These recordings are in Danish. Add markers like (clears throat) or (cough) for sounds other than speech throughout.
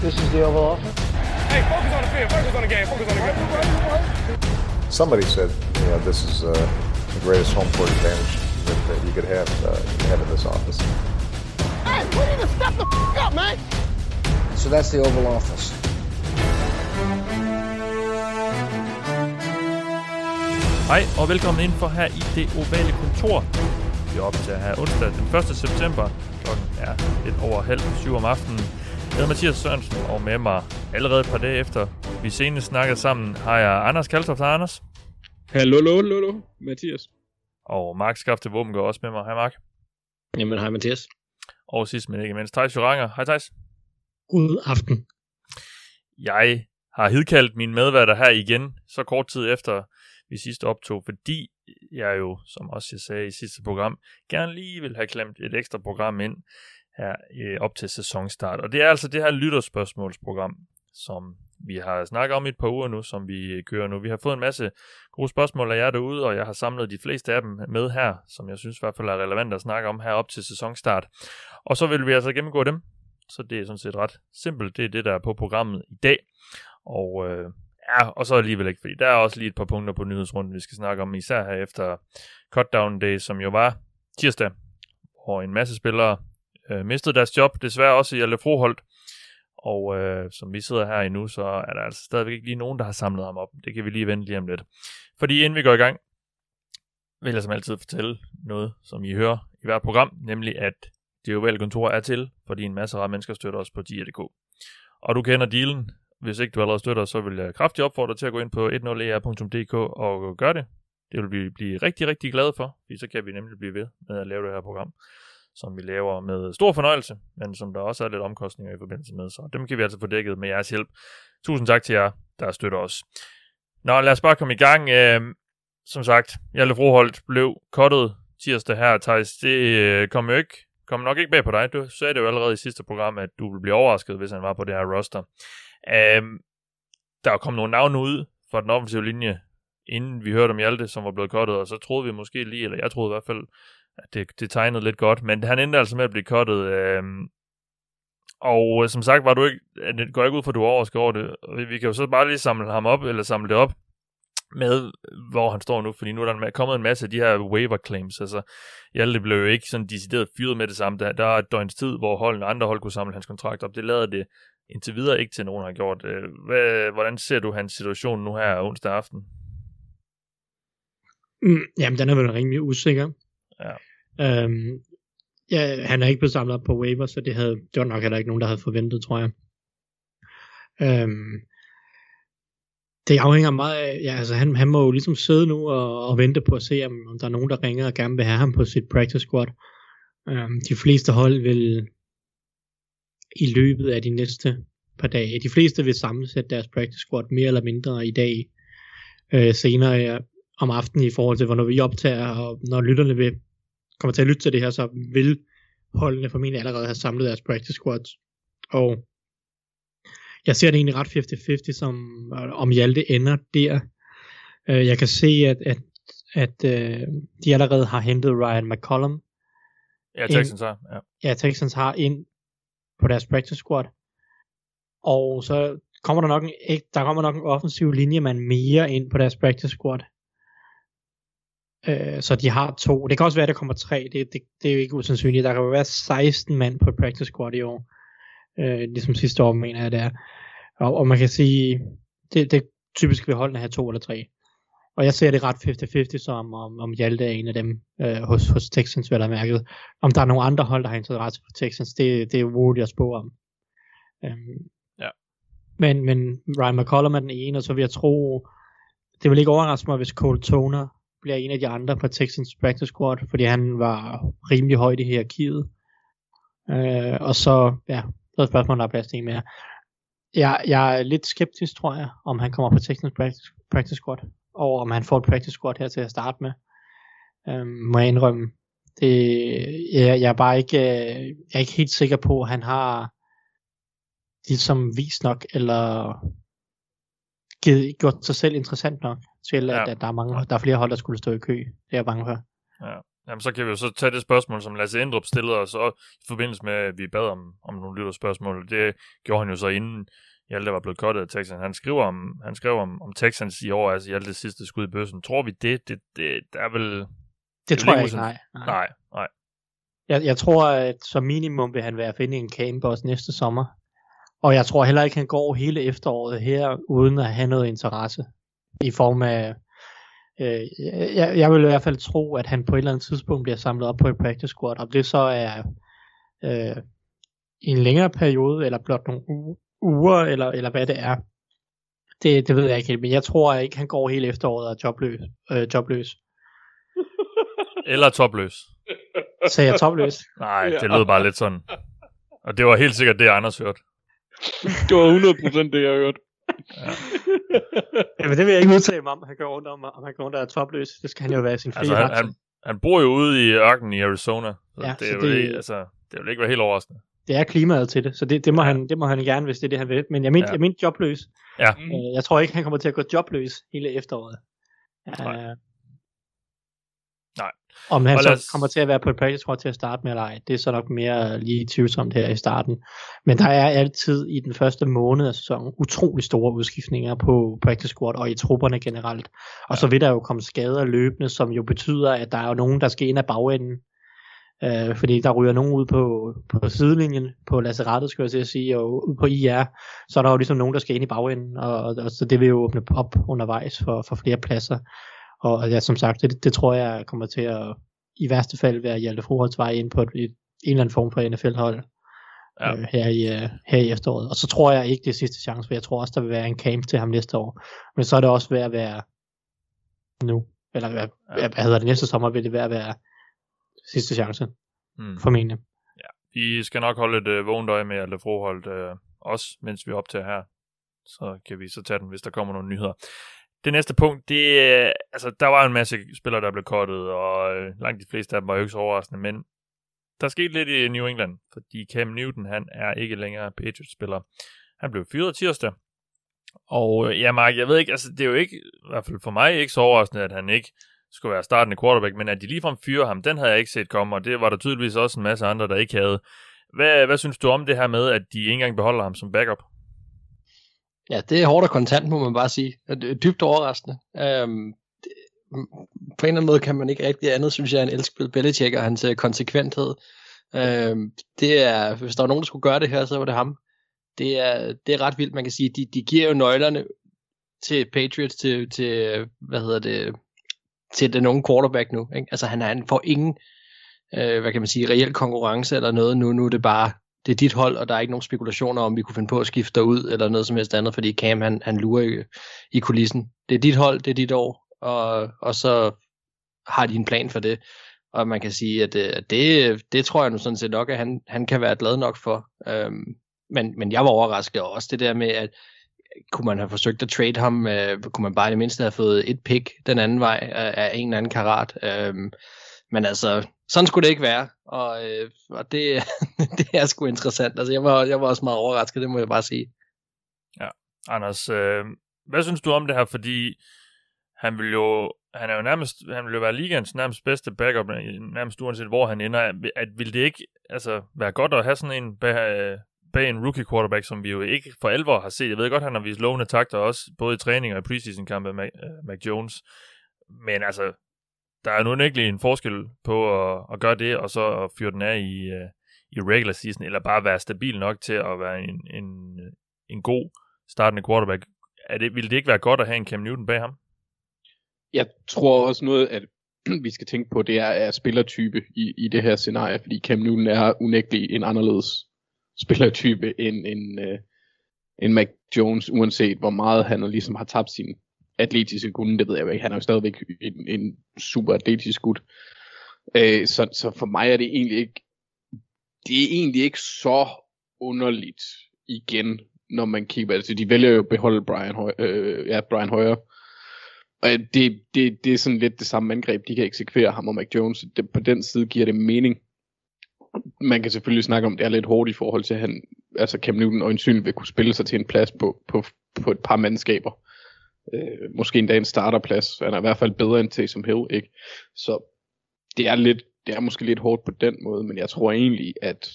This is the Oval Office. Hey, focus on the field. Focus on the game. Focus on the game. Somebody said, you know, this is uh, the greatest home court advantage that, that you could have uh, have in this office. Hey, we need to step the f- up, man. So that's the Oval Office. Hej og velkommen ind for her i det ovale kontor. Vi er optager her onsdag den 1. september. Klokken er lidt over halv syv om aftenen. Jeg hedder Mathias Sørensen, og med mig allerede et par dage efter vi senest snakkede sammen, har jeg Anders Kaltoft. Hej Anders. Hallo, hallo, hallo, Mathias. Og Mark Skafte Våben går også med mig. Hej Mark. Jamen, hej Mathias. Og sidst men ikke mindst, Thijs Joranger. Hej Thijs. God aften. Jeg har hidkaldt mine medværter her igen, så kort tid efter vi sidst optog, fordi jeg jo, som også jeg sagde i sidste program, gerne lige vil have klemt et ekstra program ind her øh, op til sæsonstart. Og det er altså det her lytterspørgsmålsprogram, som vi har snakket om i et par uger nu, som vi øh, kører nu. Vi har fået en masse gode spørgsmål af jer derude, og jeg har samlet de fleste af dem med her, som jeg synes i hvert fald er relevant at snakke om her op til sæsonstart. Og så vil vi altså gennemgå dem, så det er sådan set ret simpelt. Det er det, der er på programmet i dag. Og øh, ja, og så alligevel ikke, fordi der er også lige et par punkter på nyhedsrunden, vi skal snakke om, især her efter Cutdown Day, som jo var tirsdag, hvor en masse spillere øh, mistede deres job, desværre også i alle Froholt. Og øh, som vi sidder her endnu, så er der altså stadigvæk ikke lige nogen, der har samlet ham op. Det kan vi lige vente lige om lidt. Fordi inden vi går i gang, vil jeg som altid fortælle noget, som I hører i hvert program, nemlig at det ovale kontor er til, fordi en masse rare mennesker støtter os på dia.dk. Og du kender dealen. Hvis ikke du allerede støtter, så vil jeg kraftigt opfordre dig til at gå ind på 10er.dk e og gøre det. Det vil vi blive rigtig, rigtig glade for, fordi så kan vi nemlig blive ved med at lave det her program, som vi laver med stor fornøjelse, men som der også er lidt omkostninger i forbindelse med, så dem kan vi altså få dækket med jeres hjælp. Tusind tak til jer, der støtter os. Nå, lad os bare komme i gang. Øh, som sagt, Hjalte Froholt blev kottet tirsdag her, Thijs. Det øh, kom jo ikke kom nok ikke bag på dig. Du sagde det jo allerede i sidste program, at du ville blive overrasket, hvis han var på det her roster. Øh, der er kommet nogle navne ud fra den offensive linje, inden vi hørte om Hjalte, som var blevet kottet, og så troede vi måske lige, eller jeg troede i hvert fald, det, det tegnede lidt godt, men han endte altså med at blive kottet. Og øh, som sagt, var du ikke, det går ikke ud for, at du er overrasket over det. Vi kan jo så bare lige samle ham op, eller samle det op, med, hvor han står nu, fordi nu er der kommet en masse af de her waiver claims, altså Hjalte blev jo ikke sådan decideret fyret med det samme, der, der er et døgns tid, hvor holdene andre hold kunne samle hans kontrakt op, det lavede det indtil videre ikke til nogen har gjort. Hvad, hvordan ser du hans situation nu her onsdag aften? Mm, jamen, den er vel rimelig usikker. Ja. Øhm, ja, han er ikke blevet samlet op på waiver, så det, havde, det var nok heller ikke nogen, der havde forventet, tror jeg. Øhm, det afhænger meget af, ja, altså han, han må jo ligesom sidde nu og, og vente på at se, om, om der er nogen, der ringer og gerne vil have ham på sit practice squad. Øhm, de fleste hold vil i løbet af de næste par dage, de fleste vil sammensætte deres practice squad mere eller mindre i dag, øh, senere ja, om aftenen i forhold til, hvornår vi optager, og når lytterne vil kommer til at lytte til det her, så vil holdene formentlig allerede have samlet deres practice squads. Og jeg ser det egentlig ret 50-50, som, om Hjalte ender der. Uh, jeg kan se, at, at, at uh, de allerede har hentet Ryan McCollum. Ja, Texans har. Ja. ja, Texans har ind på deres practice squad. Og så kommer der nok en, der kommer nok en offensiv linje, man mere ind på deres practice squad. Uh, så de har to. Det kan også være, at der kommer tre. Det, det, det er jo ikke usandsynligt. Der kan jo være 16 mand på practice squad i år. Uh, ligesom sidste år, mener jeg, det er. Og, og man kan sige, det, det typisk vil holdene have to eller tre. Og jeg ser det ret 50-50 som om, om Hjalte er en af dem øh, hos, hos Texans, er mærket. Om der er nogle andre hold, der har interesse for Texans, det, det er umuligt at spå om. Um, ja. men, men Ryan McCollum er den ene, og så vil jeg tro, det vil ikke overraske mig, hvis Cole Toner bliver en af de andre på Texans practice squad, fordi han var rimelig højt i hierarkiet. Øh, og så, ja, så er spørgsmålet, der er plads til en mere. Jeg, jeg er lidt skeptisk, tror jeg, om han kommer på Texans practice, practice squad, og om han får et practice squad her til at starte med. Øh, må jeg indrømme. Det, jeg, jeg er bare ikke, øh, jeg er ikke helt sikker på, at han har ligesom vist nok, eller givet, gjort sig selv interessant nok, til at, Ja. at der, er mange, der er flere hold, der skulle stå i kø. Det er jeg bange for. Ja. Jamen, så kan vi jo så tage det spørgsmål, som Lasse Endrup stillede os og i forbindelse med, at vi bad om, om nogle lytterspørgsmål. Det gjorde han jo så inden Hjalte var blevet kottet af Texans. Han skriver om, han skrev om, om Texans i år, altså Hjaltes sidste skud i bøssen. Tror vi det? Det, det der er vel... Det, det tror jeg ikke ikke, nej. nej. Nej, nej. Jeg, jeg tror, at som minimum vil han være at finde en caneboss næste sommer. Og jeg tror heller ikke, han går hele efteråret her, uden at have noget interesse. I form af... Øh, jeg, jeg vil i hvert fald tro, at han på et eller andet tidspunkt bliver samlet op på et practice squad. Om det så er øh, i en længere periode, eller blot nogle uger, eller, eller hvad det er. Det, det ved jeg ikke helt, men jeg tror ikke, han går hele efteråret og er jobløs. Øh, jobløs. (laughs) Eller topløs. Så jeg topløs. (laughs) Nej, det lød bare lidt sådan. Og det var helt sikkert det, Anders hørte. Det var 100% det, jeg hørte. Jamen, det vil jeg ikke udtale mig om, han går rundt om, om han går rundt og er topløs. Det skal han jo være i sin frie Altså, han, han, han bor jo ude i ørkenen i Arizona. Så Ja, det, er så jo det- Ikke, altså, det vil ikke være helt overraskende. Det er klimaet til det, så det, det, må, han, det må han gerne, hvis det er det, han vil. Men jeg mente, Ja. ja. jeg mente jobløs. Ja. Øh, jeg tror ikke, han kommer til at gå jobløs hele efteråret. Nej. Øh. Om han Og så os- kommer til at være på et practice squad til at starte med eller ej, det er så nok mere lige tvivlsomt her i starten. Men der er altid i den første måned af sæsonen utrolig store udskiftninger på practice squad og i trupperne generelt. Og ja. så vil der jo komme skader løbende, som jo betyder, at der er jo nogen, der skal ind af bagenden. Øh, fordi der ryger nogen ud på, på sidelinjen, på lazarettet, skal jeg til at sige, og ud på IR, så er der jo ligesom nogen, der skal ind i bagenden, og, og, og så det vil jo åbne op undervejs for, for flere pladser. Og, ja, som sagt, det, det tror jeg kommer til at i værste fald være Hjalte Froholds vej ind på et, et, en eller anden form for NFL-hold Ja. ja. øh, her, i, øh, her i efteråret. Og så tror jeg ikke, det er sidste chance, for jeg tror også, der vil være en camp til ham næste år. Men så er det også ved at være nu. Eller hvad, Ja. ja. hvad hedder det næste sommer, vil det være at være sidste chance, Mm. formentlig. Vi skal nok holde et øh, vågent øje med alle Froholt øh, også, mens vi optager her. Så kan vi så tage den, hvis der kommer nogle nyheder. Det næste punkt, det er, altså, der var en masse spillere, der blev kottet, og øh, langt de fleste af dem var jo ikke så overraskende, men der skete lidt i New England, fordi Cam Newton, han er ikke længere Patriots-spiller. Han blev fyret tirsdag, og øh, ja, Mark, jeg ved ikke, altså, det er jo ikke, i hvert fald for mig, ikke så overraskende, at han ikke skulle være startende quarterback, men at de ligefrem fyrer ham, den havde jeg ikke set komme, og det var der tydeligvis også en masse andre, der ikke havde. Hvad, hvad synes du om det her med, at de ikke engang beholder ham som backup? Ja, det er hårdt og kontant, må man bare sige. Det er dybt overraskende. Øhm, det, på en eller anden måde kan man ikke rigtig andet, synes jeg, end elske Bill Belichick og hans øh, konsekventhed. Øhm, det er, hvis der var nogen, der skulle gøre det her, så var det ham. Det er, det er ret vildt, man kan sige. De, de giver jo nøglerne til Patriots, til, til hvad hedder det, til den unge quarterback nu. Ikke? Altså han, han får ingen, øh, hvad kan man sige, reel konkurrence eller noget nu. Nu er det bare, det er dit hold, og der er ikke nogen spekulationer om, vi kunne finde på at skifte dig ud, eller noget som helst andet, fordi Cam, han, han lurer i, i kulissen. Det er dit hold, det er dit år, og, og så har de en plan for det. Og man kan sige, at øh, at det, det tror jeg nu sådan set nok, at han, han kan være glad nok for. Øhm, men, men jeg var overrasket og også det der med, at kunne man have forsøgt at trade ham, øh, kunne man bare i det mindste have fået et pick den anden vej af, af en eller anden karat. Øh, men altså, sådan skulle det ikke være, og, øh, og det, (laughs) det er sgu interessant. Altså, jeg var, jeg var også meget overrasket, det må jeg bare sige. Anders, øh, hvad synes du om det her? Fordi han vil jo, han er jo nærmest, han vil jo være ligands nærmest bedste backup, øh, nærmest uanset hvor han ender. At, vil det ikke altså, være godt at have sådan en bag, øh, bag en rookie quarterback, som vi jo ikke for alvor har set. Jeg ved godt, han har vist lovende takter også, både i træning og i preseason kampe med øh, Mac Jones. Men altså, der er nu ikke en forskel på at, at gøre det, og så at fyre den af i, uh, i regular season, eller bare være stabil nok til at være en, en, en god startende quarterback. Er det, vil det ikke være godt at have en Cam Newton bag ham? Jeg tror også noget, at (clears throat) vi skal tænke på, det er, er spillertype i, i det her scenarie, fordi Cam Newton er unægtelig en anderledes spillertype end, end, en, øh, end Mac Jones, uanset hvor meget han ligesom har tabt sin atletiske kunde, det ved jeg ikke. Han er jo stadigvæk en, en super atletisk gut. Øh, så, så for mig er det egentlig ikke, det er egentlig ikke så underligt igen, når man kigger, altså de vælger jo at beholde Brian, Høj, øh, ja, Brian Højer, og det, det, det er sådan lidt det samme angreb, de kan eksekvere ham og Mac Jones. Det, på den side giver det mening. Man kan selvfølgelig snakke om, det er lidt hårdt i forhold til, at han, altså Cam Newton øjensynligt vil kunne spille sig til en plads på, på, på et par mandskaber. Øh, måske endda en starterplads. Han er i hvert fald bedre end Taysom Hill, ikke? Så det er lidt, det er måske lidt hårdt på den måde, men jeg tror egentlig, at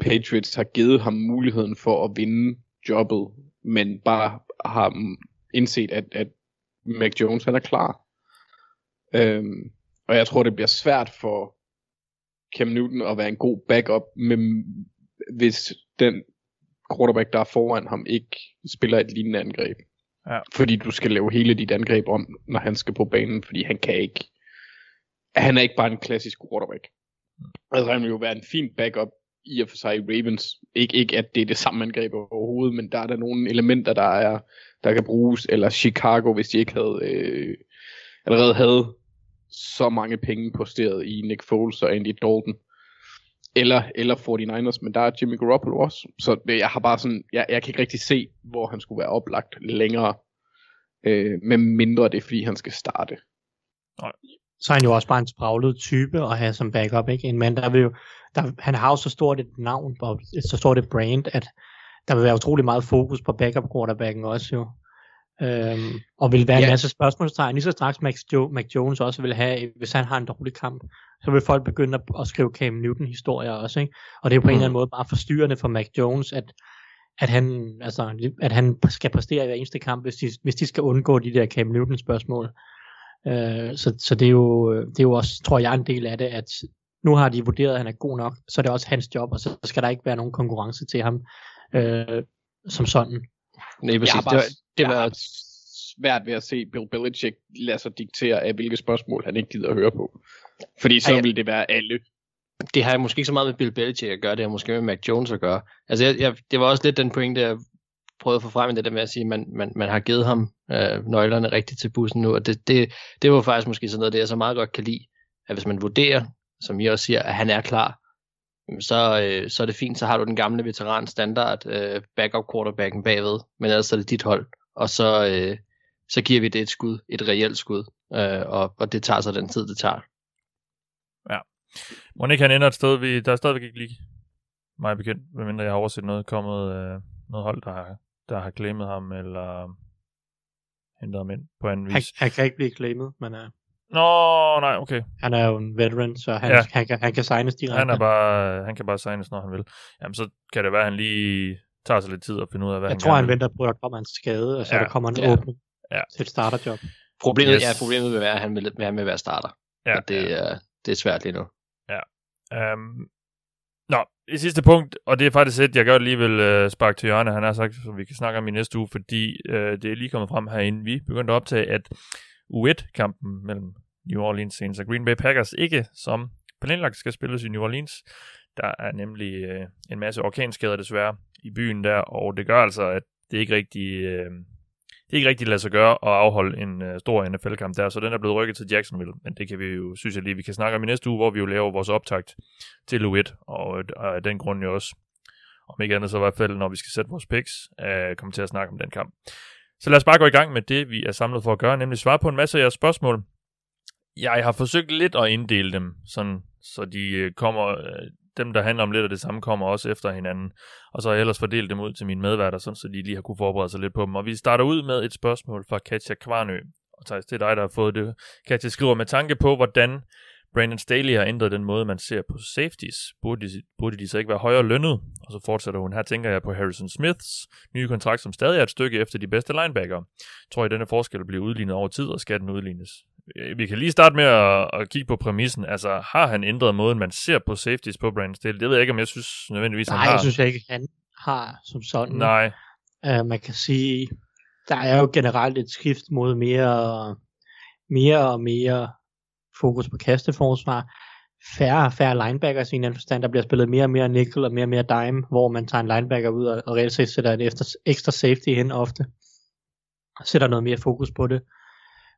Patriots har givet ham muligheden for at vinde jobbet, men bare har indset, at, at Mac Jones han er klar. Øhm, og jeg tror, det bliver svært for Cam Newton at være en god backup, med, hvis den quarterback, der er foran ham, ikke spiller et lignende angreb. Ja. Fordi du skal lave hele dit angreb om, når han skal på banen, fordi han kan ikke. Han er ikke bare en klassisk quarterback. Altså han vil jo være en fin backup i og for sig i Ravens. Ikke, ikke at det er det samme angreb overhovedet, men der er der nogle elementer, der er der kan bruges, eller Chicago, hvis de ikke havde øh, allerede havde så mange penge posteret i Nick Foles og Andy Dalton. Eller, eller 49ers, men der er Jimmy Garoppolo også. Så det, jeg har bare sådan, jeg, jeg kan ikke rigtig se, hvor han skulle være oplagt længere. Øh, med mindre det er, fordi han skal starte. Nej. Så er han jo også bare en spraglet type at have som backup, ikke? En mand, der vil jo, der, han har jo så stort et navn, og så stort et brand, at der vil være utrolig meget fokus på backup quarterbacken også jo. Øhm, og vil være ja. en masse spørgsmålstegn, lige så straks Max, jo, Mac Jones også vil have, hvis han har en dårlig kamp, så vil folk begynde at, at skrive Cam Newton historier også, ikke? Og det er på mm. en eller anden måde bare forstyrrende for Mac Jones, at, at han, altså, at han skal præstere i hver eneste kamp, hvis de, hvis de skal undgå de der Cam Newton spørgsmål. Øh, så, så det er jo, det er jo også, tror jeg, en del af det, at nu har de vurderet, at han er god nok, så er det også hans job, og så skal der ikke være nogen konkurrence til ham øh, som sådan. Nej, præcis. Bare, det, var, det var svært ved at se Bill Belichick lade sig diktere af, hvilke spørgsmål han ikke gider at høre på. Fordi så ja, vil det være alle. Det har jeg måske ikke så meget med Bill Belichick at gøre, det har måske med Mac Jones at gøre. Altså, jeg, jeg, det var også lidt den pointe, jeg prøvede at få frem i det der med at sige, at man, man, man har givet ham øh, nøglerne rigtigt til bussen nu, og det, det, det var faktisk måske sådan noget, det jeg så meget godt kan lide, at hvis man vurderer, som I også siger, at han er klar, så, øh, så er det fint, så har du den gamle veteran standard øh, backup quarterbacken bagved, men ellers er det dit hold, og så, øh, så giver vi det et skud, et reelt skud, øh, og, og det tager så den tid, det tager. Ja. Må ikke han ender et sted, vi, der er stadigvæk ikke lige mig bekendt, medmindre jeg har overset noget, kommet øh, noget hold, der har, der har claimet ham, eller hentet ham ind på anden vis. Han, han kan ikke blive claimet, men... Uh... Nå, nej, okay. Han er jo en veteran, så han, ja. han, kan, han kan signes direkte. Han, er bare, han kan bare signes, når han vil. Jamen, så kan det være, at han lige tager sig lidt tid at finde ud af, hvad jeg han tror, han venter på, at der kommer en skade, og så ja. der kommer en ja. åbning ja. til et starterjob. Problemet, yes. ja, problemet vil være, at han vil, han vil være starter. Ja, og det, ja. er, det er svært lige nu. Ja. Um, nå, i sidste punkt, og det er faktisk et, jeg gør alligevel uh, spark til hjørne, han har sagt, som vi kan snakke om i næste uge, fordi uh, det er lige kommet frem herinde. Vi begyndte at optage, at U1-kampen mellem New Orleans Saints og Green Bay Packers ikke som planlagt skal spilles i New Orleans. Der er nemlig øh, en masse orkanskader desværre i byen der, og det gør altså, at det ikke rigtig, øh, det ikke rigtig lader sig gøre at afholde en øh, stor NFL-kamp der, så den er blevet rykket til Jacksonville, men det kan vi jo, synes jeg lige, vi kan snakke om i næste uge, hvor vi jo laver vores optakt til U1, og, og af den grund jo også, om ikke andet så i hvert fald, når vi skal sætte vores picks, øh, kommer til at snakke om den kamp. Så lad os bare gå i gang med det, vi er samlet for at gøre, nemlig svare på en masse af jeres spørgsmål. Jeg har forsøgt lidt at inddele dem, sådan, så de øh, kommer, øh, dem der handler om lidt af det samme, kommer også efter hinanden. Og så har jeg ellers fordelt dem ud til mine medværter, sådan, så de lige har kunne forberede sig lidt på dem. Og vi starter ud med et spørgsmål fra Katja Kvarnø. Og Thijs, det er dig, der har fået det. Katja skriver med tanke på, hvordan Brandon Staley har ændret den måde, man ser på safeties. Burde de, burde de så ikke være højere lønnet? Og så fortsætter hun. Her tænker jeg på Harrison Smiths nye kontrakt, som stadig er et stykke efter de bedste linebacker. Tror I, denne forskel bliver udlignet over tid, og skal den udlignes? Øh, vi kan lige starte med at, at kigge på præmissen. Altså, har han ændret måden, man ser på safeties på Brandon Staley? Det ved jeg ikke, om jeg synes nødvendigvis, Nej, han har. jeg synes ikke, han har som sådan. Nej. Uh, man kan sige, der er jo generelt et skift mod mere, mere og mere fokus på kasteforsvar. Færre og færre linebackers i en anden forstand. Der bliver spillet mere og mere nickel og mere og mere dime, hvor man tager en linebacker ud og, og reelt set sætter en efter, ekstra safety hen ofte. og Sætter noget mere fokus på det.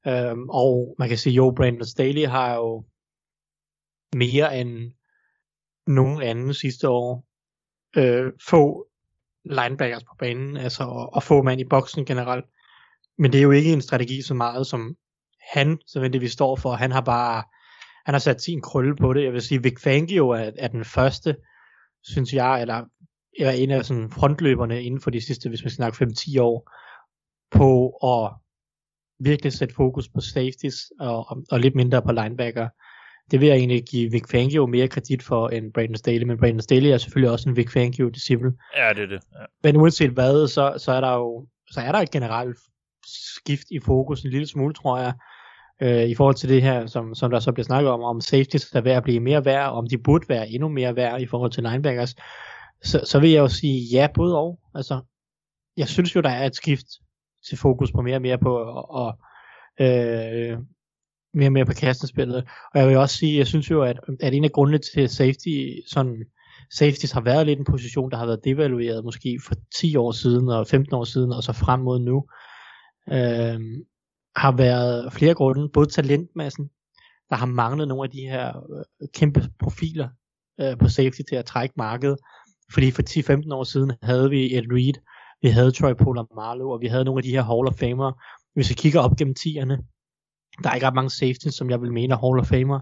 Øhm, og man kan sige, jo, Brandon Staley har jo mere end nogen anden sidste år øh, få linebackers på banen, altså og, og få mand i boksen generelt. Men det er jo ikke en strategi så meget, som han så vi står for. Han har bare han har sat sin krølle på det. Jeg vil sige, Vic Fangio er, er den første, synes jeg, eller er en af sådan frontløberne inden for de sidste, hvis man snakker 5-10 år, på at virkelig sætte fokus på safeties og, og, og lidt mindre på linebacker. det vil jeg egentlig give Vic Fangio mere kredit for end Brandon Staley, men Brandon Staley er selvfølgelig også en Vic Fangio disciple. Ja, det er det. Ja. Men uanset hvad, så, så er der jo så er der et generelt skift i fokus en lille smule, tror jeg, øh, i forhold til det her, som, som der så bliver snakket om, om safety er ved at blive mere værd, om de burde være endnu mere værd i forhold til linebackers, så, så vil jeg jo sige ja, både og. Altså, jeg synes jo, der er et skift til fokus på mere og mere på og, øh, mere og mere på kastespillet. Og jeg vil også sige, jeg synes jo, at, at en af grundene til safety, sådan, safeties har været lidt en position, der har været devalueret måske for 10 år siden og 15 år siden, og så frem mod nu, øh, har været flere grunde, både talentmassen, der har manglet nogle af de her øh, kæmpe profiler øh, på safety til at trække markedet, fordi for 10-15 år siden havde vi Ed Reed, vi havde Troy Polamalu, og vi havde nogle af de her Hall of Famer. Hvis vi kigger op gennem tierne, der er ikke ret mange safeties, som jeg vil mene er Hall of Famer.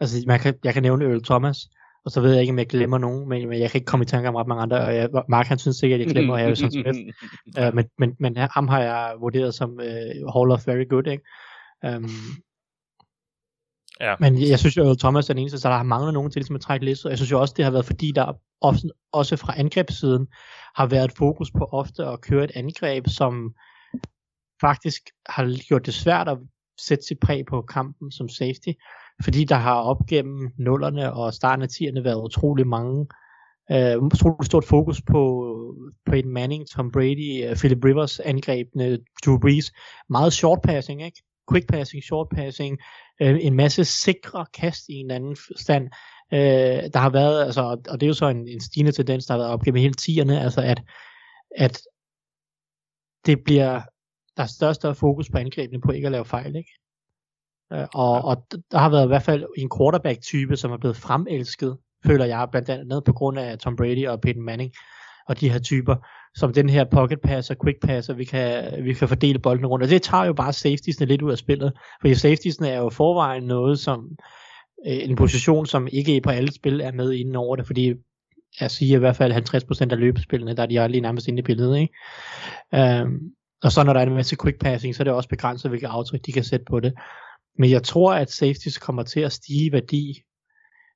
Altså, man kan, jeg kan nævne Earl Thomas, og så ved jeg ikke, om jeg glemmer nogen, men, men jeg kan ikke komme i tanke om ret mange andre, og jeg, Mark han synes sikkert, at jeg glemmer Harrison Smith, uh, men, men, men ham har jeg vurderet som uh, Hall of Very Good, ikke? Um, Ja. Men jeg synes jo, at Thomas er den eneste, så der har manglet nogen til ligesom at trække læsset. Jeg synes jo også, det har været fordi, der ofte, også fra angrebssiden har været fokus på ofte at køre et angreb, som faktisk har gjort det svært at sætte sit præg på kampen som safety, fordi der har op gennem nullerne og starten af tierne været utrolig mange øh, utrolig stort fokus på Peyton Manning, Tom Brady, øh, Philip Rivers angrebene, Drew Brees, meget short passing, ikke? quick passing, short passing, øh, en masse sikre kast i en anden stand. Øh, der har været, altså, og det er jo så en, en stigende tendens, der har været op gennem hele tierne, altså at, at det bliver, der er større og større fokus på angrebene på ikke at lave fejl, ikke? Øh, og, og der har været i hvert fald en quarterback-type, som er blevet fremelsket, føler jeg, blandt andet på grund af Tom Brady og Peyton Manning, og de her typer, som den her pocket passer, quick passer, vi kan, vi kan fordele bolden rundt, og det tager jo bare safetiesne lidt ud af spillet, fordi safetiesne er jo forvejen noget, som øh, en position, som ikke på alle spil er med inden over det, fordi jeg siger i hvert fald 50% af løbespillene, der er de lige nærmest inde i billedet, ikke? Um, og så når der er en masse quick passing, så er det også begrænset, hvilke aftryk de kan sætte på det. Men jeg tror, at safeties kommer til at stige i værdi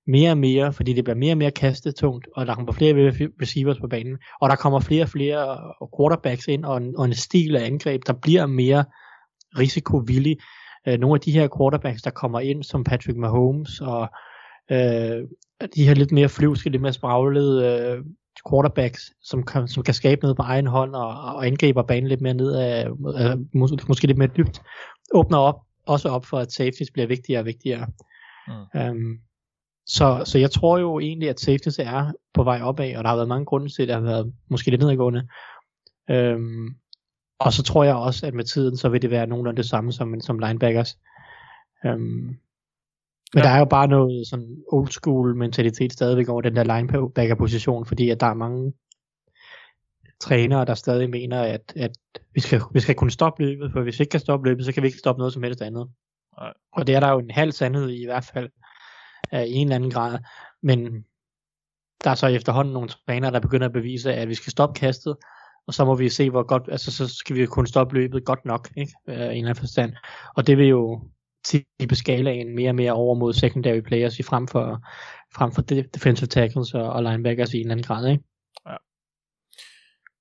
mere og mere, fordi det bliver mere og mere kastetungt, og der kommer flere receivers på banen, og der kommer flere og flere øh, quarterbacks ind, og en, og en stil af angreb, der bliver mere risikovillig. Øh, nogle af de her quarterbacks, der kommer ind, som Patrick Mahomes, og øh, de her lidt mere flyvske, lidt mere spraglede øh, quarterbacks, som kan, som kan skabe noget på egen hånd, og, og angriber banen lidt mere ned af, øh, måske, måske lidt mere dybt, åbner op, også op for, at safeties bliver vigtigere og vigtigere. Mm. Um, så, så jeg tror jo egentlig, at safeties er på vej opad, og der har været mange grunde til, at det har været måske lidt nedadgående. Øhm, og så tror jeg også, at med tiden, så vil det være nogenlunde det samme som, som linebackers. Øhm, men ja. der er jo bare noget sådan old school mentalitet stadigvæk over den der linebacker position, fordi at der er mange trænere, der stadig mener, at, at vi, skal, vi skal kunne stoppe løbet, for hvis vi ikke kan stoppe løbet, så kan vi ikke stoppe noget som helst andet. Nej. Og det er der jo en halv sandhed i i hvert fald af en eller anden grad. Men der er så efterhånden nogle trænere, der begynder at bevise, at vi skal stoppe kastet, og så må vi se, hvor godt, altså så skal vi kunne stoppe løbet godt nok, ikke? Øh, en eller anden forstand. Og det vil jo tippe skalaen mere og mere over mod secondary players i frem for, frem for defensive tackles og, og linebackers i en anden grad, ikke?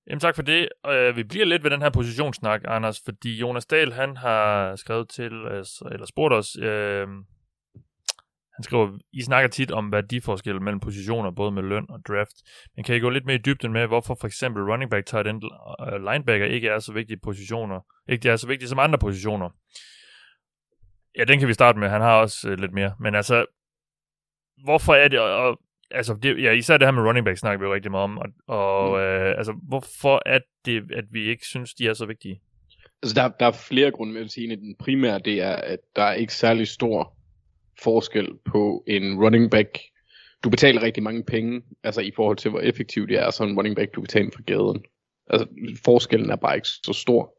Jamen tak for det. Uh, vi bliver lidt ved den her positionssnak, Anders, fordi Jonas Dahl, han har skrevet til os, eller spurgt os, uh, han skriver, I snakker tit om værdiforskelle mellem positioner, både med løn og draft. Men kan I gå lidt mere i dybden med, hvorfor for eksempel running back, tight end og linebacker ikke er så vigtige positioner, ikke det er så vigtige som andre positioner? Ja, den kan vi starte med. Han har også uh, lidt mere. Men altså, hvorfor er det, og, altså, det, ja, især det her med running back snakker vi jo rigtig meget om, og, og mm. øh, altså, hvorfor er det, at vi ikke synes, de er så vigtige? Altså, der, der er flere grunde med at sige, at den primære, det er, at der er ikke særlig stor forskel på en running back. Du betaler rigtig mange penge, altså i forhold til hvor effektiv det er, så en running back du kan tage ind fra gaden. Altså forskellen er bare ikke så stor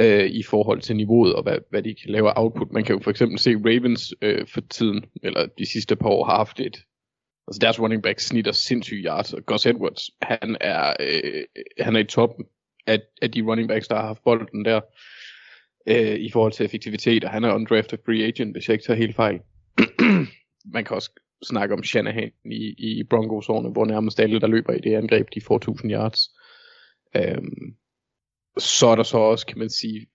øh, i forhold til niveauet og hvad, hvad de kan lave af output. Man kan jo for eksempel se Ravens øh, for tiden, eller de sidste par år har haft et, altså deres running back snitter sindssygt yards, og Gus Edwards, han er, øh, han er i toppen af, af de running backs, der har haft bolden der øh, i forhold til effektivitet, og han er undrafted free agent, hvis jeg ikke tager helt fejl. (clears throat) man kan også snakke om Shanahan i, i Broncos-årene, hvor nærmest alle, der løber i det angreb, de får 1000 yards. Øhm, så er der så også, kan man sige,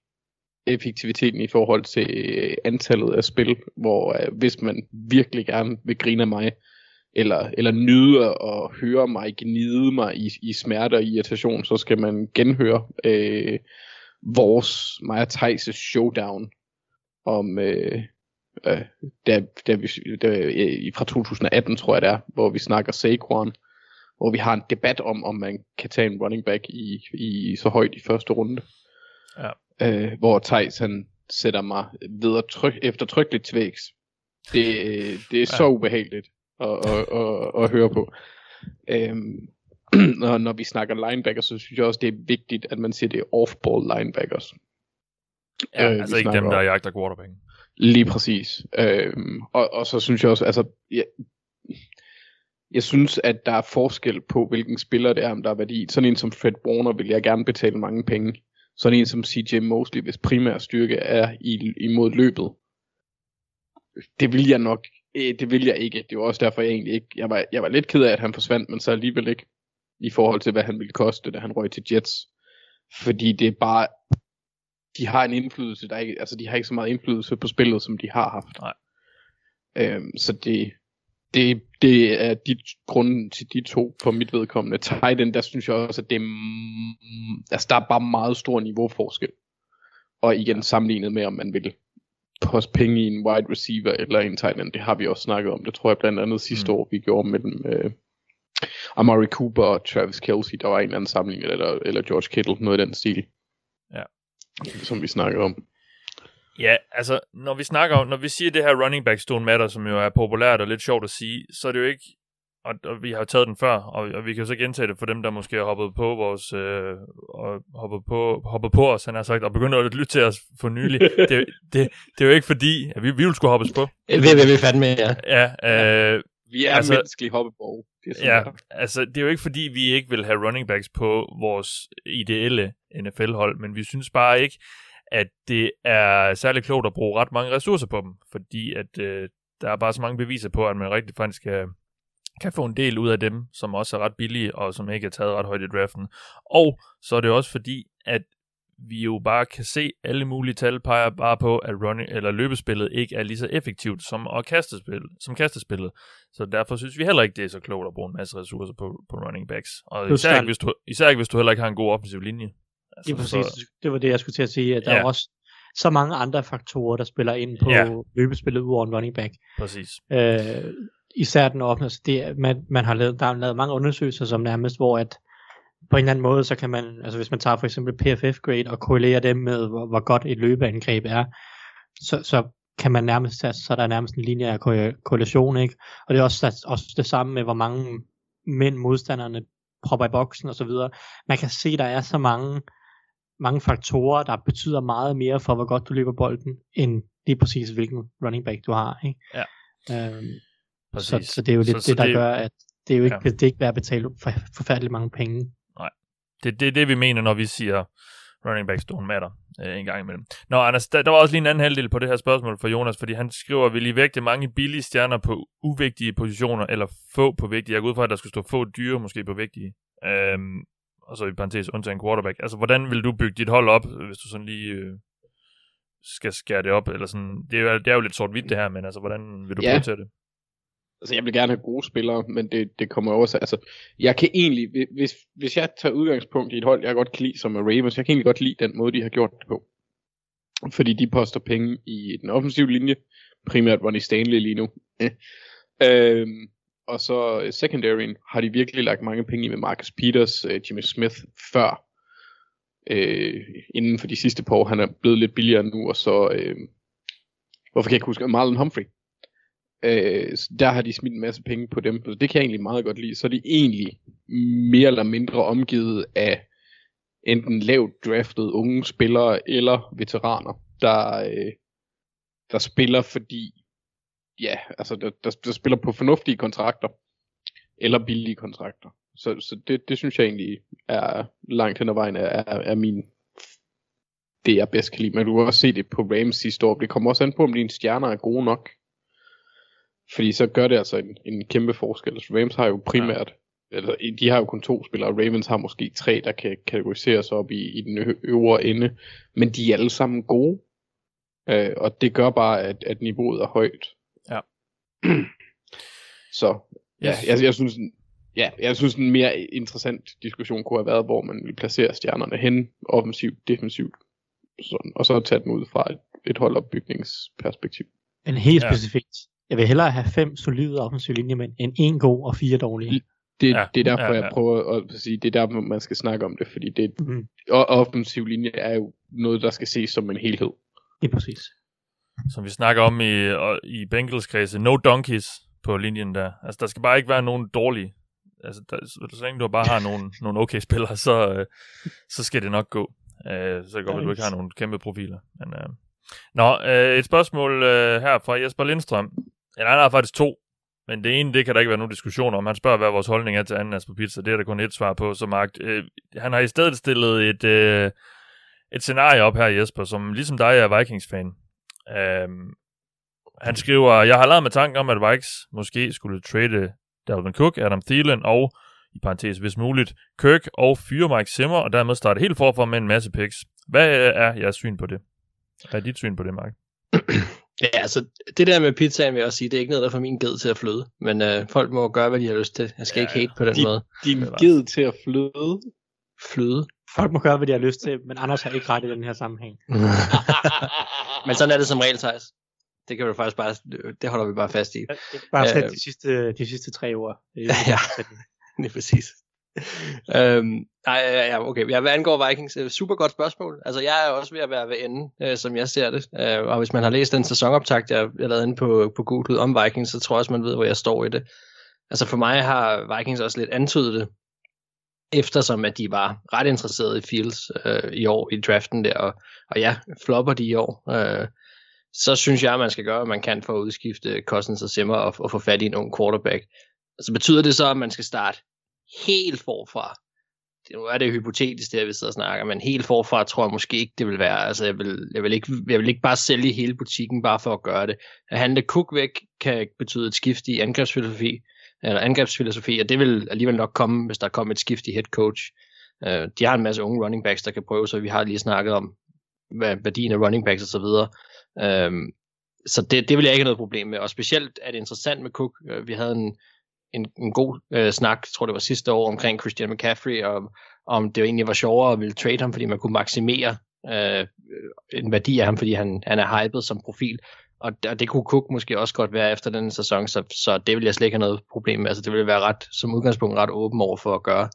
effektiviteten i forhold til øh, antallet af spil, hvor øh, hvis man virkelig gerne vil grine af mig, eller, eller nyde at høre mig gnide mig i, i smerte og irritation, så skal man genhøre øh, vores, mig og Thijs' showdown om, øh, øh, da, da vi, da, øh, fra 2018 tror jeg det er, hvor vi snakker Saquon, hvor vi har en debat om, om man kan tage en running back i, i så højt i første runde. Ja. Øh, hvor Thijs han sætter mig videre tryk, eftertrykkeligt til vægs. Det, det er ja. så ubehageligt at, at, at, at høre på. Øhm, (clears throat) når, når vi snakker linebackers, så synes jeg også, det er vigtigt, at man siger, det er off-ball linebackers. Ja, øh, altså ikke dem, der jagter quarterbacken. Lige præcis. Øhm, og, og så synes jeg også, altså, jeg, jeg synes, at der er forskel på, hvilken spiller det er, om der er værdi. Sådan en som Fred Warner vil jeg gerne betale mange penge. Sådan en som CJ Mosley, hvis primær styrke er i, imod løbet. Det vil jeg nok, øh, det vil jeg ikke. Det var også derfor, jeg egentlig ikke, jeg var, jeg var lidt ked af, at han forsvandt, men så alligevel ikke i forhold til, hvad han ville koste, da han røg til Jets. Fordi det er bare, de har en indflydelse, der ikke, altså de har ikke så meget indflydelse på spillet, som de har haft. Nej. Øhm, så det, det, det er de grunden til de to for mit vedkommende. Titan, der synes jeg også, at det altså der er bare meget stor niveauforskel. Og igen sammenlignet med, om man vil poste penge i en wide receiver eller en tight end, det har vi også snakket om. Det tror jeg blandt andet sidste mm. år, vi gjorde mellem øh, Amari Cooper og Travis Kelsey. Der var en eller anden sammenligning, eller, eller George Kittle, noget i den stil. Ja. Som vi snakkede om. Ja, altså, når vi snakker om, når vi siger det her running back stone matter, som jo er populært og lidt sjovt at sige, så er det jo ikke, og, og vi har taget den før, og, og vi kan jo så gentage det for dem, der måske har hoppet på vores, øh, og hoppet på, hoppet på os, han har sagt, og begyndt at lytte til os for nylig. (laughs) det, det, det, er jo ikke fordi, at vi, vi vil skulle hoppes på. Det vil vi fandme, ja. Ja, øh, vi er altså, menneskelige hoppebog. Det er ja, altså det er jo ikke fordi, vi ikke vil have running backs på vores ideelle NFL-hold, men vi synes bare ikke, at det er særlig klogt at bruge ret mange ressourcer på dem, fordi at øh, der er bare så mange beviser på, at man rigtig faktisk kan, kan få en del ud af dem, som også er ret billige, og som ikke er taget ret højt i draften. Og så er det også fordi, at vi jo bare kan se, alle mulige tal peger bare på, at running, eller løbespillet ikke er lige så effektivt som, at kastespil, som kastespillet. Så derfor synes vi heller ikke, det er så klogt at bruge en masse ressourcer på, på running backs. Og især ikke, hvis du, især ikke, hvis du heller ikke har en god offensiv linje. Altså, Lige præcis. Så... Det var det, jeg skulle til at sige, at der ja. er også så mange andre faktorer, der spiller ind på ja. løbespillet ud over en running back. Præcis. Øh, især den offentlige, altså det, man, man har lavet, der er lavet mange undersøgelser, som nærmest, hvor at på en eller anden måde, så kan man, altså hvis man tager for eksempel PFF grade og korrelerer dem med, hvor, hvor godt et løbeangreb er, så, så kan man nærmest, så, så er der nærmest en linje af korrelation, ikke? Og det er også, også det samme med, hvor mange mænd modstanderne propper i boksen og så videre. Man kan se, der er så mange mange faktorer, der betyder meget mere for, hvor godt du løber bolden, end lige præcis hvilken running back du har. Ikke? Ja. Øhm, så, så det er jo lidt så, det, der det, gør, at det er jo ikke, ja. det er ikke værd at betale for, forfærdeligt mange penge. Nej, det, det er det, vi mener, når vi siger running backs don't matter øh, en gang imellem. Nå, Anders, der, der var også lige en anden halvdel på det her spørgsmål for Jonas, fordi han skriver, vil I vægte mange billige stjerner på uvigtige positioner, eller få på vigtige? Jeg går ud fra, at der skulle stå få dyre måske på vigtige. Øhm, og så i parentes undtagen quarterback. Altså, hvordan vil du bygge dit hold op, hvis du sådan lige øh, skal skære det op? Eller sådan, det, er jo, det er jo lidt sort-hvidt det her, men altså, hvordan vil du ja. til det? Altså, jeg vil gerne have gode spillere, men det, det kommer også, altså, jeg kan egentlig, hvis, hvis jeg tager udgangspunkt i et hold, jeg godt kan lide, som er Ravens, jeg kan egentlig godt lide den måde, de har gjort det på. Fordi de poster penge i den offensive linje, primært Ronnie Stanley lige nu. (laughs) øhm, og så øh, secondaryen har de virkelig lagt mange penge i med Marcus Peters, øh, Jimmy Smith før. øh, inden for de sidste par år, han er blevet lidt billigere nu, og så, øh, hvorfor kan jeg ikke huske, Marlon Humphrey. Øh, så der har de smidt en masse penge på dem, så det kan jeg egentlig meget godt lide. Så er de egentlig mere eller mindre omgivet af enten lavt draftede unge spillere eller veteraner, der, øh, der spiller fordi ja, altså der, der, der spiller på fornuftige kontrakter, eller billige kontrakter. Så, så det, det synes jeg egentlig er langt hen ad vejen er, er, er min det jeg bedst kan lide. Men du har også set det på Rams sidste år. Det kommer også an på, om dine stjerner er gode nok fordi så gør det altså en, en kæmpe forskel. Altså, Rams har jo primært, ja. eller de har jo kun to spillere, Ravens har måske tre, der kan kategoriseres op i, i den øvre ende, men de er alle sammen gode, øh, og det gør bare, at, at niveauet er højt. Ja. så ja, yes. jeg, jeg synes, ja, jeg synes en mere interessant diskussion kunne have været, hvor man vil placere stjernerne hen, offensivt, defensivt, sådan, og så tage den ud fra et, et holdopbygningsperspektiv. En helt ja. specifikt. Jeg vil hellere have fem solide offensive linjemænd, end en god og fire dårlige. Det, ja, det er derfor, ja, ja. jeg prøver at sige, det er der, man skal snakke om det, fordi det, mm. og offensiv linje er jo noget, der skal ses som en helhed. Det er præcis. Som vi snakker om i, i Bengals kredse, no donkeys på linjen der. Altså, der skal bare ikke være nogen dårlige. Altså, der, så længe du bare har nogle, (laughs) nogle okay spillere, så, øh, så skal det nok gå. Øh, så går at du ikke har nogle kæmpe profiler. Men, øh. Nå, øh, et spørgsmål øh, her fra Jesper Lindstrøm. Eller han har faktisk to, men det ene, det kan der ikke være nogen diskussion om. Han spørger, hvad vores holdning er til ananas på pizza. Det er der kun et svar på. Så Mark, øh, han har i stedet stillet et, øh, et scenarie op her, Jesper, som ligesom dig er Vikings-fan. Øh, han skriver, jeg har lavet med tanken om, at Vikes måske skulle trade Dalvin Cook, Adam Thielen og, i parentes hvis muligt, Kirk og fyre Mike Zimmer, og dermed starte helt forfra med en masse picks. Hvad er jeres syn på det? Hvad er dit syn på det, Mark? (clears throat) Ja, altså, det der med pizzaen vil jeg også sige, det er ikke noget, der får min ged til at fløde. Men øh, folk må gøre, hvad de har lyst til. Jeg skal ja, ikke hate på den din, måde. Din ged til at fløde? Fløde? Folk må gøre, hvad de har lyst til, men Anders har ikke ret i den her sammenhæng. (laughs) (laughs) men sådan er det som regel, Thijs. Det kan vi faktisk bare, det holder vi bare fast i. Bare sæt øh, de, sidste, de sidste tre år. Er (laughs) ja, det er præcis øhm, nej, ja, okay. Jeg, hvad angår Vikings, øh, super godt spørgsmål. Altså, jeg er også ved at være ved ende, øh, som jeg ser det. Øh, og hvis man har læst den sæsonoptakt, jeg jeg lavede inde på, på Google om Vikings, så tror jeg også, man ved, hvor jeg står i det. Altså, for mig har Vikings også lidt antydet det, eftersom at de var ret interesserede i Fields øh, i år i draften der, og, og ja, flopper de i år. Øh, så synes jeg, at man skal gøre, hvad man kan for at udskifte Cousins og Simmer og, og få fat i en ung quarterback. Altså betyder det så, at man skal starte helt forfra. Det, nu er det hypotetisk, det vi sidder og snakker, men helt forfra tror jeg måske ikke, det vil være. Altså, jeg vil, jeg vil, ikke, jeg vil ikke bare sælge hele butikken, bare for at gøre det. At handle Cook væk, kan betyde et skift i angrebsfilosofi, eller angrebsfilosofi, og det vil alligevel nok komme, hvis der kommer et skift i head coach. Uh, de har en masse unge running backs, der kan prøve, så vi har lige snakket om, hvad værdien af running backs og så videre. Uh, så det, det vil jeg ikke have noget problem med, og specielt er det interessant med Cook. Uh, vi havde en, en, en god øh, snak, tror det var sidste år, omkring Christian McCaffrey, og om det egentlig var sjovere at ville trade ham, fordi man kunne maksimere øh, en værdi af ham, fordi han, han er hyped som profil. Og, og det kunne Cook måske også godt være efter den sæson, så, så det vil jeg slet ikke have noget problem med. Altså det ville være ret, som udgangspunkt ret åben over for at gøre.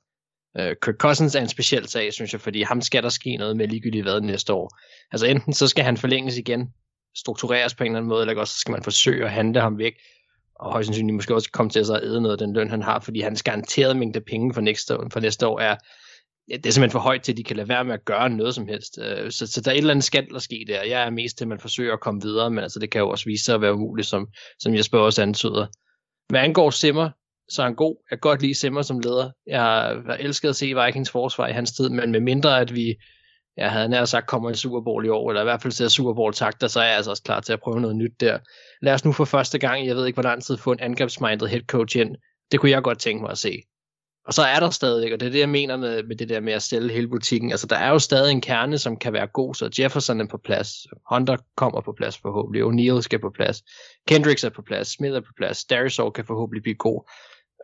Øh, Kirk Cousins er en speciel sag, synes jeg, fordi ham skal der ske noget med ligegyldigt hvad næste år. Altså enten så skal han forlænges igen, struktureres på en eller anden måde, eller også så skal man forsøge at handle ham væk og højst sandsynligt måske også komme til at æde noget af den løn, han har, fordi hans garanterede mængde penge for næste, år, for næste år er, ja, det er simpelthen for højt til, at de kan lade være med at gøre noget som helst. Øh, så, så der er et eller andet skal der ske der. Jeg er mest til, at man forsøger at komme videre, men altså, det kan jo også vise sig at være umuligt, som, som Jesper også antyder. Hvad angår Simmer, så er han god. Jeg kan godt lide Simmer som leder. Jeg har elsket at se Vikings forsvar i hans tid, men med mindre at vi jeg havde nær sagt kommer en Super Bowl i år, eller i hvert fald ser Super Bowl takter, så er jeg altså også klar til at prøve noget nyt der. Lad os nu for første gang, jeg ved ikke hvor lang tid, få en angrebsmindet head coach ind. Det kunne jeg godt tænke mig at se. Og så er der stadig, og det er det, jeg mener med, med det der med at stille hele butikken. Altså, der er jo stadig en kerne, som kan være god, så Jefferson er på plads, Hunter kommer på plads forhåbentlig, O'Neal skal på plads, Kendricks er på plads, Smith er på plads, Darius kan forhåbentlig blive god.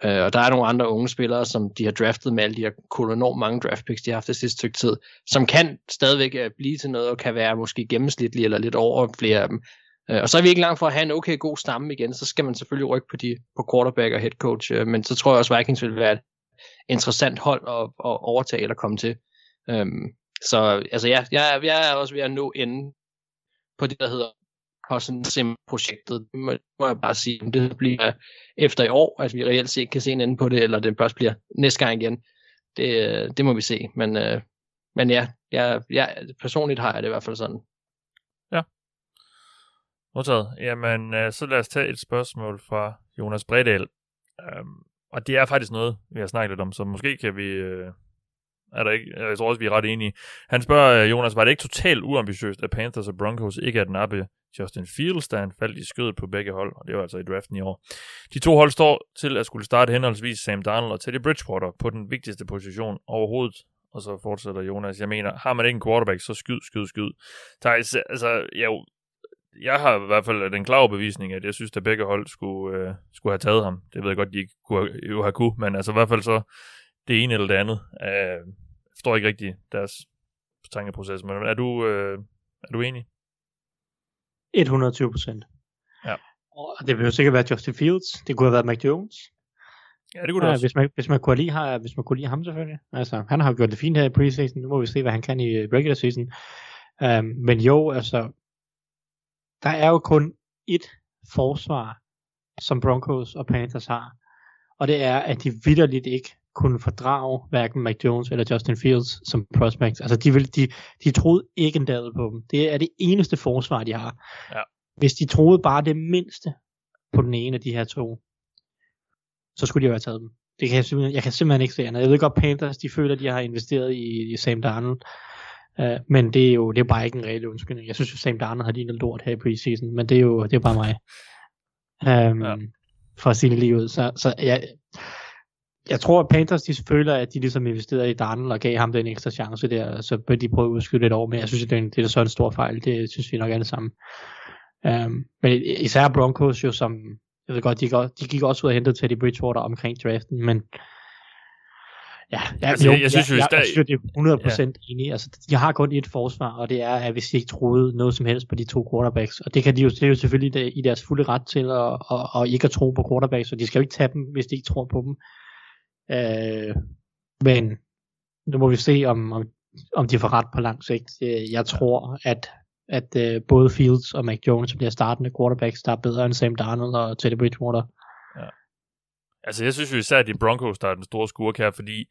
Øh, og der er nogle andre unge spillere, som de har draftet med alle de her kolonormt mange draft picks, de har haft det sidste stykke tid, som kan stadigvæk øh, blive til noget, og kan være måske gennemsnitlige eller lidt over flere af dem. Øh, og så er vi ikke langt fra at have en okay god stamme igen, så skal man selvfølgelig rykke på, de, på quarterback og head coach, øh, men så tror jeg også, Vikings vil være et interessant hold at, at overtage eller komme til. Øhm, så altså ja, jeg, jeg er også ved at nå enden på det, der hedder Cousins-projektet, må, må jeg bare sige, om det bliver efter i år, at vi reelt set kan se en ende på det, eller det først bliver næste gang igen. Det, det må vi se, men, øh, men ja, jeg, jeg, personligt har jeg det i hvert fald sådan. Ja. Modtaget. Jamen, øh, så lad os tage et spørgsmål fra Jonas Bredal. Um, og det er faktisk noget, vi har snakket lidt om, så måske kan vi, øh, er der ikke? Øh, jeg tror også, vi er ret enige. Han spørger, øh, Jonas, var det ikke totalt uambitiøst, at Panthers og Broncos ikke at nappe Justin Fields, da han faldt i skødet på begge hold, og det var altså i draften i år. De to hold står til at skulle starte henholdsvis Sam Darnold og Teddy Bridgewater på den vigtigste position overhovedet. Og så fortsætter Jonas, jeg mener, har man ikke en quarterback, så skyd, skyd, skyd. Thijs, altså, jeg, jeg har i hvert fald den klare bevisning, at jeg synes, at begge hold skulle, øh, skulle have taget ham. Det ved jeg godt, de ikke kunne, jo have kunne, men altså i hvert fald så det ene eller det andet. Øh, jeg forstår ikke rigtig deres tankeproces, men er du, øh, er du enig? 120 procent. Ja. Og det vil jo sikkert være Justin Fields. Det kunne have været Mac Jones. Ja, det kunne det Ja, også. hvis, man, hvis, man kunne lide, har, hvis man kunne lide ham selvfølgelig. Altså, han har jo gjort det fint her i preseason. Nu må vi se, hvad han kan i regular season. Um, men jo, altså, der er jo kun et forsvar, som Broncos og Panthers har. Og det er, at de vidderligt ikke kunne fordrage hverken Mac Jones eller Justin Fields som prospects. Altså, de, vil, de, de troede ikke en dag på dem. Det er det eneste forsvar, de har. Ja. Hvis de troede bare det mindste på den ene af de her to, så skulle de jo have taget dem. Det kan jeg, simpelthen, jeg kan simpelthen ikke se andet. Jeg ved godt, Panthers, de føler, at de har investeret i, i Sam Darnold. Uh, men det er jo det er bare ikke en reel undskyldning. Jeg synes jo, Sam Darnold har lignet lort her i preseason, men det er jo det er bare mig. Um, Ja. ja. For at sige det lige ud. Så, så jeg, jeg tror, at Panthers de føler, at de ligesom investerede i Darnold og gav ham den ekstra chance der, så bør de prøve at udskyde lidt over, men jeg synes, at det er, det er så en stor fejl. Det synes vi nok alle sammen. Um, men især Broncos jo, som jeg ved godt, de, går, de gik også ud og hentede Teddy Bridgewater omkring draften, men ja, ja Altså, jeg- jeg synes jo jeg, stadig- jeg, synes, det er 100% ja. enig. Altså, de har kun et forsvar, og det er, at hvis de ikke troede noget som helst på de to quarterbacks, og det kan de jo, det er jo selvfølgelig i deres fulde ret til at, at, at ikke at tro på quarterbacks, så de skal jo ikke tage dem, hvis de ikke tror på dem. Øh, men nu må vi se, om, om, om de får ret på lang sigt. Øh, Jeg tror, at, at uh, både Fields og Mac Jones bliver startende quarterbacks, der er bedre end Sam Darnold og Teddy Bridgewater. Altså, jeg synes jo især, at de Broncos, der er den store skurk her, fordi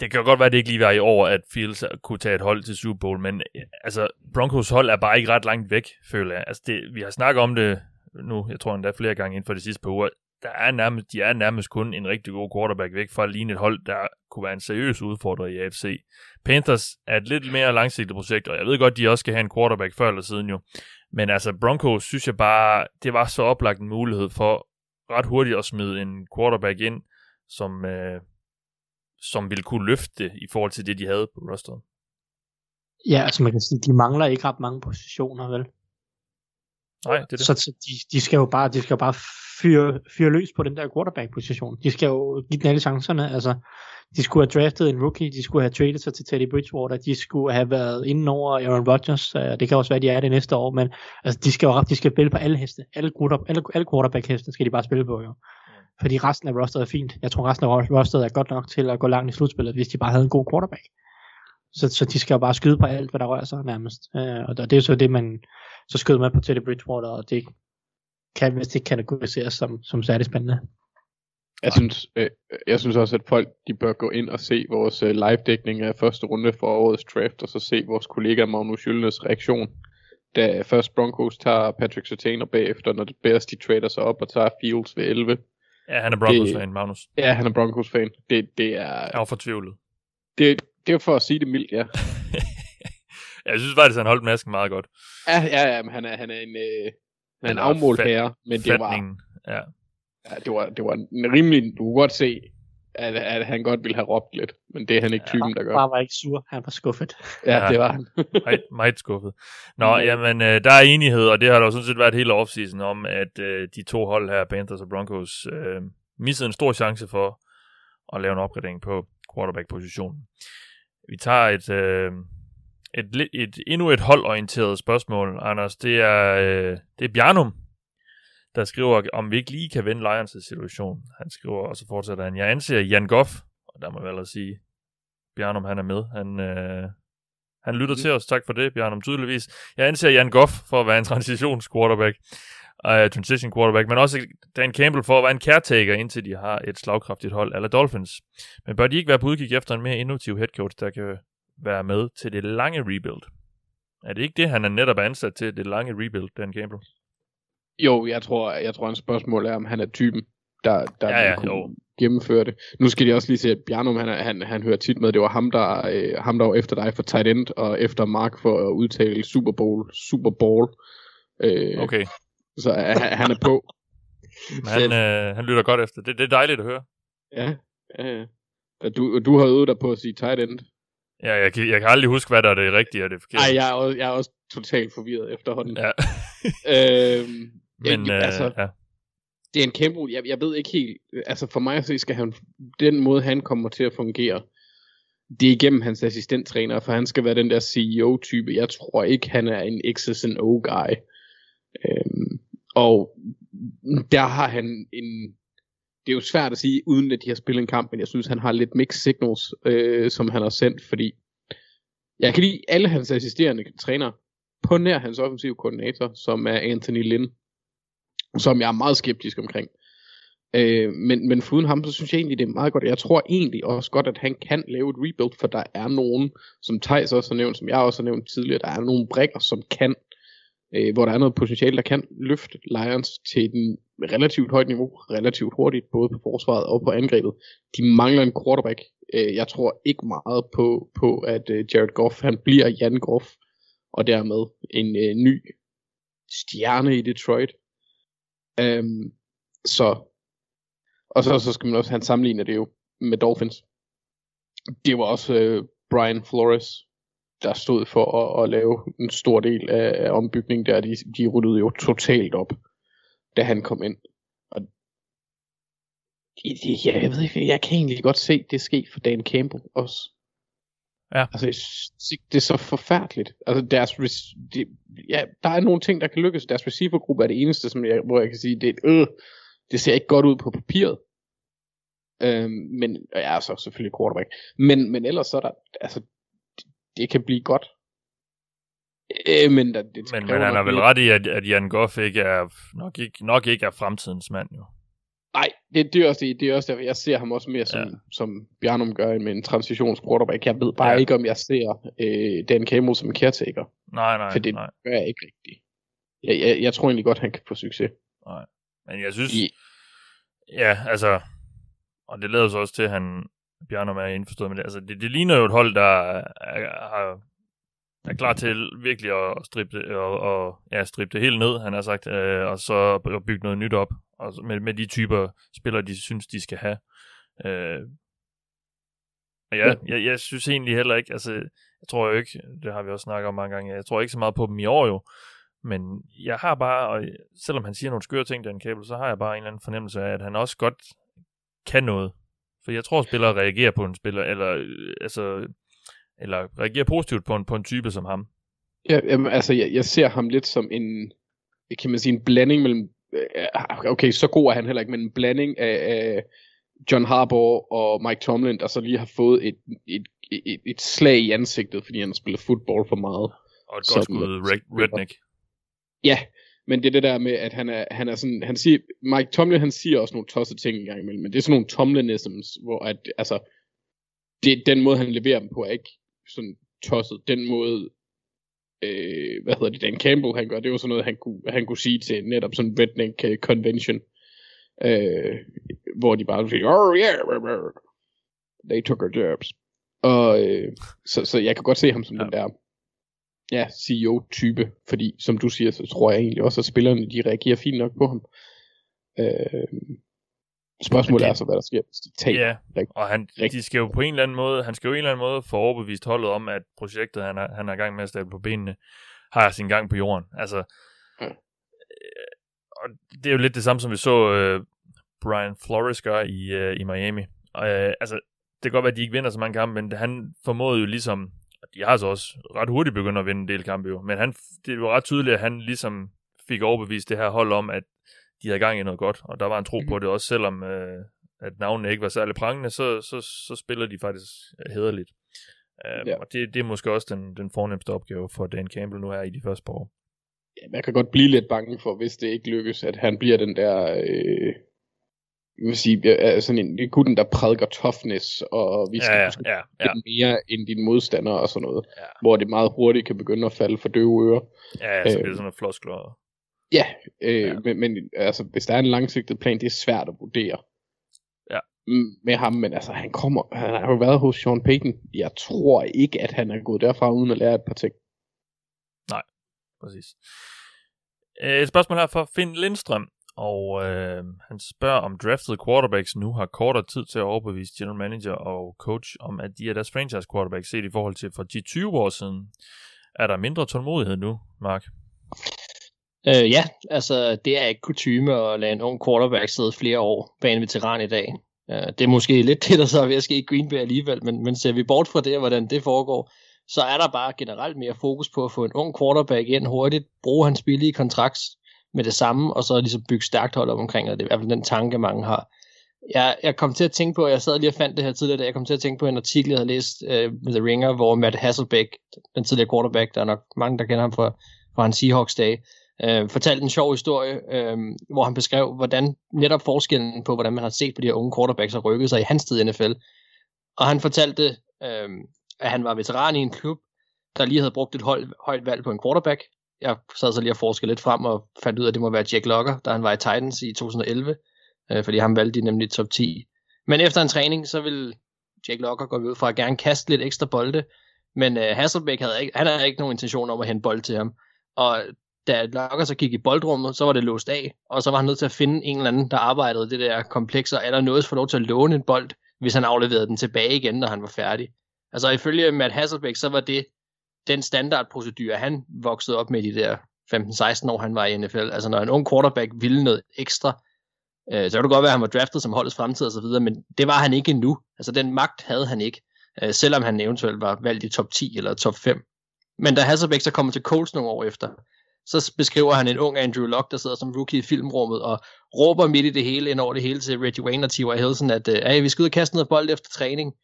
det kan jo godt være, at det ikke lige var i år, at Fields kunne tage et hold til Super Bowl, men øh, altså, Broncos hold er bare ikke ret langt væk, føler jeg. Altså, det, vi har snakket om det nu, jeg tror endda flere gange inden for de sidste par uger. Der er nærmest, de er nærmest kun en rigtig god quarterback væk fra at ligne et hold, der kunne være en seriøs udfordrer i AFC. Panthers er et lidt mere langsigtet projekt, og jeg ved godt, de også skal have en quarterback før eller siden jo. Men altså, Broncos synes jeg bare, det var så oplagt en mulighed for ret hurtigt at smide en quarterback ind, som, øh, som ville kunne løfte i forhold til det, de havde på rosteret. Ja, altså man kan sige, de mangler ikke ret mange positioner, vel? Nej, det er det. Så, så de, de, skal jo bare, de skal jo bare fyre, fyr løs på den der quarterback-position. De skal jo give den alle chancerne. Altså, de skulle have draftet en rookie, de skulle have traded sig til Teddy Bridgewater, de skulle have været inden over Aaron Rodgers, øh, det kan også være, de er det næste år, men altså, de skal jo de skal spille på alle heste. Alle, quarter, alle, alle quarterback-heste skal de bare spille på, jo. Fordi resten af rosteret er fint. Jeg tror, resten af rosteret er godt nok til at gå langt i slutspillet, hvis de bare havde en god quarterback. Så, så de skal jo bare skyde på alt, hvad der rører sig nærmest. Øh, og det er jo så det, man, så skød man på Teddy Bridgewater, og det kan vist ikke kategoriseres som, som særlig spændende. Jeg synes, øh, jeg synes også, at folk de bør gå ind og se vores øh, live-dækning af første runde for årets draft, og så se vores kollega Magnus Jylnes reaktion, da først Broncos tager Patrick Sertain, og bagefter, når det Bears de trader sig op og tager Fields ved 11. Ja, han er Broncos-fan, Magnus. Ja, han er Broncos-fan. Det, det er, Jeg var fortvivlet. det, det er for at sige det mildt, ja. (laughs) jeg synes faktisk, han holdt masken meget godt. Ja, ja, ja men han er, han er en, øh, han er en Eller afmålt fat- herre, men det var. Ja. ja, det var, det var en rimelig, du kunne godt se, at, at han godt ville have råbt lidt, men det er han ikke typen, der gør. Bare var ikke sur, han var skuffet. Ja, Ja. det var han. (laughs) meget, meget skuffet. Nå, jamen, øh, der er enighed, og det har der jo sådan set været hele offseason om, at øh, de to hold her, Panthers og Broncos, øh, missede en stor chance for at lave en opgradering på quarterback-positionen. Vi tager et, øh, et, et, endnu et holdorienteret spørgsmål, Anders. Det er, øh, det er Bjarnum, der skriver, om vi ikke lige kan vende Lions' situation. Han skriver, og så fortsætter han, jeg anser Jan Goff, og der må jeg vel sige, Bjarnum han er med. Han, øh, han lytter til os. Tak for det, Bjarnum, tydeligvis. Jeg anser Jan Goff for at være en transitions quarterback, uh, transition quarterback, men også Dan Campbell for at være en caretaker, indtil de har et slagkraftigt hold, eller Dolphins. Men bør de ikke være på udkig efter en mere innovativ head coach, der kan være med til det lange rebuild? Er det ikke det, han er netop ansat til, det lange rebuild, Dan Campbell? Jo, jeg tror, jeg tror, hans spørgsmål er, om han er typen, der, der Ja, ja, kunne jo. gennemføre det. Nu skal de også lige se, at Bjarnum, han, han, han hører tit med, det var ham, der, øh, ham, der var efter dig for tight end, og efter Mark for at udtale Super Bowl. Super Bowl. Øh, Okay, Så er, han- er på. men han, øh, han lytter godt efter. Det, det er dejligt at høre. Ja, ja, ja. Og Du, du har øvet dig på at sige tight end. Ja, jeg, kan, jeg kan aldrig huske, hvad der er det rigtige og det forkerte. Nej, jeg er, også, jeg er også totalt forvirret efterhånden. Ja, (laughs) Øhm, men jeg, øh, altså, ja. det er en Campbell, jeg, jeg ved ikke helt, altså for mig se, skal han, den måde han kommer til at fungere, det er igennem hans assistenttræner, for han skal være den der CEO-type. Jeg tror ikke, han er en X's and O-guy. Øhm, og der har han en, det er jo svært at sige, uden at de har spillet en kamp, men jeg synes, han har lidt mixed signals, øh, som han har sendt, fordi jeg kan lide alle hans assisterende træner, på nær hans offensive koordinator, som er Anthony Lynn, som jeg er meget skeptisk omkring. Øh, men, men foruden ham, så synes jeg egentlig, det er meget godt. Jeg tror egentlig også godt, at han kan lave et rebuild, for der er nogen, som Thijs også har nævnt, som jeg også har nævnt tidligere, der er nogle brækker, som kan, øh, hvor der er noget potentiale, der kan løfte Lions til et relativt højt niveau, relativt hurtigt, både på forsvaret og på angrebet. De mangler en quarterback. Øh, jeg tror ikke meget på, på at øh, Jared Goff, han bliver Jan Goff, og dermed en øh, ny stjerne i Detroit. Øhm, så og så, så skal man også, han sammenligner det jo med Dolphins. Det var også øh, Brian Flores, der stod for at, at lave en stor del af, af ombygningen der. De, de rullede jo totalt op, da han kom ind. Og det, jeg, jeg ved ikke, jeg kan egentlig godt se det ske for Dan Campbell også. Ja. Altså, det er så forfærdeligt. Altså, deres, det, ja, der er nogle ting, der kan lykkes. Deres receivergruppe er det eneste, som jeg, hvor jeg kan sige, det, et, øh, det ser ikke godt ud på papiret. Øhm, men, ja, så selvfølgelig quarterback. Men, men ellers så er der, altså, det, det kan blive godt. Øh, men, der, det Men, men han har vel lidt- ret i, at, at Jan Goff ikke er, nok, ikke, nok ikke er fremtidens mand, jo. Nej, det, det, er også det, det er også derfor, jeg ser ham også mere som, Ja. som Bjarnum gør med en transitions quarterback. Jeg ved bare Ja. ikke, om jeg ser øh, Dan Campbell som caretaker. Nej, nej, For det nej. gør jeg ikke rigtigt. Jeg, jeg, jeg tror egentlig godt, han kan få succes. Men jeg synes, I, ja, altså, og det lader så også til, at han, Bjarnum er indforstået med det. Altså, det, det ligner jo et hold, der er, er, er klar til virkelig at strippe det, og, og, ja, strippe det helt ned, han har sagt, øh, og så bygge noget nyt op, og med, med de typer spillere, de synes, de skal have. Øh, og jeg, jeg, jeg synes egentlig heller ikke, altså, jeg tror jo ikke, det har vi også snakket om mange gange, jeg tror ikke så meget på dem i år jo, men jeg har bare, og selvom han siger nogle skøre ting, Dan Cable, så har jeg bare en eller anden fornemmelse af, at han også godt kan noget. For jeg tror, spillere reagerer på en spiller, eller, øh, altså, eller reagerer positivt på en, på en type som ham. ja, jamen, altså, jeg, jeg ser ham lidt som en, kan man sige, en blanding mellem, øh, okay, så god er han heller ikke, men en blanding af, af John Harbaugh og Mike Tomlin, der så lige har fået et, et, et, et slag i ansigtet, fordi han har spillet fodbold for meget. Og et godt skud re- redneck. Ja, men det er det der med, at han er, han er sådan, han siger, Mike Tomlin, han siger også nogle tosset ting en gang imellem, men det er sådan nogle Tomlinisms, hvor at, altså, det, den måde, han leverer dem på, er ikke sådan tosset. Den måde, øh, hvad hedder det, Dan Campbell, han gør, det var sådan noget, han kunne, han kunne sige til netop sådan en redneck øh, convention, øh, hvor de bare siger, oh yeah, they took our jobs. Og øh, så, så jeg kan godt se ham som ja. den der ja, CEO-type, fordi som du siger, så tror jeg egentlig også, at spillerne de reagerer fint nok på ham. Øh, spørgsmålet det- er så, hvad der sker, hvis de taber. Ja, Rigtig. og han, de Rigtig. skal jo på en eller anden måde, han skal jo på en eller anden måde få overbevist holdet om, at projektet, han er, han er i gang med at stable på benene, har sin gang på jorden. Altså, Ja. øh, og det er jo lidt det samme, som vi så øh, Brian Flores gøre i, øh, i Miami. Og, øh, altså, det kan godt være, at de ikke vinder så mange kampe, men han formåede jo ligesom, og de har så også ret hurtigt begyndt at vinde en del kampe jo, men han, det var ret tydeligt, at han ligesom fik overbevist det her hold om, at de havde gang i noget godt, og der var en tro på det også, selvom øh, at navnene ikke var særlig prangende, så, så, så spiller de faktisk hederligt. Uh, Ja. Og det, det er måske også den, den fornemmeste opgave for Dan Campbell nu her i de første par år. Jamen, jeg kan godt blive lidt bange for, hvis det ikke lykkes, at han bliver den der, øh, vil sige, øh, sådan en, er gutten, der prædiker toughness, og vi skal Ja, ja, ja, ja, lidt mere end dine modstandere og sådan noget, Ja. hvor det meget hurtigt kan begynde at falde for døve ører. ja, så Øh. bliver det sådan noget floskler. Ja, øh, ja. Men, men altså, hvis der er en langsigtet plan, det er svært at vurdere. Ja. Med ham, men altså, han kommer, han har jo været hos Sean Payton. Jeg tror ikke, at han er gået derfra uden at lære et par ting. Nej, præcis. Øh, et spørgsmål her fra Finn Lindstrøm, og øh, han spørger om drafted quarterbacks nu har kortere tid til at overbevise general manager og coach om, at de er deres franchise quarterbacks set i forhold til for 10-20 år siden. Er der mindre tålmodighed nu, Mark? Øh, ja, altså det er ikke kutume at lade en ung quarterback sidde flere år bag en veteran i dag. Øh, det er måske lidt det, der så er ved at ske i Green Bay alligevel, men, men ser vi bort fra det, hvordan det foregår, så er der bare generelt mere fokus på at få en ung quarterback ind hurtigt, bruge hans billige kontrakt med det samme, og så ligesom bygge stærkt hold op omkring, og det er i hvert fald den tanke, mange har. Jeg, jeg kom til at tænke på, jeg sad lige og fandt det her tidligere, jeg kom til at tænke på en artikel, jeg havde læst uh, med The Ringer, hvor Matt Hasselbeck, den tidligere quarterback, der er nok mange, der kender ham fra, fra hans Seahawks dag, uh, øh, fortalte en sjov historie, uh, hvor han beskrev, hvordan netop forskellen på, hvordan man har set på de her unge quarterbacks har rykket sig i hans tid i NFL. Og han fortalte, uh, at han var veteran i en klub, der lige havde brugt et højt, højt valg på en quarterback, jeg sad så lige og forskede lidt frem og fandt ud af, at det må være Jack Locker, da han var i Titans i 2011, øh, fordi han valgte de nemlig top 10. Men efter en træning, så vil Jack Locker gå ud fra at gerne kaste lidt ekstra bolde, men øh, Hasselbeck havde ikke, han havde ikke nogen intention om at hente bold til ham. Og da Locker så gik i boldrummet, så var det låst af, og så var han nødt til at finde en eller anden, der arbejdede det der kompleks, og eller noget for lov til at låne en bold, hvis han afleverede den tilbage igen, når han var færdig. Altså ifølge Matt Hasselbeck, så var det den standardprocedur, han voksede op med de der 15-16 år, han var i NFL. Altså når en ung quarterback ville noget ekstra, øh, så kan det godt være, at han var draftet som holdets fremtid og så videre, men det var han ikke endnu. Altså den magt havde han ikke, øh, selvom han eventuelt var valgt i top 10 eller top 5. Men da Hasselbeck så kommer til Colts nogle år efter, så beskriver han en ung Andrew Luck, der sidder som rookie i filmrummet og råber midt i det hele, ind over det hele til Reggie Wayne og T.Y. Hilton, at øh, vi skal ud og kaste noget bold efter træning.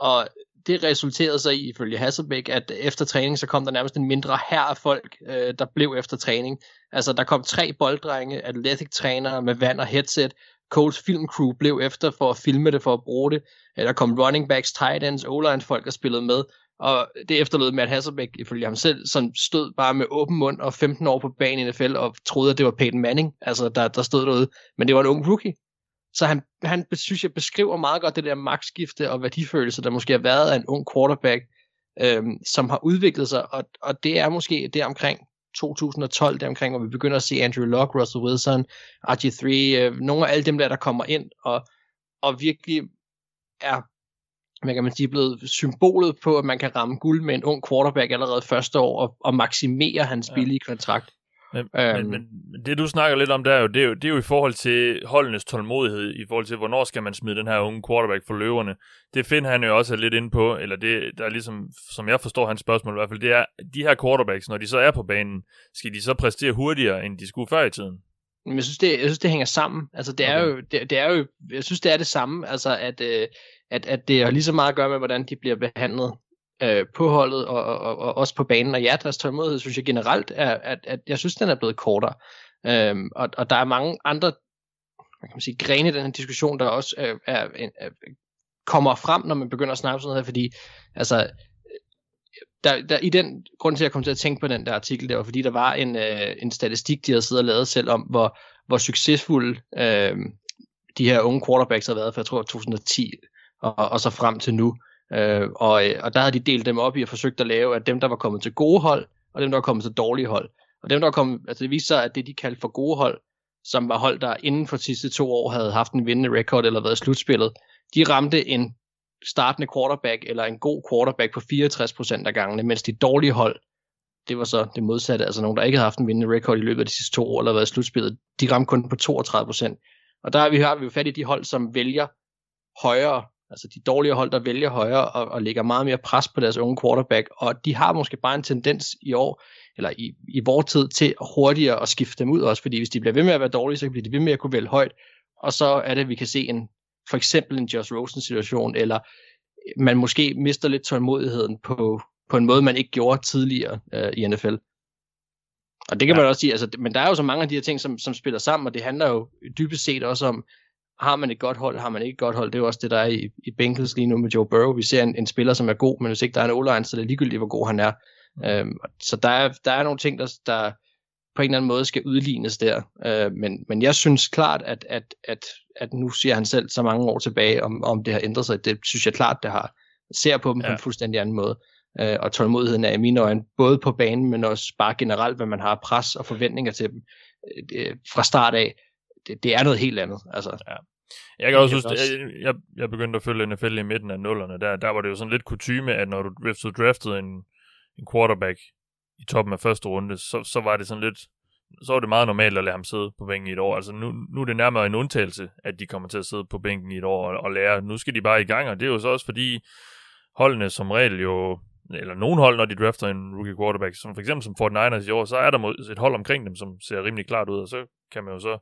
Og det resulterede så i, ifølge Hasselbeck, at efter træning, så kom der nærmest en mindre her af folk, øh, der blev efter træning. Altså, der kom tre bolddrenge, athletic-trænere med vand og headset, Coles filmcrew blev efter for at filme det, for at bruge det. Øh, der kom running backs, tight ends, o folk, der spillede med. Og det efterlod Matt Hasselbeck, ifølge ham selv, som stod bare med åben mund og 15 år på banen i NFL og troede, at det var Peyton Manning, altså der, der stod derude. Men det var en ung rookie. Så han, han synes jeg beskriver meget godt det der magtskifte og værdifølelse, der måske har været af en ung quarterback, øhm, som har udviklet sig, og, og det er måske det omkring 2012, der omkring, hvor vi begynder at se Andrew Luck, Russell Wilson, RG3, øh, nogle af alle dem der, der kommer ind, og, og virkelig er hvad kan man sige, blevet symbolet på, at man kan ramme guld med en ung quarterback allerede første år, og, og maksimere hans billige kontrakt. Men, øhm, men, men det du snakker lidt om der, er jo, det, er jo, det er jo i forhold til holdenes tålmodighed, i forhold til, hvornår skal man smide den her unge quarterback for løverne. Det finder han jo også lidt ind på, eller det, der er ligesom, som jeg forstår hans spørgsmål i hvert fald, det er, de her quarterbacks, når de så er på banen, skal de så præstere hurtigere, end de skulle før i tiden? Men jeg synes, det, jeg synes, det hænger sammen. Altså, det er, okay. jo, det, det er jo, jeg synes, det er det samme, altså, at, øh, at, at det har lige så meget at gøre med, hvordan de bliver behandlet øh, på holdet og, og, og, og også på banen. Og ja, deres tålmodighed synes jeg generelt er, at, at jeg synes, den er blevet kortere. Øhm, og, og der er mange andre hvad kan man sige, grene i den her diskussion, der også er, er, er, er, kommer frem, når man begynder at snakke sådan noget her, fordi altså, øh, der, der, i den grund til, at jeg kom til at tænke på den der artikel, det var fordi, der var en, øh, en statistik, de havde siddet og lavet selv om, hvor, hvor succesfulde øh, de her unge quarterbacks har været, fra, jeg tror 2010 og, og så frem til nu. Øh, og, og der havde de delt dem op i og forsøgt at lave, at dem, der var kommet til gode hold, og dem, der var kommet til dårlige hold. Og dem, der var kommet, altså det viste sig, at det, de kaldte for gode hold, som var hold, der inden for de sidste to år havde haft en vindende record eller været slutspillet, de ramte en startende quarterback eller en god quarterback på 64% af gangene, mens de dårlige hold, det var så det modsatte, altså nogen, der ikke havde haft en vindende record i løbet af de sidste to år eller været slutspillet, de ramte kun på 32%. Og der har vi, har vi jo fat i de hold, som vælger højere Altså de dårlige hold, der vælger højere og, og lægger meget mere pres på deres unge quarterback, og de har måske bare en tendens i år, eller i, i vores tid, til hurtigere at skifte dem ud også, fordi hvis de bliver ved med at være dårlige, så bliver de ved med at kunne vælge højt, og så er det, at vi kan se en, for eksempel en Josh Rosen situation, eller man måske mister lidt tålmodigheden på, på en måde, man ikke gjorde tidligere øh, i NFL. Og det kan ja. man også sige, altså, men der er jo så mange af de her ting, som, som spiller sammen, og det handler jo dybest set også om, har man et godt hold, har man ikke et godt hold. Det er jo også det, der er i, i Bengals lige nu med Joe Burrow. Vi ser en, en spiller, som er god, men hvis ikke der er en o så er det ligegyldigt, hvor god han er. Mm. Øhm, så der er, der er nogle ting, der, der, på en eller anden måde skal udlignes der. Øh, men, men jeg synes klart, at, at, at, at nu siger han selv så mange år tilbage, om, om det har ændret sig. Det synes jeg klart, det har. Jeg ser på dem ja. på en fuldstændig anden måde. Øh, og tålmodigheden er i mine øjne, både på banen, men også bare generelt, hvad man har pres og forventninger til dem øh, fra start af. Det, det er noget helt andet. Altså. Ja. Jeg kan også huske, jeg, jeg, jeg begyndte at følge NFL i midten af nullerne. Der, der var det jo sådan lidt kutyme, at når du, hvis du draftede en, en quarterback i toppen af første runde, så, så var det sådan lidt, så var det meget normalt at lade ham sidde på bænken i et år. Altså nu, nu er det nærmere en undtagelse, at de kommer til at sidde på bænken i et år og, og lære. Nu skal de bare i gang, og det er jo så også fordi holdene som regel jo, eller nogle hold, når de drafter en rookie quarterback, som for eksempel som Fort Niners i år, så er der et hold omkring dem, som ser rimelig klart ud, og så kan man jo så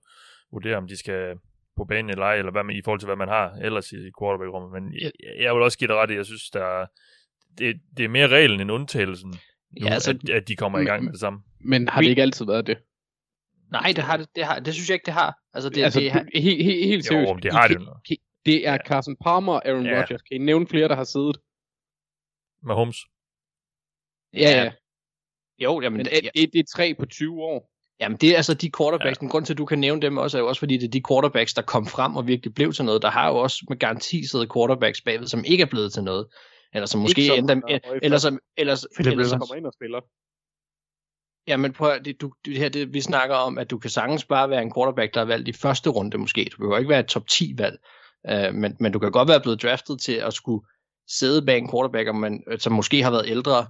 vurdere, om de skal på banen eller ej, eller hvad man, i forhold til, hvad man har ellers i quarterback-rummet. Men jeg, jeg vil også give dig ret i, jeg synes, der det, det er mere reglen end undtagelsen, nu, ja, altså, at, at de kommer men, i gang med det samme. Men har det ikke altid været det? Nej, det har det, det, har, det synes jeg ikke, det har. Altså, det, altså, det, har... helt, helt, helt seriøst. Jo, det har det jo. Det er Carson Palmer og Aaron ja. Rodgers. Kan I nævne flere, der har siddet? Med Holmes. Ja, ja. Jo, jamen, men det, det, det er tre på 20 år. Jamen det er altså de quarterbacks, ja. den grund til at du kan nævne dem også, er jo også fordi det er de quarterbacks, der kom frem og virkelig blev til noget. Der har jo også med garanti siddet quarterbacks bagved, som ikke er blevet til noget. Eller som måske som endda, eller som, eller, eller, eller som kommer ind og spiller. Ja, men prøv det, du, det her, det, vi snakker om, at du kan sagtens bare være en quarterback, der er valgt i første runde måske. Du behøver ikke være et top 10 valg. Uh, men, men du kan godt være blevet draftet til at skulle sidde bag en quarterback, man, som måske har været ældre,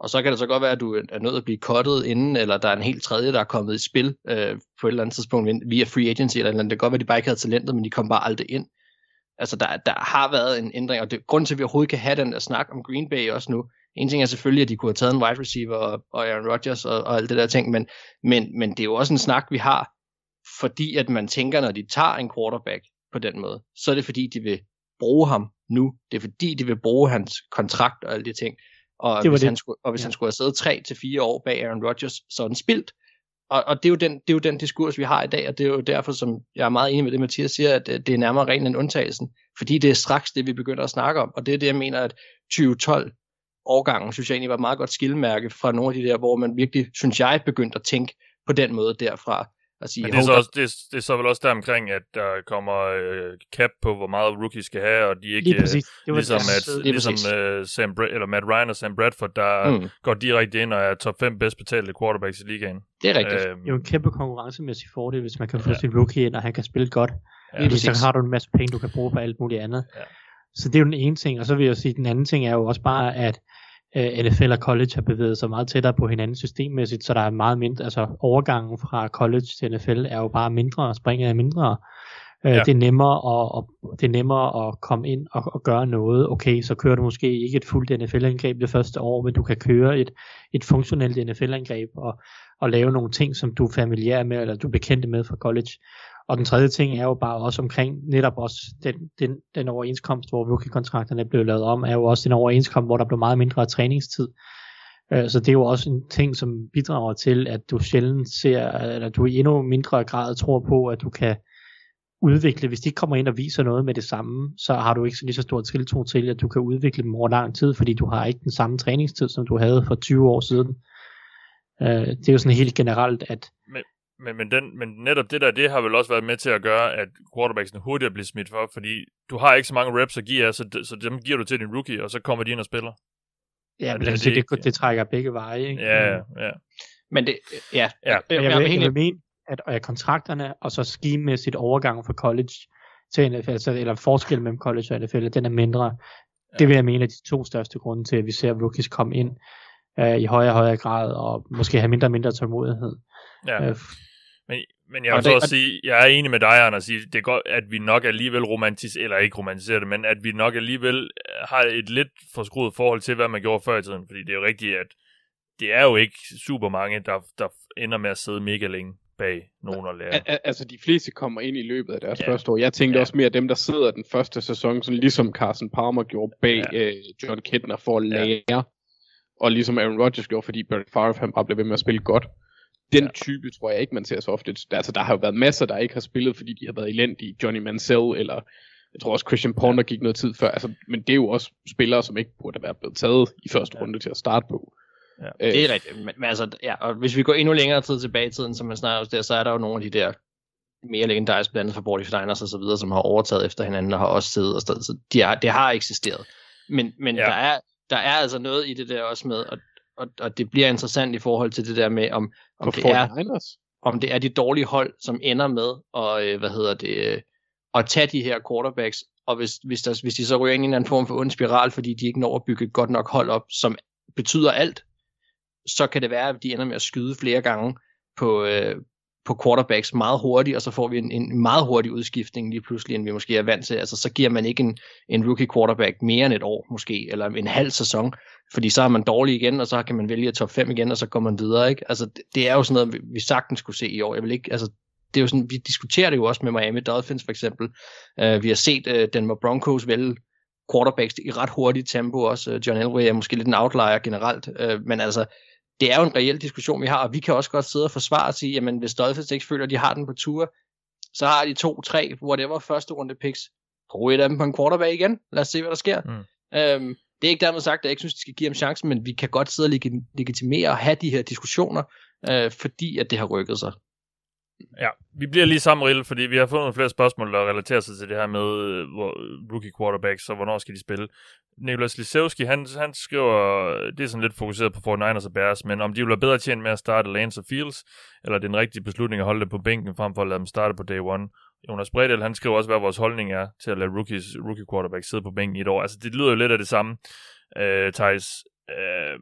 og så kan det så godt være, at du er nødt til at blive cuttet inden, eller der er en helt tredje, der er kommet i spil øh, på et eller andet tidspunkt via free agency, eller, andet. Det kan godt være, at de bare ikke havde talentet, men de kom bare aldrig ind. Altså, der, der har været en ændring, og det grund til, at vi overhovedet kan have den der snak om Green Bay også nu, en ting er selvfølgelig, at de kunne have taget en wide receiver og, og Aaron Rodgers og, og alt det der ting, men, men, men det er jo også en snak, vi har, fordi at man tænker, når de tager en quarterback på den måde, så er det fordi, de vil bruge ham nu. Det er fordi, de vil bruge hans kontrakt og alle de ting. Og det hvis, det. Han, skulle, og hvis ja. han skulle have siddet 3 til fire år bag Aaron Rodgers, så er den spildt. Og, og det, er jo den, det er jo den diskurs, vi har i dag, og det er jo derfor, som jeg er meget enig med det, Mathias siger, at det er nærmere rent en undtagelsen, fordi det er straks det, vi begynder at snakke om, og det er det, jeg mener, at 2012 årgangen, synes jeg egentlig var et meget godt skilmærke fra nogle af de der, hvor man virkelig, synes jeg, begyndte at tænke på den måde derfra. At sige, Men det er, så også, det, det er så vel også der omkring, at der kommer øh, cap på, hvor meget rookies skal have, og de ikke, Lige præcis. Det var ligesom, at, det ligesom øh, Sam Bra- eller Matt Ryan og Sam Bradford, der mm. går direkte ind og er top 5 bedst betalte quarterbacks i ligaen. Det er rigtigt. Øhm, det er jo en kæmpe konkurrencemæssig fordel, hvis man kan få ja. sin rookie ind, og han kan spille godt. Ja, Lige så har du en masse penge, du kan bruge på alt muligt andet. Ja. Så det er jo den ene ting, og så vil jeg sige, at den anden ting er jo også bare, at øh, NFL og college har bevæget sig meget tættere på hinanden systemmæssigt, så der er meget mindre, altså overgangen fra college til NFL er jo bare mindre, og springet er mindre. Øh, ja. Det er nemmere at, og, det er nemmere at komme ind og, og gøre noget. Okay, så kører du måske ikke et fuldt NFL-angreb det første år, men du kan køre et, et funktionelt NFL-angreb og, og lave nogle ting, som du er familiær med, eller du er bekendt med fra college. Og den tredje ting er jo bare også omkring netop også den, den, den overenskomst, hvor rookie-kontrakterne blev lavet om, er jo også en overenskomst, hvor der blev meget mindre træningstid. Øh, så det er jo også en ting, som bidrager til, at du sjældent ser, eller du i endnu mindre grad tror på, at du kan udvikle, hvis de kommer ind og viser noget med det samme, så har du ikke så lige så stor tiltro til, at du kan udvikle dem over lang tid, fordi du har ikke den samme træningstid, som du havde for 20 år siden. Øh, det er jo sådan helt generelt, at men, men, men, den, men netop det der, det har vel også været med til at gøre, at quarterbacksene hurtigere bliver smidt for, fordi du har ikke så mange reps at give af, så, så dem giver du til din rookie, og så kommer de ind og spiller. Ja, men det, det, det, det trækker begge veje, ikke? Ja, ja. Men det, ja. ja. Jeg, jeg, jeg, jeg vil mene, at, at kontrakterne, og så schememæssigt overgang fra college til NFL, altså, eller forskel mellem college og NFL, den er mindre. Ja. Det vil jeg mene er de to største grunde til, at vi ser rookies komme ind uh, i højere og højere grad, og måske have mindre og mindre tålmodighed. Ja. Uh, men, men jeg vil så også sige, jeg er enig med dig, Anders, sige, det er godt, at vi nok alligevel romantis eller ikke romantiserer det, men at vi nok alligevel øh, har et lidt forskruet forhold til, hvad man gjorde før i tiden, fordi det er jo rigtigt, at det er jo ikke super mange, der, der ender med at sidde mega længe bag nogen og lære. Al- altså de fleste kommer ind i løbet af deres ja. første år. Jeg tænkte ja. også mere dem, der sidder den første sæson, sådan ligesom Carson Palmer gjorde bag ja. øh, John Kittner for at lære, ja. og ligesom Aaron Rodgers gjorde, fordi Brett Favre han bare blev ved med at spille godt den ja. type tror jeg ikke, man ser så ofte. Altså, der har jo været masser, der ikke har spillet, fordi de har været elendige. Johnny Mansell, eller jeg tror også Christian Ponder gik noget tid før. Altså, men det er jo også spillere, som ikke burde være blevet taget i første runde til at starte på. Ja. Øh, Det er rigtigt. Men, men altså, ja, og hvis vi går endnu længere tid tilbage i tiden, som man snakker om der, så er der jo nogle af de der mere legendariske, blandt andet for Bordy Steiners og så videre, som har overtaget efter hinanden og har også siddet og stået. Så de er, det har eksisteret. Men, men Ja. ja. der, er, der er altså noget i det der også med, og, og, og det bliver interessant i forhold til det der med, om, om, det, er, 49ers. om det er de dårlige hold, som ender med at, øh, hvad hedder det, øh, at tage de her quarterbacks, og hvis, hvis, der, hvis de så ryger ind i en eller anden form for ond spiral, fordi de ikke når at bygge et godt nok hold op, som betyder alt, så kan det være, at de ender med at skyde flere gange på, øh, på quarterbacks meget hurtigt, og så får vi en, en meget hurtig udskiftning lige pludselig, end vi måske er vant til. Altså, så giver man ikke en, en rookie quarterback mere end et år måske, eller en halv sæson, fordi så er man dårlig igen, og så kan man vælge top 5 igen, og så går man videre. Ikke? Altså, det, det er jo sådan noget, vi, vi sagtens skulle se i år. Jeg vil ikke, altså, det er jo sådan, vi diskuterer det jo også med Miami Dolphins for eksempel. Uh, vi har set uh, Denver Broncos vælge quarterbacks i ret hurtigt tempo også. Uh, John Elway er måske lidt en outlier generelt, uh, men altså, det er jo en reel diskussion, vi har, og vi kan også godt sidde og forsvare og sige, jamen hvis Dolphins ikke føler, at de har den på tur, så har de to, tre, whatever, første runde picks. Brug et af dem på en quarterback igen. Lad os se, hvad der sker. Mm. Øhm, det er ikke dermed sagt, at jeg ikke synes, de skal give ham chancen, men vi kan godt sidde og leg- legitimere og have de her diskussioner, øh, fordi at det har rykket sig. Ja, vi bliver lige samme rille, fordi vi har fået nogle flere spørgsmål, der relaterer sig til det her med øh, hvor, øh, rookie quarterbacks, og hvornår skal de spille. Nicholas Lisewski, han, han skriver, øh, det er sådan lidt fokuseret på 49ers og Bears, men om de vil være bedre tjent med at starte Lance og Fields, eller det er en rigtig beslutning at holde det på bænken, frem for at lade dem starte på day one. Jonas Bredel, han skriver også, hvad vores holdning er til at lade rookies, rookie quarterbacks sidde på bænken i et år. Altså, det lyder jo lidt af det samme, øh, Thijs. Øh,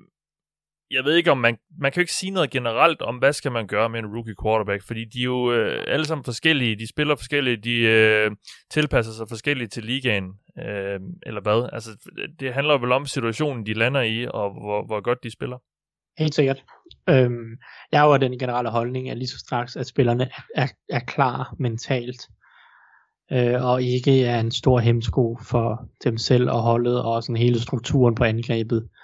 jeg ved ikke, om man, man kan jo ikke sige noget generelt om, hvad skal man gøre med en rookie quarterback, fordi de er jo øh, alle sammen forskellige, de spiller forskellige, de øh, tilpasser sig forskelligt til ligaen, øh, eller hvad. Altså, det handler vel om situationen, de lander i, og hvor, hvor godt de spiller. Helt sikkert. Øhm, jeg har jo den generelle holdning, at lige så straks, at spillerne er, er, klar mentalt, øh, og ikke er en stor hemsko for dem selv og holdet, og sådan hele strukturen på angrebet, øh,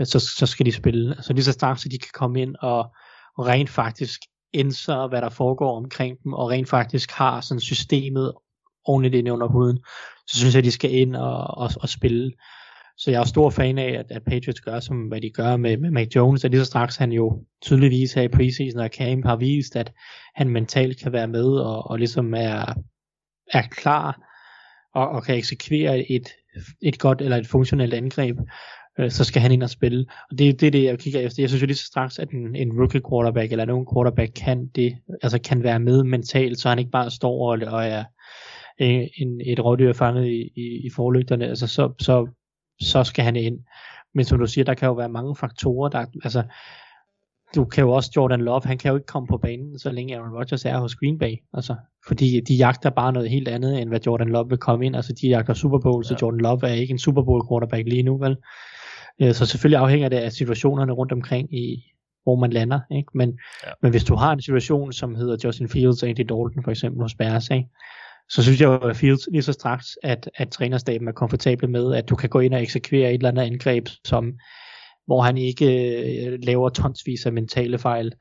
Øh, så, så skal de spille. Altså lige så snart, så de kan komme ind og, og rent faktisk indse, hvad der foregår omkring dem, og rent faktisk har sådan systemet ordentligt ind under huden, så synes jeg, at de skal ind og, og, og spille. Så jeg er stor fan af, at, at Patriots gør, som hvad de gør med, med Mac Jones, og lige så straks han jo tydeligvis her i preseason og camp har vist, at han mentalt kan være med og, og ligesom er, er klar og, og kan eksekvere et, et godt eller et funktionelt angreb, øh, så skal han ind og spille. Og det er det, er det, jeg kigger efter. Jeg synes jo lige så straks, at en, en rookie quarterback eller nogen quarterback kan det, altså kan være med mentalt, så han ikke bare står og, og er en, en, et rådyr fanget i, i, i forlygterne, altså så, så så skal han ind. Men som du siger, der kan jo være mange faktorer, der, altså, du kan jo også, Jordan Love, han kan jo ikke komme på banen, så længe Aaron Rodgers er hos Green Bay, altså, fordi de jagter bare noget helt andet, end hvad Jordan Love vil komme ind, altså de jagter Super Bowl, ja. så Jordan Love er ikke en Super Bowl quarterback lige nu, vel? Øh, Så selvfølgelig afhænger det af situationerne rundt omkring i, hvor man lander, ikke? Men, Ja. men hvis du har en situation, som hedder Justin Fields og Andy Dalton for eksempel hos Bears, ikke? så synes jeg jo, at Fields lige så straks, at, at trænerstaben er komfortabel med, at du kan gå ind og eksekvere et eller andet angreb, som, hvor han ikke øh, laver tonsvis af mentale fejl,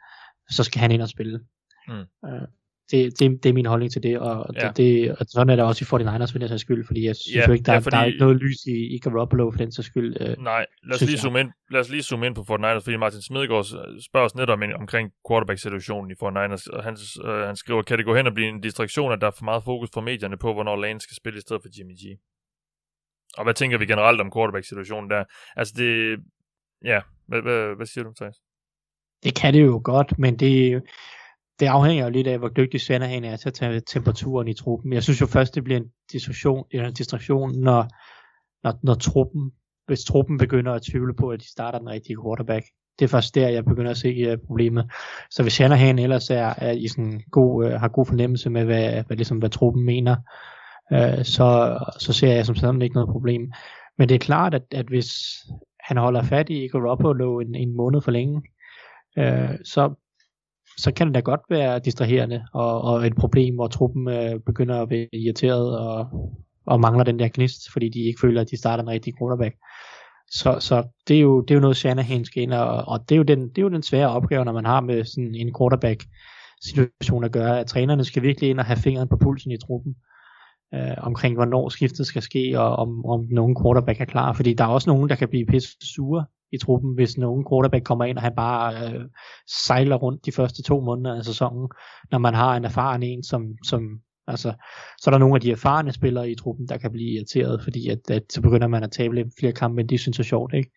så skal han ind og spille. Mm. Øh, det, det, det er min holdning til det, og, Ja. det, det, og sådan er det også i 49ers for den sags skyld, fordi jeg synes Ja, jo ikke, der, ja, fordi- der er ikke noget lys i, i Garoppolo for den sags skyld. Øh, Nej, lad os, lige jeg. zoome ind, lad os lige zoome ind på 49ers, fordi Martin Smedegaard spørger os netop ind omkring quarterback-situationen i 49ers, og han, øh, han skriver, kan det gå hen og blive en distraktion, at der er for meget fokus fra medierne på, hvornår Lane skal spille i stedet for Jimmy G? Og hvad tænker vi generelt om quarterback-situationen der? Altså det, ja, hvad, hvad, hvad siger du, Thijs? Det kan det jo godt, men det, det afhænger jo lidt af, hvor dygtig Shanahan er til at tage temperaturen i truppen. Jeg synes jo først, det bliver en distraktion, en distraktion når, når, når truppen, hvis truppen begynder at tvivle på, at de starter den rigtige quarterback. Det er først der, jeg begynder at se uh, problemet. Så hvis Shanahan ellers er, er i sådan god, uh, har god fornemmelse med, hvad, hvad, ligesom, hvad truppen mener, uh, så, så ser jeg som sådan ikke noget problem. Men det er klart, at, at hvis han holder fat i Garoppolo en, en måned for længe, øh, så, så kan det da godt være distraherende og, og et problem, hvor truppen øh, begynder at blive irriteret og, og mangler den der gnist, fordi de ikke føler, at de starter en rigtig quarterback. Så, så det, er jo, det er jo noget, Shanahan skal ind, og, og det, er jo den, det er jo den svære opgave, når man har med sådan en quarterback situation at gøre, at trænerne skal virkelig ind og have fingeren på pulsen i truppen, øh, omkring hvornår skiftet skal ske, og om, om nogen quarterback er klar, fordi der er også nogen, der kan blive pisse sure i truppen, hvis nogen quarterback kommer ind, og han bare øh, sejler rundt de første to måneder af sæsonen, når man har en erfaren en, som, som altså, så er der nogle af de erfarne spillere i truppen, der kan blive irriteret, fordi at, at så begynder man at tabe lidt flere kampe, end de synes er sjovt, ikke?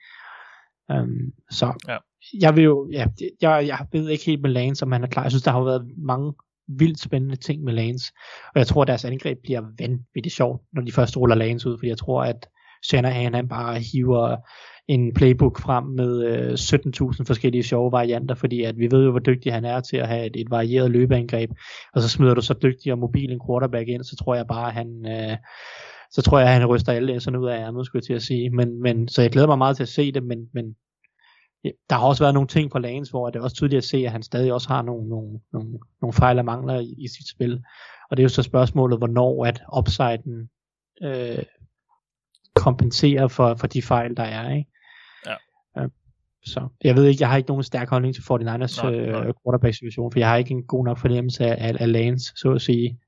Um, så Ja. jeg vil jo, ja, jeg, jeg ved ikke helt med Lance, om han er klar. Jeg synes, der har jo været mange vildt spændende ting med Lance, og jeg tror, at deres angreb bliver vanvittigt sjovt, når de først ruller Lance ud, fordi jeg tror, at Shanahan han bare hiver en playbook frem med øh, 17.000 forskellige sjove varianter, fordi at vi ved jo, hvor dygtig han er til at have et, et varieret løbeangreb, og så smider du så dygtig og mobil en quarterback ind, så tror jeg bare, at han, øh, så tror jeg, at han ryster alle sådan ud af ærmet, skulle jeg til at sige. Men, men, så jeg glæder mig meget til at se det, men, men der har også været nogle ting på Lanes, hvor det er også tydeligt at se, at han stadig også har nogle, nogle, nogle, nogle fejl og mangler i, i sit spil. Og det er jo så spørgsmålet, hvornår at upsiden øh, kompenserer for, for de fejl, der er. Ikke? Ja. Øh, så jeg ved ikke, jeg har ikke nogen stærk holdning til 49ers Nej, nej. øh, quarterback-situation, for jeg har ikke en god nok fornemmelse af, af, af Lance, så at sige.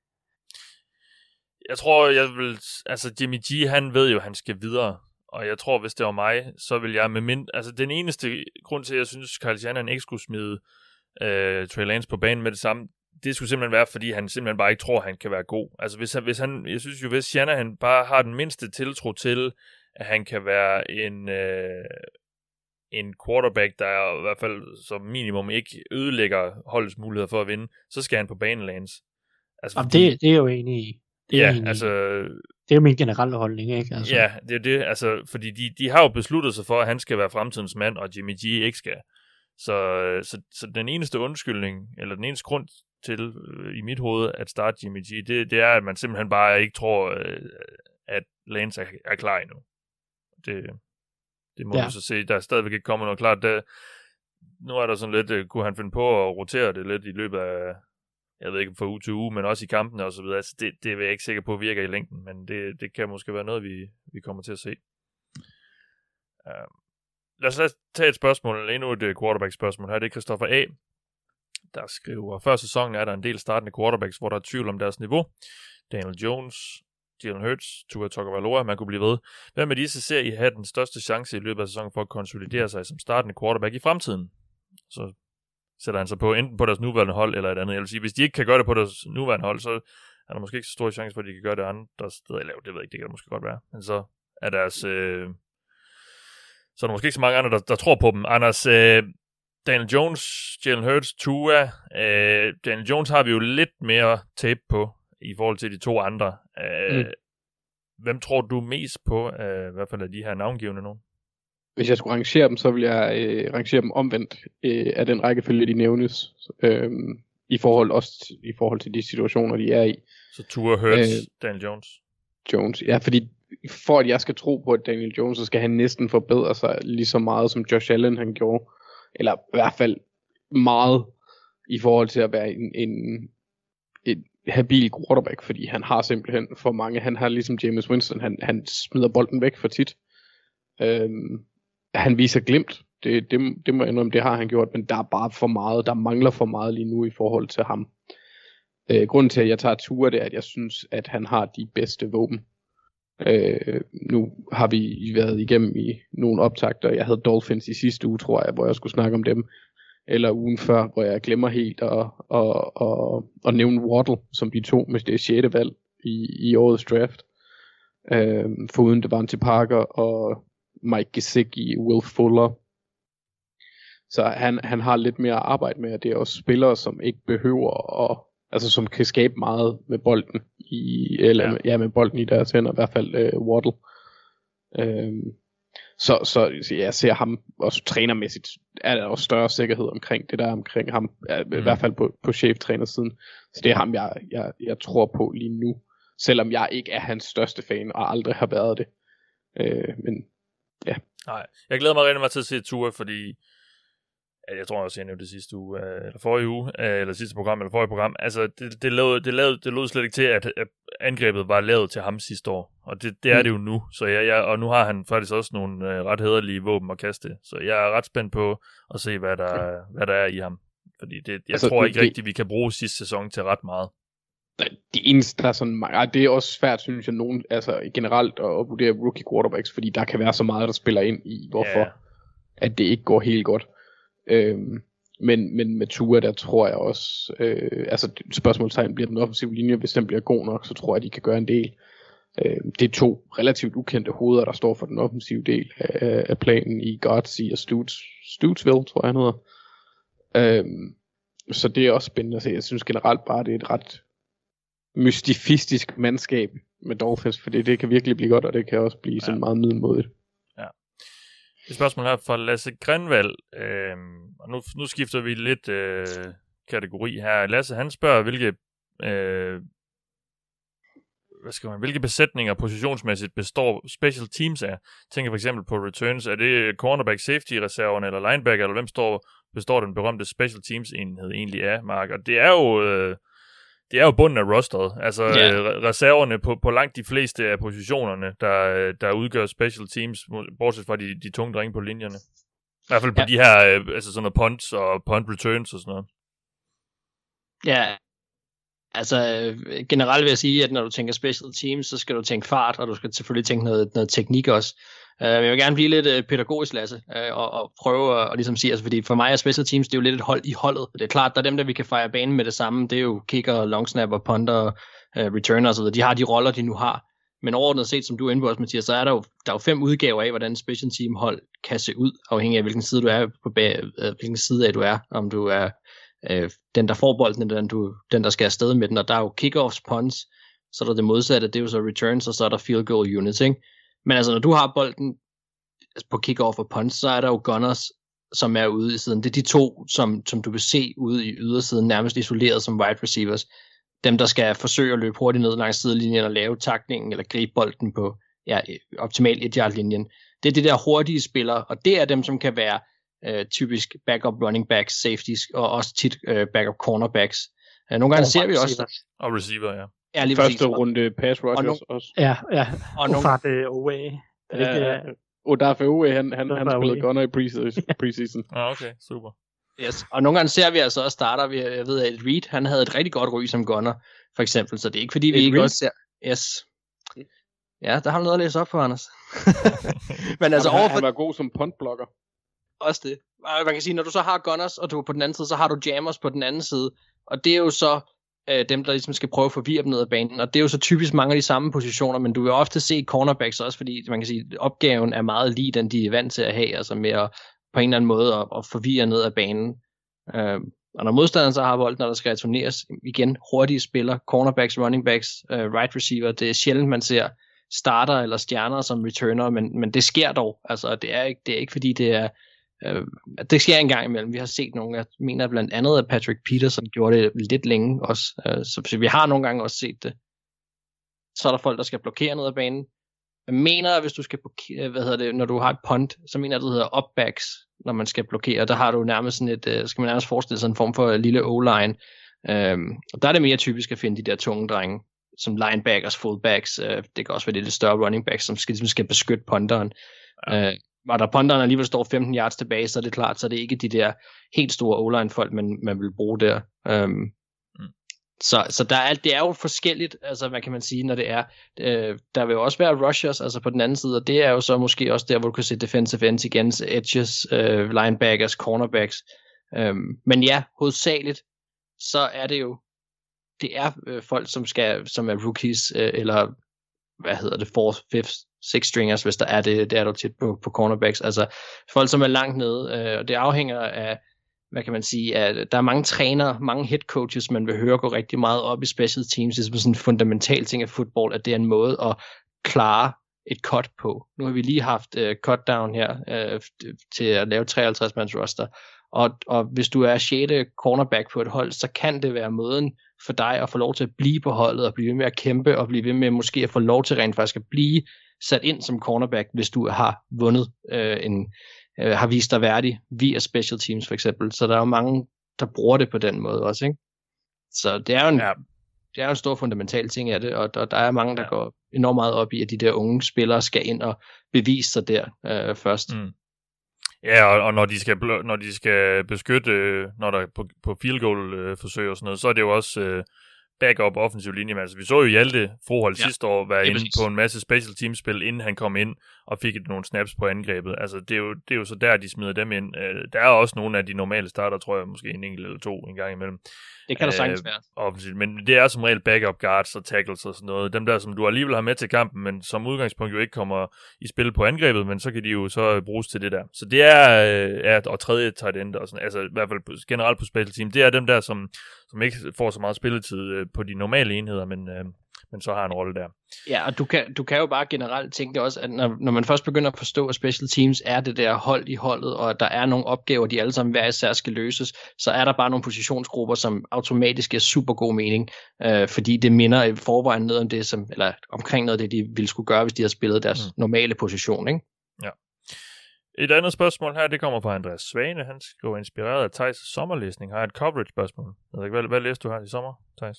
Jeg tror, jeg vil... Altså, Jimmy G, han ved jo, han skal videre. Og jeg tror, hvis det var mig, så vil jeg med mind... Altså, den eneste grund til, at jeg synes, Kyle Shanahan ikke skulle smide øh, Trey Lance på banen med det samme, det skulle simpelthen være, fordi han simpelthen bare ikke tror, at han kan være god. Altså, hvis han, hvis han, jeg synes jo, hvis Shanahan bare har den mindste tiltro til, at han kan være en, øh, en quarterback, der i hvert fald som minimum ikke ødelægger holdets muligheder for at vinde, så skal han på banen, Lance. Altså, Jamen, det, det er jo enig i. Det er, ja, enig altså, det er jo min generelle holdning, ikke? Altså, Ja, det er det, altså, fordi de, de har jo besluttet sig for, at han skal være fremtidens mand, og Jimmy G ikke skal. Så, så, så den eneste undskyldning, eller den eneste grund til øh, i mit hoved at starte Jimmy G, det, det er, at man simpelthen bare ikke tror, øh, at Lance er, er klar endnu. Det, det må Ja. vi så se. Der er stadigvæk ikke kommet noget klart. Der, nu er der sådan lidt, øh, kunne han finde på at rotere det lidt i løbet af, jeg ved ikke fra uge til uge, men også i kampene og så videre. Altså det, det er jeg ikke sikker på virker i længden, men det, det kan måske være noget, vi, vi kommer til at se. Uh, lad os lad os tage et spørgsmål, endnu et øh, quarterback-spørgsmål her. Det er Christoffer A., der skriver, før sæsonen er der en del startende quarterbacks, hvor der er tvivl om deres niveau. Daniel Jones, Jalen Hurts, Tua Tagovailoa, man kunne blive ved. Hvem af disse ser I have den største chance i løbet af sæsonen for at konsolidere sig som startende quarterback i fremtiden? Så sætter han sig på enten på deres nuværende hold eller et andet. Jeg vil sige, hvis de ikke kan gøre det på deres nuværende hold, så er der måske ikke så stor chance for, at de kan gøre det andre steder. Eller det ved jeg ikke, det kan det måske godt være. Men så er deres... Øh, så er der måske ikke så mange andre, der, der tror på dem. Anders, øh, Daniel Jones, Jalen Hurts, Tua. Øh, Daniel Jones har vi jo lidt mere tape på i forhold til de to andre. Øh, Mm. Hvem tror du mest på, øh, i hvert fald af de her navngivende nogen? Hvis jeg skulle rangere dem, så vil jeg øh, rangere dem omvendt øh, af den rækkefølge, de nævnes. Øh, I forhold også i forhold til de situationer, de er i. Så Tua, Hurts, øh, Daniel Jones. Jones. Ja, fordi for at jeg skal tro på, at Daniel Jones, så skal han næsten forbedre sig lige så meget, som Josh Allen han gjorde. Eller i hvert fald meget i forhold til at være en, en, en habil quarterback, fordi han har simpelthen for mange. Han har ligesom James Winston, han, han smider bolden væk for tit. Øhm, han viser glimt. Det, det, det må jeg indrømme, det har han gjort, men der er bare for meget, der mangler for meget lige nu i forhold til ham. Øh, grunden til, at jeg tager ture, det er, at jeg synes, at han har de bedste våben. Øh, nu har vi været igennem i nogle optagter. Jeg havde Dolphins i sidste uge, tror jeg, hvor jeg skulle snakke om dem. Eller ugen før, hvor jeg glemmer helt at, at, at, at nævne Waddle, som de to, med det 6. valg i, i årets draft. Øh, foruden det var til Parker og Mike Gesicki, Will Fuller. Så han, han har lidt mere at arbejde med, og det er også spillere, som ikke behøver at, altså som kan skabe meget med bolden i, eller ja, Ja. ja med bolden i deres hænder, i hvert fald øh, Waddle. Øhm, så, så, så jeg ser ham også trænermæssigt, er der også større sikkerhed omkring det der omkring ham, ja, mm. i hvert fald på, på cheftrænersiden. Så det er ham, jeg, jeg, jeg tror på lige nu, selvom jeg ikke er hans største fan, og aldrig har været det. Øh, men Nej, jeg glæder mig rigtig meget til at se Tua, fordi ja, jeg tror også, jeg nævnte det sidste uge, øh, eller forrige uge, øh, eller sidste program, eller forrige program. Altså, det, det, lavede, det, lavede, det lød slet ikke til, at, angrebet var lavet til ham sidste år. Og det, det er Mm. det jo nu. Så jeg, jeg, og nu har han faktisk også nogle øh, ret hederlige våben at kaste. Så jeg er ret spændt på at se, hvad der, hvad der er i ham. Fordi det, jeg Altså, tror ikke det- rigtigt, vi kan bruge sidste sæson til ret meget. det eneste, der er sådan, det er også svært, synes jeg, nogen, altså generelt at, at vurdere rookie quarterbacks, fordi der kan være så meget, der spiller ind i, hvorfor. Ja. at det ikke går helt godt. Øhm, men, men med Tua, der tror jeg også, øh, altså spørgsmålstegn bliver den offensive linje, hvis den bliver god nok, så tror jeg, de kan gøre en del. Øh, det er to relativt ukendte hoveder, der står for den offensive del af, af planen i Godsey og Stutes, Stutesville, tror jeg han hedder. Øh, så det er også spændende at se. Jeg synes generelt bare, det er et ret mystifistisk mandskab med Dolphins, fordi det kan virkelig blive godt, og det kan også blive sådan meget middelmodigt. Et spørgsmål her fra Lasse Grenvald. Øh, og nu, nu skifter vi lidt øh, kategori her. Lasse, han spørger, hvilke, øh, hvad skal man, hvilke besætninger positionsmæssigt består special teams af? Tænker for eksempel på returns. Er det cornerback safety reserven eller linebacker, eller hvem står, består den berømte special teams enhed egentlig af, Mark? Og det er jo... Øh, det er jo bunden af rosteret. Altså Ja. yeah. reserverne på, på langt de fleste af positionerne, der, der udgør special teams, bortset fra de, de tunge drenge på linjerne. I hvert fald på Ja. de her, øh, altså sådan noget punts og punt returns og sådan noget. Ja, altså øh, generelt vil jeg sige, at når du tænker special teams, så skal du tænke fart, og du skal selvfølgelig tænke noget, noget teknik også. Uh, men jeg vil gerne blive lidt uh, pædagogisk, Lasse, uh, og, og prøve at og ligesom sige, altså, fordi for mig er special teams, det er jo lidt et hold i holdet. Det er klart, der er dem, der vi kan fejre banen med det samme, det er jo kicker, long snapper, punter, uh, returner osv. De har de roller, de nu har. Men overordnet set, som du er inde på også, Mathias, så er der jo, der er jo fem udgaver af, hvordan special team hold kan se ud, afhængig af hvilken side du er på bag, øh, hvilken side af du er, om du er øh, den, der får bolden, eller den, du, den, der skal afsted med den, og der er jo kickoffs, punts, så er der det modsatte, det er jo så returns, og så er der field goal units, ikke? Men altså, når du har bolden altså på kickoff og punts, så er der jo gunners, som er ude i siden. Det er de to, som, som du vil se ude i ydersiden, nærmest isoleret som wide receivers. Dem, der skal forsøge at løbe hurtigt ned langs sidelinjen og lave takningen, eller gribe bolden på ja, optimalt et yard linjen. Det er det der hurtige spillere, og det er dem, som kan være øh, typisk backup running backs, safeties, og også tit øh, backup cornerbacks. Øh, nogle gange ser vi også... Og receiver, ja. Ja, lige Første præcis. runde pass rushers nu- også. Ja, ja. Og Og nogle- Ufart øh, away. Er det ikke, Ja, øh, Odafe Owe, han, han, han spillede gunner i (laughs) preseason. preseason. Ah, okay, super. Yes. Og nogle gange ser vi altså også starter, vi, jeg ved, at Reed, han havde et rigtig godt ry som gunner, for eksempel, så det er ikke fordi, vi Ed ikke Reed? også ser... Yes. Ja, der har du noget at læse op på, Anders. (laughs) Men altså han, overfor han var god som puntblocker. også det. Og Man kan sige, når du så har gunners, og du er på den anden side, så har du jammers på den anden side, og det er jo så øh, dem, der ligesom skal prøve at forvirre dem ned ad banen, og det er jo så typisk mange af de samme positioner, men du vil ofte se cornerbacks også, fordi man kan sige, at opgaven er meget lige den, de er vant til at have, altså med at på en eller anden måde at, at forvirre ned ad banen. Øh, og når modstanderen så har bolden, når der skal returneres, igen, hurtige spillere, cornerbacks, running backs, øh, right receiver, det er sjældent, man ser starter eller stjerner som returner, men, men det sker dog. Altså, det er ikke, det er ikke fordi, det er Øh, det sker en gang imellem. Vi har set nogle, jeg mener blandt andet, at Patrick Peterson gjorde det lidt længe også. Øh, så, så vi har nogle gange også set det. Så er der folk, der skal blokere ned ad banen. Jeg mener, at hvis du skal blokere, hvad hedder det, når du har et punt, så mener jeg, det hedder upbacks, når man skal blokere. Der har du nærmest sådan et, øh, skal man nærmest forestille sig en form for lille O-line. Øhm, og der er det mere typisk at finde de der tunge drenge, som linebackers, fullbacks, øh, det kan også være det lidt større running backs, som skal, ligesom skal beskytte punteren. Ja. Øh, og der punteren alligevel står 15 yards tilbage, så er det klart, så er det ikke de der helt store O-line folk, man, man vil bruge der. Øhm, Mm. Så, så der er, det er jo forskelligt, altså hvad kan man sige, når det er. Øh, der vil jo også være rushers, altså på den anden side, og det er jo så måske også der, hvor du kan se defensive ends igen, edges, øh, linebackers, cornerbacks. Øhm, men ja, hovedsageligt, så er det jo, det er øh, folk, som skal, som er rookies, øh, eller hvad hedder det, fourth, fifth, six stringers, hvis der er det, det er du tit på, på cornerbacks, altså folk, som er langt nede, øh, og det afhænger af, hvad kan man sige, at der er mange trænere, mange head coaches, man vil høre gå rigtig meget op i special teams, det er sådan en fundamental ting af fodbold, at det er en måde at klare et cut på. Nu har vi lige haft uh, cut down her uh, til at lave 53 mands roster, og, og hvis du er 6. cornerback på et hold, så kan det være måden for dig at få lov til at blive på holdet, og blive ved med at kæmpe, og blive ved med måske at få lov til rent faktisk at blive sat ind som cornerback, hvis du har vundet øh, en, øh, har vist dig værdig via special teams for eksempel. Så der er jo mange, der bruger det på den måde også, ikke? Så det er jo en, Ja. det er jo en stor fundamental ting af det, og, og der er mange, der ja. går enormt meget op i, at de der unge spillere skal ind og bevise sig der øh, først. Mm. Ja, og, og når, de skal, når de skal beskytte, øh, når der er på, på field goal øh, forsøg og sådan noget, så er det jo også øh, backup offensiv linje. Men altså, vi så jo Hjalte Frohold Ja, sidste år være inde præcis. på en masse special team spil, inden han kom ind og fik et, nogle snaps på angrebet. Altså, det er, jo, det er jo så der, de smider dem ind. Øh, der er også nogle af de normale starter, tror jeg, måske en enkelt eller to en gang imellem Det kan der Øh, sagtens være. offensivt. Men det er som regel backup guards og tackles og sådan noget. Dem der, som du alligevel har med til kampen, men som udgangspunkt jo ikke kommer i spil på angrebet, men så kan de jo så bruges til det der. Så det er, øh, er og tredje tight end, og sådan, altså i hvert fald generelt på special team, det er dem der, som, som ikke får så meget spilletid øh, på de normale enheder, men, øh, men så har en rolle der. Ja, og du kan, du kan jo bare generelt tænke også, at når, når man først begynder at forstå, at special teams er det der hold i holdet, og at der er nogle opgaver, de alle sammen hver især skal løses, så er der bare nogle positionsgrupper, som automatisk giver super god mening, øh, fordi det minder i forvejen noget om det, som, eller omkring noget af det, de ville skulle gøre, hvis de havde spillet deres mm. normale position, ikke? Et andet spørgsmål her, det kommer fra Andreas Svane. Han skriver inspireret af Thijs' sommerlæsning. Har jeg et coverage-spørgsmål. Hvad, hvad læste du her i sommer, Thijs?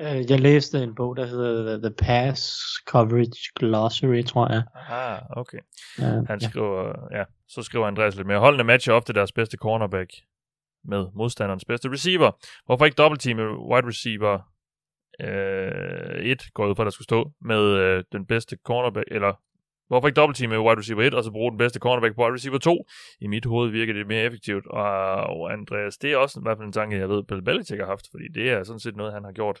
Øh, Jeg læste en bog, der hedder The Pass Coverage Glossary, tror jeg. Ah, okay. Han ja. skriver, ja, så skriver Andreas lidt mere. Holdene matcher ofte deres bedste cornerback med modstanderens bedste receiver. Hvorfor ikke dobbeltteame wide receiver øh, 1, går ud fra, der skulle stå, med øh, den bedste cornerback, eller hvorfor ikke dobbeltteame wide receiver 1, og så bruge den bedste cornerback på wide receiver 2? I mit hoved virker det mere effektivt, og, Andreas, det er også i hvert fald en tanke, jeg ved, Bill Belichick har haft, fordi det er sådan set noget, han har gjort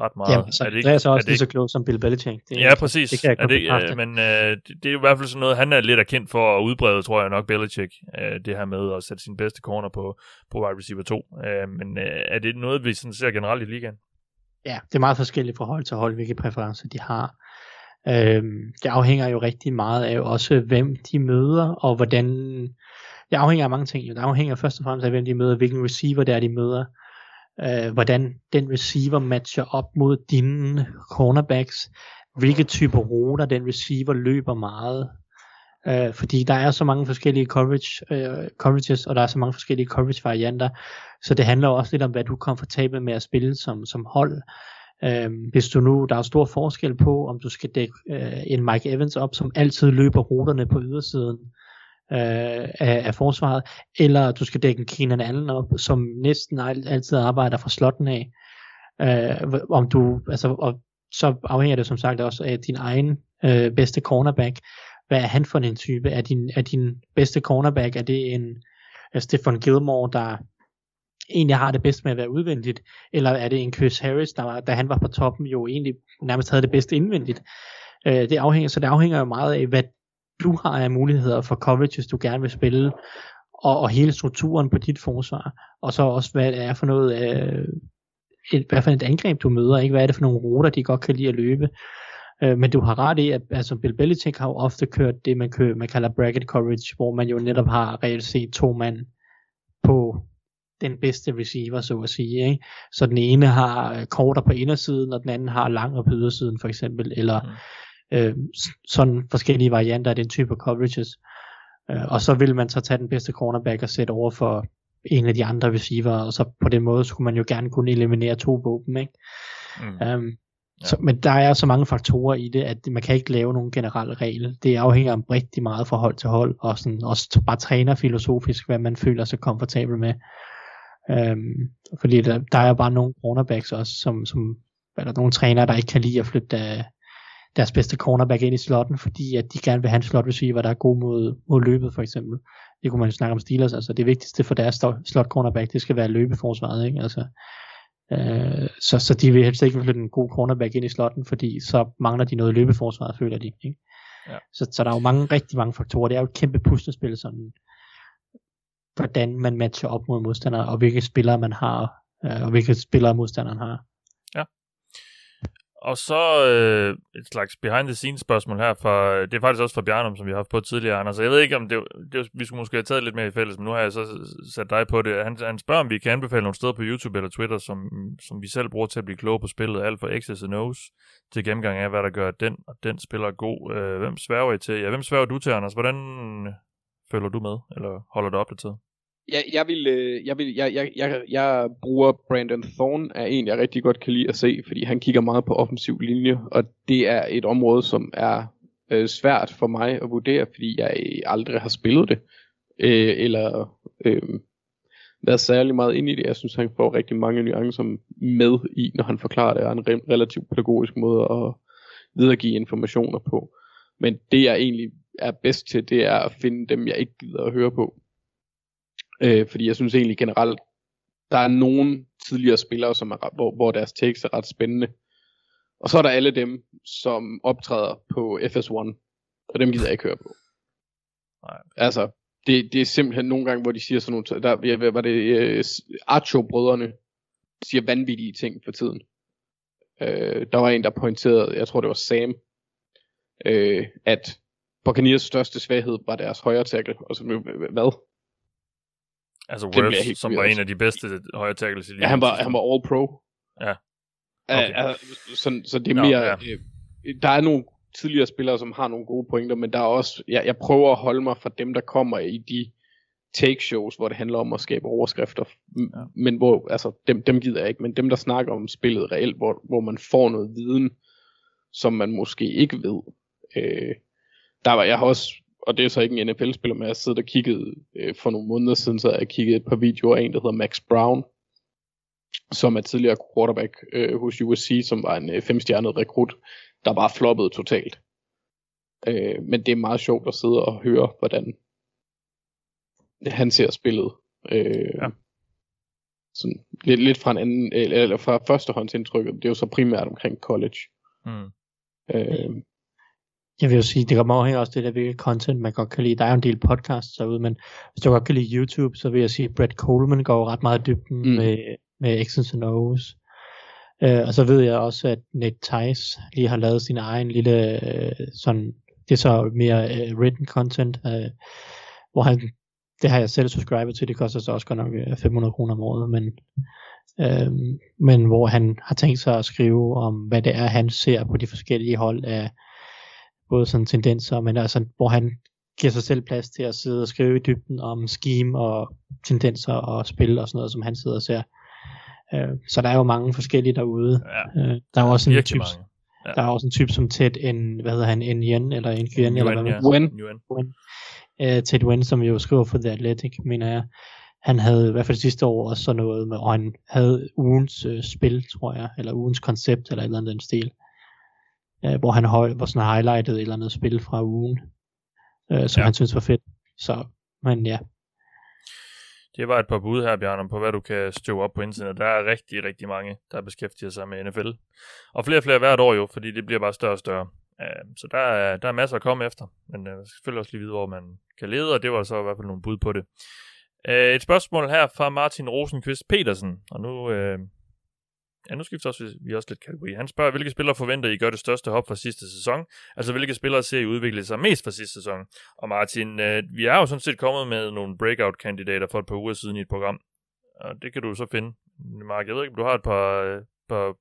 ret meget. Jamen, så Er det er, ikke- så også det lige ikke- så klog som Bill Belichick. Det, Ja, præcis. Det kan jeg er det, øh, men øh, det, er i hvert fald sådan noget, han er lidt erkendt for at udbrede, tror jeg nok, Belichick, øh, det her med at sætte sin bedste corner på, på wide receiver 2. Øh, men øh, er det noget, vi sådan ser generelt i ligaen? Ja, det er meget forskelligt fra hold til hold, hvilke præferencer de har. Øh, det afhænger jo rigtig meget af også, hvem de møder, og hvordan... Det afhænger af mange ting. jo. Det afhænger først og fremmest af, hvem de møder, hvilken receiver det er, de møder. Øh, hvordan den receiver matcher op mod dine cornerbacks. Hvilke typer ruter den receiver løber meget. Øh, fordi der er så mange forskellige coverage, øh, coverages, og der er så mange forskellige coverage varianter. Så det handler også lidt om, hvad du er komfortabel med at spille som, som hold. Øhm, hvis du nu, der er stor forskel på, om du skal dække øh, en Mike Evans op, som altid løber ruterne på ydersiden øh, af, af forsvaret, eller du skal dække en Keenan Allen op, som næsten altid arbejder fra slotten af. Øh, om du, altså, og så afhænger det som sagt også af din egen øh, bedste cornerback. Hvad er han for en type? Er din, er din bedste cornerback, er det en øh, er Stefan Gilmore, der egentlig har det bedst med at være udvendigt, eller er det en Chris Harris, der var, da han var på toppen, jo egentlig nærmest havde det bedste indvendigt. Øh, det afhænger, så det afhænger jo meget af, hvad du har af muligheder for coverages, du gerne vil spille, og, og hele strukturen på dit forsvar, og så også, hvad det er for noget, øh, et, hvad for et angreb du møder, ikke? hvad er det for nogle ruter, de godt kan lide at løbe. Øh, men du har ret i, at altså Bill Belichick har jo ofte kørt det, man, kører, man kalder bracket coverage, hvor man jo netop har reelt set to mand på den bedste receiver, så at sige. Ikke? Så den ene har øh, korter på indersiden, og den anden har lang på ydersiden, for eksempel, eller mm. øh, sådan forskellige varianter af den type coverages. Øh, og så vil man så tage den bedste cornerback og sætte over for en af de andre receiver, og så på den måde skulle man jo gerne kunne eliminere to våben, ikke? Mm. Um, ja. så, men der er så mange faktorer i det, at man kan ikke lave nogen generel regel. Det afhænger om rigtig meget fra hold til hold, og sådan også bare træner filosofisk, hvad man føler sig komfortabel med. Um, fordi der, der er bare nogle cornerbacks også, som, som eller nogle trænere, der ikke kan lide at flytte der, deres bedste cornerback ind i slotten, fordi at de gerne vil have en slot receiver, der er god mod, mod løbet for eksempel. Det kunne man jo snakke om Steelers, altså det vigtigste for deres slot cornerback, det skal være løbeforsvaret, ikke? Altså, øh, så, så de vil helst ikke flytte en god cornerback ind i slotten, fordi så mangler de noget løbeforsvaret, føler de, ikke? Ja. Så, så der er jo mange, rigtig mange faktorer. Det er jo et kæmpe puslespil, sådan, hvordan man matcher op mod modstandere, og hvilke spillere man har, øh, og hvilke spillere modstanderen har. Ja. Og så øh, et slags behind the scenes spørgsmål her fra, det er faktisk også fra Bjarnum, som vi har haft på tidligere, Anders. Jeg ved ikke, om det, det vi skulle måske have taget lidt mere i fælles, men nu har jeg så sat dig på det. Han, han spørger, om vi kan anbefale nogle steder på YouTube eller Twitter, som, som vi selv bruger til at blive klogere på spillet, alt fra X's and O's til gennemgang af, hvad der gør den og den spiller god. Øh, hvem sværger I til? Ja, hvem sværger du til, Anders? Hvordan følger du med, eller holder du opdateret? Jeg, jeg, vil, øh, jeg, vil, jeg, jeg, jeg, jeg bruger Brandon Thorne er en, jeg rigtig godt kan lide at se, fordi han kigger meget på offensiv linje, og det er et område, som er øh, svært for mig at vurdere, fordi jeg øh, aldrig har spillet det, øh, eller øh, været særlig meget ind i det. Jeg synes, han får rigtig mange nuancer med i, når han forklarer det, og en re- relativt pædagogisk måde at videregive informationer på. Men det jeg egentlig er bedst til, det er at finde dem, jeg ikke gider at høre på. Øh, fordi jeg synes egentlig generelt, der er nogle tidligere spillere, som er, hvor, hvor deres takes er ret spændende. Og så er der alle dem, som optræder på FS1, og dem gider jeg ikke høre på. Nej. Altså, det, det er simpelthen nogle gange, hvor de siger sådan nogle, der var det uh, Archo-brødrene, siger vanvittige ting for tiden. Uh, der var en, der pointerede, jeg tror det var Sam, uh, at Buccaneers største svaghed var deres højre tackle. Og så, hvad? Altså helt som var en af de bedste højre tackles i ligaen. Ja, han var, han var all pro. Ja. Okay. Uh, så, så det er mere, ja. ja. uh, der er nogle tidligere spillere, som har nogle gode pointer, men der er også, jeg, jeg prøver at holde mig fra dem, der kommer i de take shows, hvor det handler om at skabe overskrifter. Ja. men hvor, altså, dem, dem gider jeg ikke, men dem, der snakker om spillet reelt, hvor, hvor man får noget viden, som man måske ikke ved. Øh, der var, jeg har også, og det er så ikke en NFL-spiller, men jeg har siddet og kigget, øh, for nogle måneder siden, så har jeg kigget et par videoer af en, der hedder Max Brown, som er tidligere quarterback øh, hos USC, som var en øh, femstjernet rekrut, der bare floppede totalt. Øh, men det er meget sjovt at sidde og høre, hvordan han ser spillet. Øh, Ja. sådan, lidt, lidt fra en anden, eller, eller fra førstehåndsindtrykket. Det er jo så primært omkring college. Mm. Øh, Jeg vil jo sige, det kommer afhængig også det der, hvilket content man godt kan lide. Der er jo en del podcasts derude, men hvis du godt kan lide YouTube, så vil jeg sige, at Brett Coleman går ret meget i dybden Mm. med, med X's and O's. Øh, og så ved jeg også, at Nick Tice lige har lavet sin egen lille, øh, sådan, det er så mere øh, written content, øh, hvor han, det har jeg selv subscribet til, det koster så også godt nok øh, 500 kroner om året, men, øh, men hvor han har tænkt sig at skrive om, hvad det er, han ser på de forskellige hold af, både sådan tendenser, men altså, hvor han giver sig selv plads til at sidde og skrive i dybden om scheme og tendenser og spil og sådan noget, som han sidder og ser. Øh, så der er jo mange forskellige derude. Ja, Øh, der er jo også en type. Ja. der er også en type som Ted en, hvad hedder han, Nguyen, eller Nguyen, eller hvad ja. UN. Nguyen. Øh, Ted Nguyen, som jo skriver for The Athletic, mener jeg. Han havde i hvert fald sidste år også sådan noget med, og han havde ugens øh, spil, tror jeg, eller ugens koncept, eller et eller andet den stil. Øh, hvor han høj, hvor sådan highlightet et eller andet spil fra ugen, øh, som Ja. han synes var fedt. Så, men ja, Det var et par bud her, Bjørn, om på hvad du kan støve op på internettet. Der er rigtig, rigtig mange, der beskæftiger sig med NFL. Og flere og flere hvert år jo, fordi det bliver bare større og større. Uh, så der er, der er masser at komme efter. Men uh, skal selvfølgelig også lige vide, hvor man kan lede, og det var så i hvert fald nogle bud på det. Uh, et spørgsmål her fra Martin Rosenqvist Petersen. Og nu, uh, ja, nu skifter også, vi også lidt kategori. Han spørger, hvilke spillere forventer I gør det største hop fra sidste sæson? Altså, hvilke spillere ser I udvikle sig mest fra sidste sæson? Og Martin, øh, vi er jo sådan set kommet med nogle breakout-kandidater for et par uger siden i et program. Og det kan du så finde. Mark, jeg ved ikke, om du har et par, øh, par,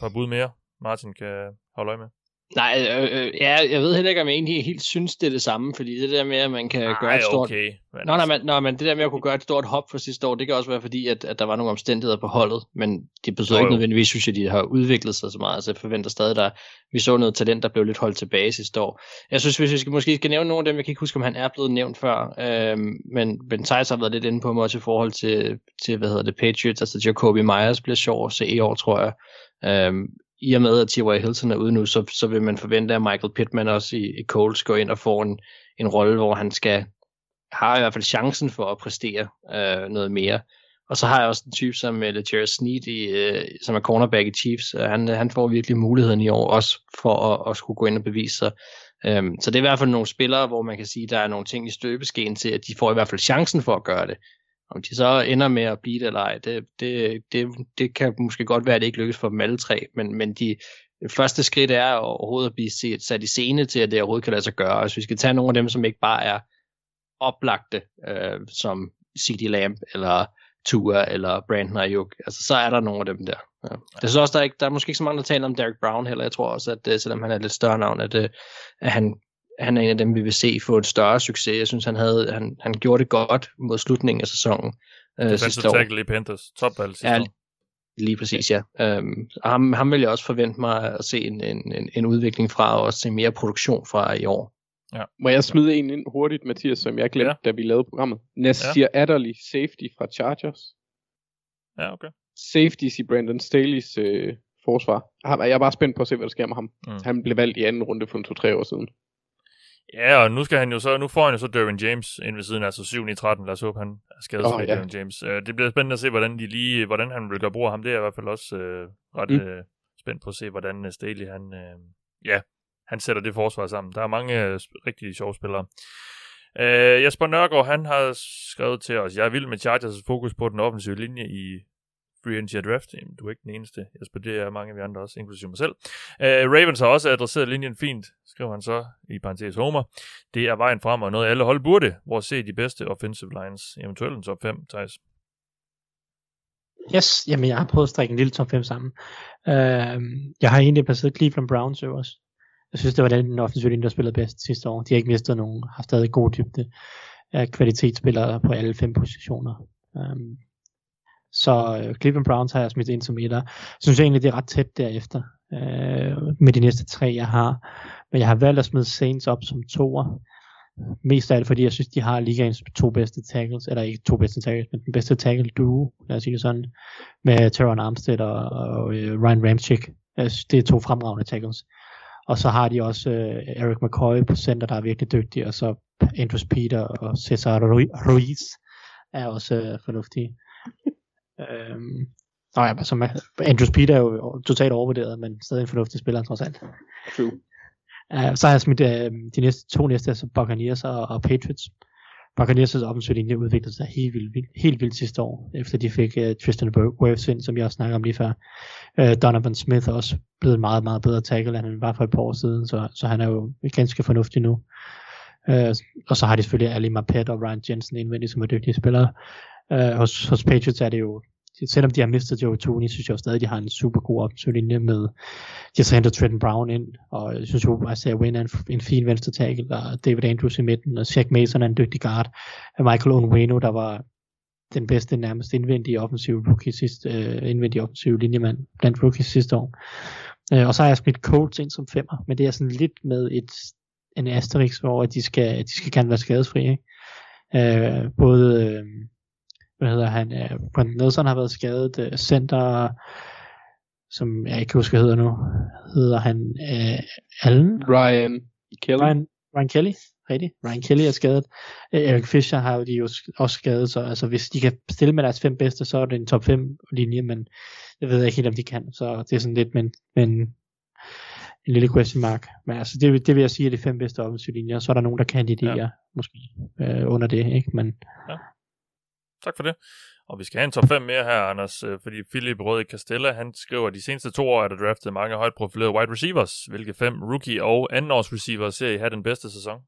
par bud mere, Martin kan holde øje med. Nej, øh, øh, ja, jeg ved heller ikke, om jeg egentlig helt synes, det er det samme, fordi det der med, at man kan gøre et stort... okay. Men, Nå, nej, men, nå, men det der med at kunne gøre et stort hop for sidste år, det kan også være fordi, at, at der var nogle omstændigheder på holdet, men det betyder Jo, ikke nødvendigvis, synes jeg, de har udviklet sig så meget. Altså, jeg forventer stadig, der vi så noget talent, der blev lidt holdt tilbage sidste år. Jeg synes, hvis vi skal, måske skal nævne nogle af dem, jeg kan ikke huske, om han er blevet nævnt før, øhm, men Ben Theis har været lidt inde på mig også i forhold til, til hvad hedder det, Patriots, altså Jacoby Myers bliver sjov at se i år, tror jeg. Øhm, i og med, at T.Y. Hilton er ude nu, så, så vil man forvente, at Michael Pittman også i, i Colts går ind og får en, en rolle, hvor han skal har i hvert fald chancen for at præstere øh, noget mere. Og så har jeg også en type som øh, uh, Legere Sneed, i, øh, som er cornerback i Chiefs. Uh, han, han får virkelig muligheden i år også for at, at skulle gå ind og bevise sig. Um, så det er i hvert fald nogle spillere, hvor man kan sige, der er nogle ting i støbeskeen til, at de får i hvert fald chancen for at gøre det. Om de så ender med at blive det eller ej, det, det, det, det kan måske godt være, at det ikke lykkes for dem alle tre, men, men de, det første skridt er overhovedet at blive set, sat i scene til, at det overhovedet kan lade sig gøre. Hvis vi skal tage nogle af dem, som ikke bare er oplagte, øh, som C.D. Lamb, eller Tua, eller Brandon Ayuk, altså så er der nogle af dem der. Ja. Jeg synes også, der er, ikke, der er måske ikke så mange, der taler om Derek Brown heller. Jeg tror også, at øh, selvom han er lidt større navn, at, øh, at han, han er en af dem, vi vil se få et større succes. Jeg synes, han, havde, han, han gjorde det godt mod slutningen af sæsonen øh, sidste Defensive år. tackle i Panthers. Topvalg sidste Ja, år. Lige præcis, ja. Øhm, og ham, ham vil jeg også forvente mig at se en, en, en, en udvikling fra, og også se mere produktion fra i år. Ja. Må jeg smide en ind hurtigt, Mathias, som jeg glemte, ja. da vi lavede programmet? Nasir ja. Adderley, safety fra Chargers. Ja, okay. Safeties i Brandon Staley's øh, forsvar. Jeg er bare spændt på at se, hvad der sker med ham. Mm. Han blev valgt i anden runde for en to-tre år siden. Ja, og nu skal han jo så, nu får han jo så Derwin James ind ved siden af, så 7 i 13. Lad os håbe, han er skadesfri, oh, ja. Derwin James. Uh, det bliver spændende at se, hvordan de lige, hvordan han vil gøre brug af ham. Det er jeg i hvert fald også uh, ret mm. uh, spændt på at se, hvordan uh, Staley, han, uh, ja, han sætter det forsvar sammen. Der er mange uh, rigtig sjove spillere. Uh, Jesper Nørgaard, han har skrevet til os, jeg er vild med Chargers' fokus på den offensive linje i free agency draft. Jamen, du er ikke den eneste, Jesper. Det er mange af vi andre også, inklusive mig selv. Uh, Ravens har også adresseret linjen fint, skriver han så i parentes Homer. Det er vejen frem, og noget alle hold burde. Hvor se de bedste offensive lines, eventuelt en top 5, Thijs. Yes, jamen jeg har prøvet at strikke en lille top 5 sammen. Uh, jeg har egentlig placeret Cleveland Browns øverst. Jeg synes, det var den offensive linje, der spillede bedst sidste år. De har ikke mistet nogen, har stadig god dybde af kvalitetsspillere på alle fem positioner. Um, så øh, Cleveland Browns har jeg smidt ind som etter. Jeg synes egentlig, det er ret tæt derefter øh, med de næste tre, jeg har. Men jeg har valgt at smide Saints op som toer. Mest af alt, fordi jeg synes, de har ligaens to bedste tackles, eller ikke to bedste tackles, men den bedste tackle duo, lad os sige det sådan, med Teron Armstead og, og øh, Ryan Ramchick. Det er to fremragende tackles. Og så har de også øh, Eric McCoy på center, der er virkelig dygtig, og så Andrews Peter og Cesar Ruiz er også øh, fornuftige øhm, Nå ja, som Andrews Peter er jo totalt overvurderet, men stadig en fornuftig spiller trods alt. True. Uh, så har jeg smidt uh, de næste, to næste, altså Buccaneers og, og Patriots. Buccaneers' offensive linje udviklede sig helt vildt, helt vildt sidste år, efter de fik uh, Tristan Wirfs ind, som jeg også snakkede om lige før. Uh, Donovan Smith er også blevet meget, meget bedre tackle, end han var for et par år siden, så, så han er jo ganske fornuftig nu. Uh, og så har de selvfølgelig Ali Marpet og Ryan Jensen indvendigt, som er dygtige spillere. Øh, hos, hos Patriots er det jo selvom de har mistet Joe Tooney, synes jeg jo stadig, de har en super god offensiv linje med, de har hentet Trenton Brown ind, og jeg synes jo, at Isaiah Wynn er en, en fin venstre tackle, og David Andrews i midten, og Shaq Mason er en dygtig guard, og Michael Onwenu, der var den bedste nærmest indvendige offensive rookie sidste, øh, indvendige offensive linjemand blandt rookies sidste år. Øh, og så har jeg smidt Colts ind som femmer, men det er sådan lidt med et, en asterisk, hvor de skal, de skal gerne være skadesfri. Ikke? Øh, både øh, hvad hedder han, uh, Brent Nelson har været skadet, uh, center, som jeg ikke husker, hedder nu, hedder han uh, Allen? Ryan Kelly. Ryan, Ryan Kelly, rigtigt. Ryan Kelly er skadet. Uh, Eric Fisher har de jo også skadet, så altså, hvis de kan stille med deres fem bedste, så er det en top 5 linje, men jeg ved ikke helt, om de kan, så det er sådan lidt, men, men en lille question mark. Men altså, det, det vil jeg sige er de fem bedste offensive linjer, så er der nogen, der kandiderer ja. måske øh, under det, ikke? Men, ja. Tak for det. Og vi skal have en top 5 mere her, Anders, øh, fordi Philip Røde Castella, han skriver, at de seneste to år er der draftet mange højt profilerede wide receivers. Hvilke fem rookie og andenårs receivers ser I have den bedste sæson?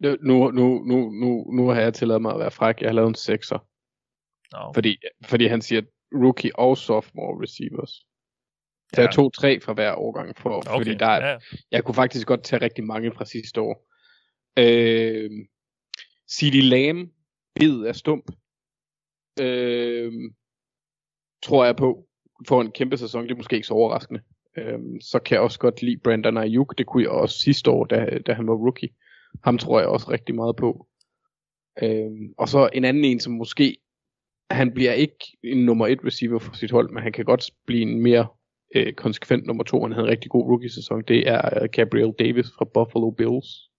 Nu, nu, nu, nu, nu har jeg tilladt mig at være fræk. Jeg har lavet en sekser. No. Fordi, fordi han siger rookie og sophomore receivers. Så ja. jeg tog tre fra hver årgang, for, okay. fordi der er, ja. jeg kunne faktisk godt tage rigtig mange fra sidste år. Øh, C.D. Lamb, bid af stump, øh, tror jeg på, for en kæmpe sæson. Det er måske ikke så overraskende. Øh, så kan jeg også godt lide Brandon Ayuk. Det kunne jeg også sidste år, da, da han var rookie. Ham tror jeg også rigtig meget på. Øh, og så en anden en, som måske, han bliver ikke en nummer et receiver for sit hold, men han kan godt blive en mere øh, konsekvent nummer to. Han havde en rigtig god rookie-sæson. Det er øh, Gabriel Davis fra Buffalo Bills.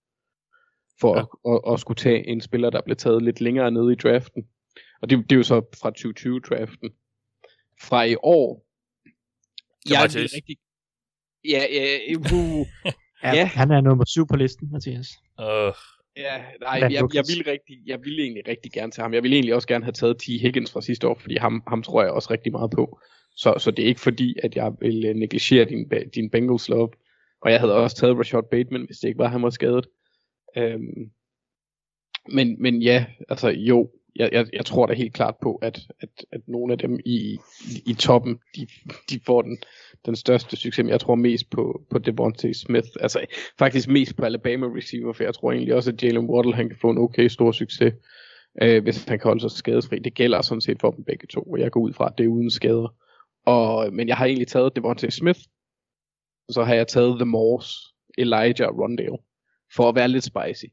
For ja. at, at, at skulle tage en spiller, der blev taget lidt længere ned i draften. Og det, det er jo så fra 2020-draften. Fra i år. Jeg er rigtig... Ja, ja, uh, (laughs) ja, ja. Han er nummer syv på listen, Mathias. Uh. Ja, nej, jeg, jeg, jeg, vil rigtig, jeg ville egentlig rigtig gerne til ham. Jeg ville egentlig også gerne have taget T. Higgins fra sidste år, fordi ham, ham tror jeg også rigtig meget på. Så, så det er ikke fordi, at jeg vil uh, negligere din, din Bengals love. Og jeg havde også taget Rashad Bateman, hvis det ikke var, han var skadet. Um, men, men ja, altså jo, jeg, jeg, jeg tror da helt klart på, at, at, at nogle af dem i, i toppen, de, de får den, den største succes. Men jeg tror mest på, på Devontae Smith. Altså faktisk mest på Alabama receiver, for jeg tror egentlig også, at Jalen Waddle han kan få en okay stor succes, øh, hvis han kan holde sig skadesfri. Det gælder sådan set for dem begge to, og jeg går ud fra, at det er uden skader. Og, men jeg har egentlig taget Devontae Smith, og så har jeg taget The Morse, Elijah Rondale. for at være lidt spicy.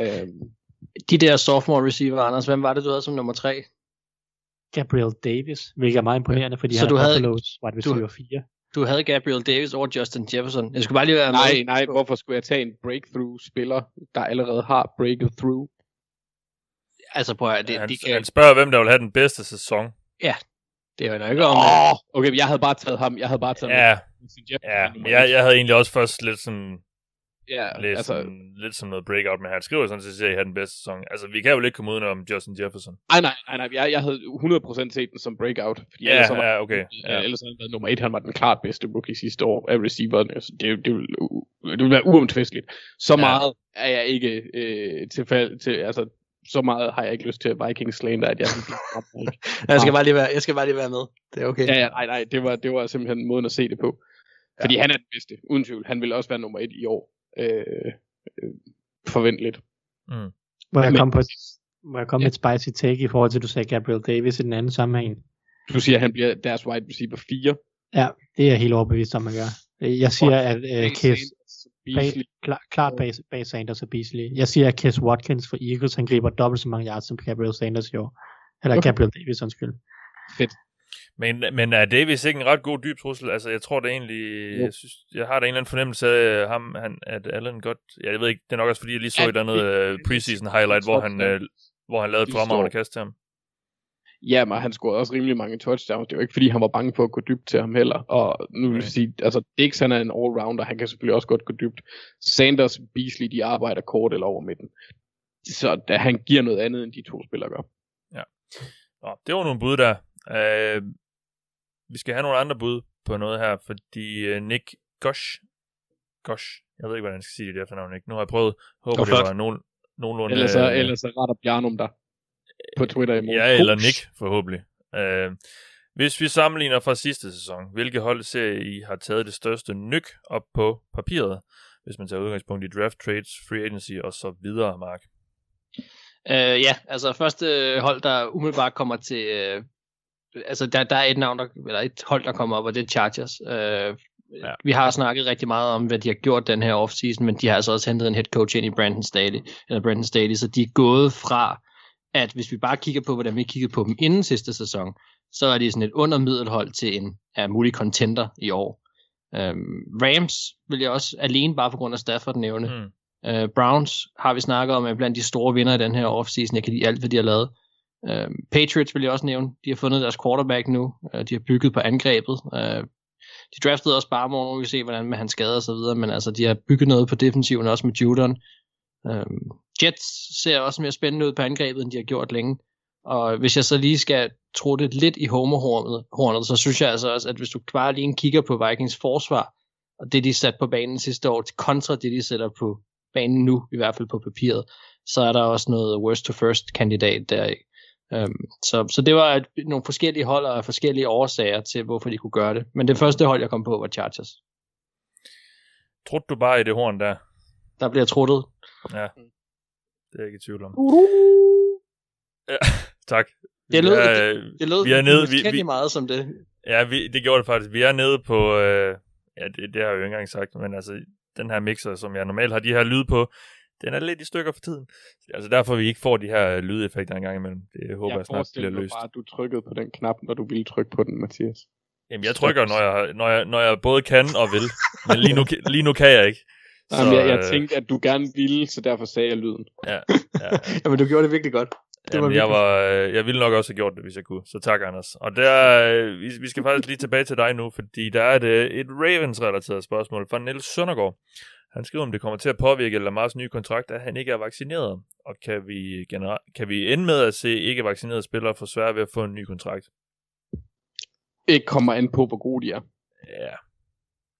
Øhm, de der sophomore receiver, Anders, hvem var det, du havde som nummer tre? Gabriel Davis, hvilket er meget imponerende, fordi Så han du er havde- Buffalo's wide receiver 4. Du havde Gabriel Davis over Justin Jefferson. Jeg skulle bare lige være nej, med. nej, hvorfor skulle jeg tage en breakthrough-spiller, der allerede har breaket through? Altså prøv at det, han, de kan, han spørger, hvem der vil have den bedste sæson. det er jo nok ikke om... Oh, okay, jeg havde bare taget ham. Jeg havde bare taget Ja, Jefferson ja. Jeg, jeg havde egentlig også først lidt sådan ja, læst altså, altså, lidt som noget breakout, men han skriver sådan set, at I har den bedste sæson. Altså, vi kan jo ikke komme uden om Justin Jefferson. nej, nej, nej, nej, jeg, jeg havde 100% set den som breakout. Fordi Ja, ellers, så var, ja, okay. ja. Ellers havde han været nummer et. Han var den klart bedste rookie sidste år af receiverne. Altså, det, det, ville, det ville være uomtvisteligt. Så Ja. meget er jeg ikke øh, til, fald, til, altså, så meget har jeg ikke lyst til Vikings slander, at jeg (laughs) Jeg skal bare lige være, jeg skal bare lige være med. Det er okay. Ja, ja, nej, nej, det var, det var simpelthen måden at se det på. Fordi ja. han er den bedste, uden tvivl. Han vil også være nummer et i år. Øh, øh, forventeligt. Mm. Må jeg Men- komme, på et, må jeg komme med et spicy take i forhold til, at du sagde Gabriel Davis i den anden sammenhæng? Du siger, at han bliver deres wide receiver 4. Ja, det er jeg helt overbevist om, at gøre. Jeg siger, at uh, Kiss, Beasley. klar, klart bag, bag Sanders og Beasley. Jeg siger, at Kiss Watkins for Eagles, han griber dobbelt så mange yards som Gabriel Sanders i år. Eller okay. Gabriel Davis, undskyld. Fedt. Men, men er Davis ikke en ret god dyb trussel? Altså, jeg tror det egentlig... Jo. Jeg, synes, jeg har da en eller anden fornemmelse af ham, han, at Allen godt... Ja, jeg ved ikke, det er nok også fordi, jeg lige så Ja, et eller andet det- uh, preseason highlight, hvor han, uh, hvor han lavede et De fremragende kast til ham. Ja, men han scorede også rimelig mange touchdowns. Det var ikke, fordi han var bange for at gå dybt til ham heller. Og nu vil jeg sige, altså Dix han er en all-rounder. Han kan selvfølgelig også godt gå dybt. Sanders Beasley, de arbejder kort eller over midten. Så da han giver noget andet, end de to spillere gør. Nå, det var nogle bud der. Uh, vi skal have nogle andre bud på noget her, fordi uh, Nick Gosh, Gosh, jeg ved ikke, hvordan jeg skal sige det efternavn, ikke? Nu har jeg prøvet, håber det flot. var nogen, nogenlunde... Ellers så, øh, ellers så retter Bjarnum der på Twitter i morgen. Ja, eller Coach. Nick, forhåbentlig. Uh, hvis vi sammenligner fra sidste sæson, hvilke hold ser I har taget det største nyk op på papiret, hvis man tager udgangspunkt i draft trades, free agency og så videre, Mark? Øh, ja, altså første hold, der umiddelbart kommer til... Øh, altså, der, der er et navn, der, eller et hold, der kommer op, og det er Chargers. Øh, Ja. Vi har snakket rigtig meget om, hvad de har gjort den her offseason, men de har altså også hentet en head coach ind i Brandon Staley, eller Brandon Staley, så de er gået fra, at hvis vi bare kigger på, hvordan vi kiggede på dem inden sidste sæson, så er de sådan et undermiddelhold til en er mulig contender i år. Øhm, Rams vil jeg også alene bare på grund af Stafford nævne. Mm. Uh, Browns har vi snakket om er blandt de store vinder i den her offseason. Jeg kan lide alt, hvad de har lavet. Øh, Patriots vil jeg også nævne. De har fundet deres quarterback nu. Øh, de har bygget på angrebet. Øh, de draftede også bare morgen, må vi se, hvordan med han skader og så videre, men altså, de har bygget noget på defensiven, også med Judon. Uh, Jets ser også mere spændende ud på angrebet, end de har gjort længe. Og hvis jeg så lige skal tro det lidt i homerhornet, hornet, så synes jeg altså også, at hvis du bare lige kigger på Vikings forsvar, og det de satte på banen sidste år, kontra det de sætter på banen nu, i hvert fald på papiret, så er der også noget worst to first kandidat der. Um, så, så det var et, nogle forskellige hold og forskellige årsager til, hvorfor de kunne gøre det. Men det første hold, jeg kom på, var Chargers. Trudte du bare i det horn der? Der bliver truttet. Ja, det er jeg ikke i tvivl om. Ja, (laughs) tak. Det lød, Ja, det, det lød vi er nede, vi, vi, meget som det. ja, vi, det gjorde det faktisk. Vi er nede på, øh, ja, det, det har jeg jo ikke engang sagt, men altså, den her mixer, som jeg normalt har de her lyd på, den er lidt i stykker for tiden. Altså derfor vi ikke får de her lydeffekter engang imellem. Det håber jeg, jeg snart bliver løst. bare, at du trykkede på den knap, når du ville trykke på den, Mathias. Jamen, jeg trykker, når jeg, når, jeg, når jeg både kan og vil. Men lige nu, (laughs) lige nu kan jeg ikke. Så, Jamen, jeg, jeg øh, tænkte, at du gerne ville, så derfor sagde jeg lyden. Ja, ja. (laughs) Jamen, du gjorde det virkelig godt. Det Jamen, var jeg, virkelig- var, øh, jeg ville nok også have gjort det, hvis jeg kunne. Så tak, Anders. Og der, øh, vi, vi skal faktisk lige tilbage til dig nu, fordi der er et, øh, et Ravens-relateret spørgsmål fra Niels Søndergaard. Han skriver, om det kommer til at påvirke Lamars nye kontrakt, at han ikke er vaccineret. Og kan vi, genera- kan vi ende med at se ikke vaccinerede spillere få svært ved at få en ny kontrakt? Ikke kommer an på, hvor gode de er. Ja,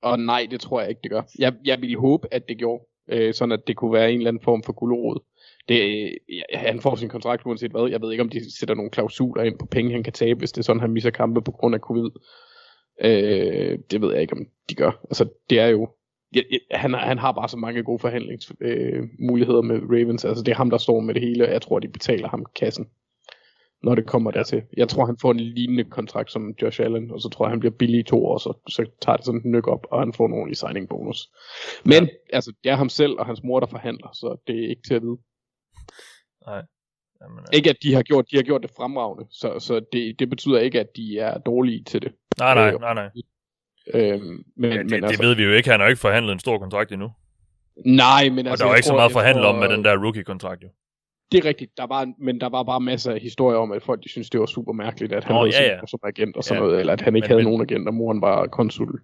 Og nej, det tror jeg ikke, det gør. Jeg, jeg ville håbe, at det gjorde. Øh, sådan at det kunne være en eller anden form for gulerod. Det, øh, han får sin kontrakt uanset hvad. Jeg ved ikke, om de sætter nogle klausuler ind på penge, han kan tabe, hvis det er sådan, han misser kampe på grund af covid. Øh, det ved jeg ikke, om de gør. Altså, det er jo... Ja, han, han har bare så mange gode forhandlingsmuligheder øh, med Ravens. Altså, det er ham, der står med det hele, og jeg tror, de betaler ham kassen, når det kommer ja. dertil. Jeg tror, han får en lignende kontrakt som Josh Allen, og så tror jeg, han bliver billig i to år, så, så tager det sådan en nyk op, og han får en ordentlig signing bonus. Men, ja. altså, det er ham selv og hans mor, der forhandler, så det er ikke til at vide. Nej. Jamen, ja. Ikke at de har gjort, de har gjort det fremragende, så, så det, det betyder ikke, at de er dårlige til det. Nej, nej, nej, nej. Øhm, men, ja, det, men altså, det ved vi jo ikke. Han har jo ikke forhandlet en stor kontrakt endnu. Nej, men og altså... der var ikke så tror- meget jeg forhandlet tror- om med den der rookie-kontrakt jo. Det er rigtigt, der var, men der var bare masser af historier om, at folk de synes det var super mærkeligt, at han Nå, havde ja, ja. som agent og sådan Ja. noget, eller at han ikke Men- havde men- nogen agent, og moren var konsul.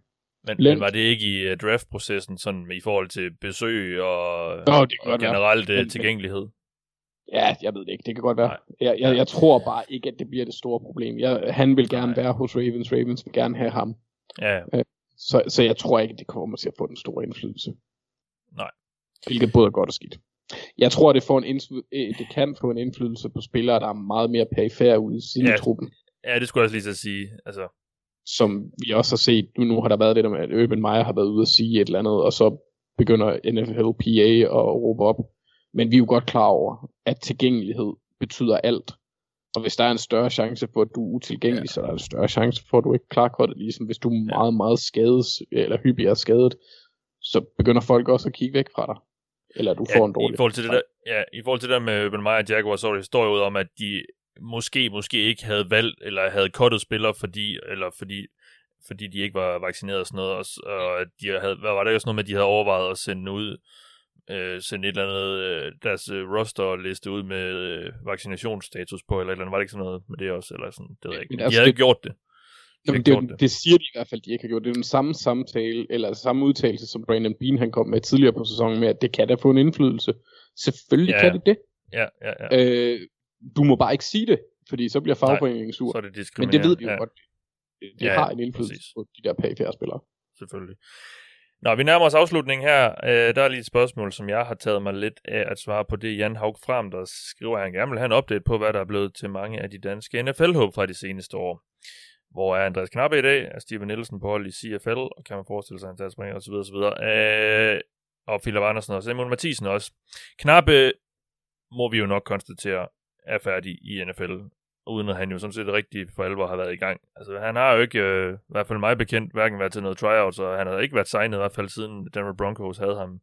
Men, Lent. men var det ikke i uh, draftprocessen sådan i forhold til besøg og, Nå, det og være. generelt uh, Men- men- tilgængelighed? Ja, jeg ved det ikke, det kan godt være. Jeg, jeg, jeg tror bare ikke, at det bliver det store problem. Jeg, han vil gerne Nej. være hos Ravens, Ravens vil gerne have ham. Ja, Så, så jeg tror ikke, det kommer til at få den store indflydelse. Nej. Hvilket både er godt og skidt. Jeg tror, det, får en indfly- øh, det kan få en indflydelse på spillere, der er meget mere perifære ude i siden Ja. ja det skulle jeg også lige at sige. Altså, som vi også har set, nu, nu har der været det der med, at Urban Meyer har været ude at sige et eller andet, og så begynder NFLPA at råbe op. Men vi er jo godt klar over, at tilgængelighed betyder alt. Og hvis der er en større chance for, at du er utilgængelig, ja. så er der en større chance for, at du ikke klarer det. Ligesom hvis du er meget, meget skadet, eller hyppigere skadet, så begynder folk også at kigge væk fra dig. Eller du ja, får en dårlig i forhold til det der, ja, i forhold til det der med Urban Meyer og Jaguar, så der historie ud om, at de måske, måske ikke havde valgt, eller havde kottet spillere, fordi, eller fordi, fordi de ikke var vaccineret og sådan noget, og, og de havde, hvad var det også noget med, at de havde overvejet at sende ud, øh, sende et eller andet, øh, deres øh, roster-liste ud med øh, vaccinationsstatus på, eller eller andet, var det ikke sådan noget med det også, eller sådan, det ved jeg ikke. Men De altså, havde det- ikke gjort det. De Jamen, det, det. det siger de i hvert fald, de ikke har gjort. Det er den samme samtale, eller samme udtalelse, som Brandon Bean han kom med tidligere på sæsonen med, at det kan da få en indflydelse. Selvfølgelig Ja, kan det det. Ja, ja, ja. Øh, du må bare ikke sige det, fordi så bliver fagforeningen sur. så er det Men det ved vi jo ja. godt. Det, det Ja, har en indflydelse præcis. på de der perifære spillere. selvfølgelig. Nå, vi nærmer os afslutningen her. Øh, der er lige et spørgsmål, som jeg har taget mig lidt af at svare på. Det er Jan Haug Frem, der skriver, at han gerne vil have en update på, hvad der er blevet til mange af de danske NFL-håb fra de seneste år. Hvor er Andreas Knappe i dag? Er Steven Nielsen på hold i CFL? Og kan man forestille sig, at han tager springer osv. osv. Øh, og Philip Andersen og Simon Mathisen også. Knappe må vi jo nok konstatere er færdig i NFL, uden at han jo sådan set rigtig for alvor har været i gang. Altså han har jo ikke, øh, i hvert fald mig bekendt, hverken været til noget tryout, så han har ikke været signet i hvert fald siden Denver Broncos havde ham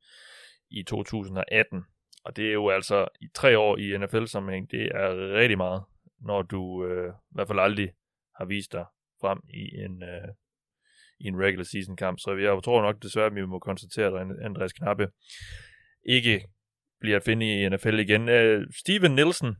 i 2018. Og det er jo altså i tre år i NFL-sammenhæng, det er rigtig meget, når du øh, i hvert fald aldrig har vist dig frem i en, øh, i en regular season kamp. Så jeg tror nok desværre, at vi må konstatere, at Andreas Knappe ikke bliver at finde i NFL igen. Øh, Steven Nielsen,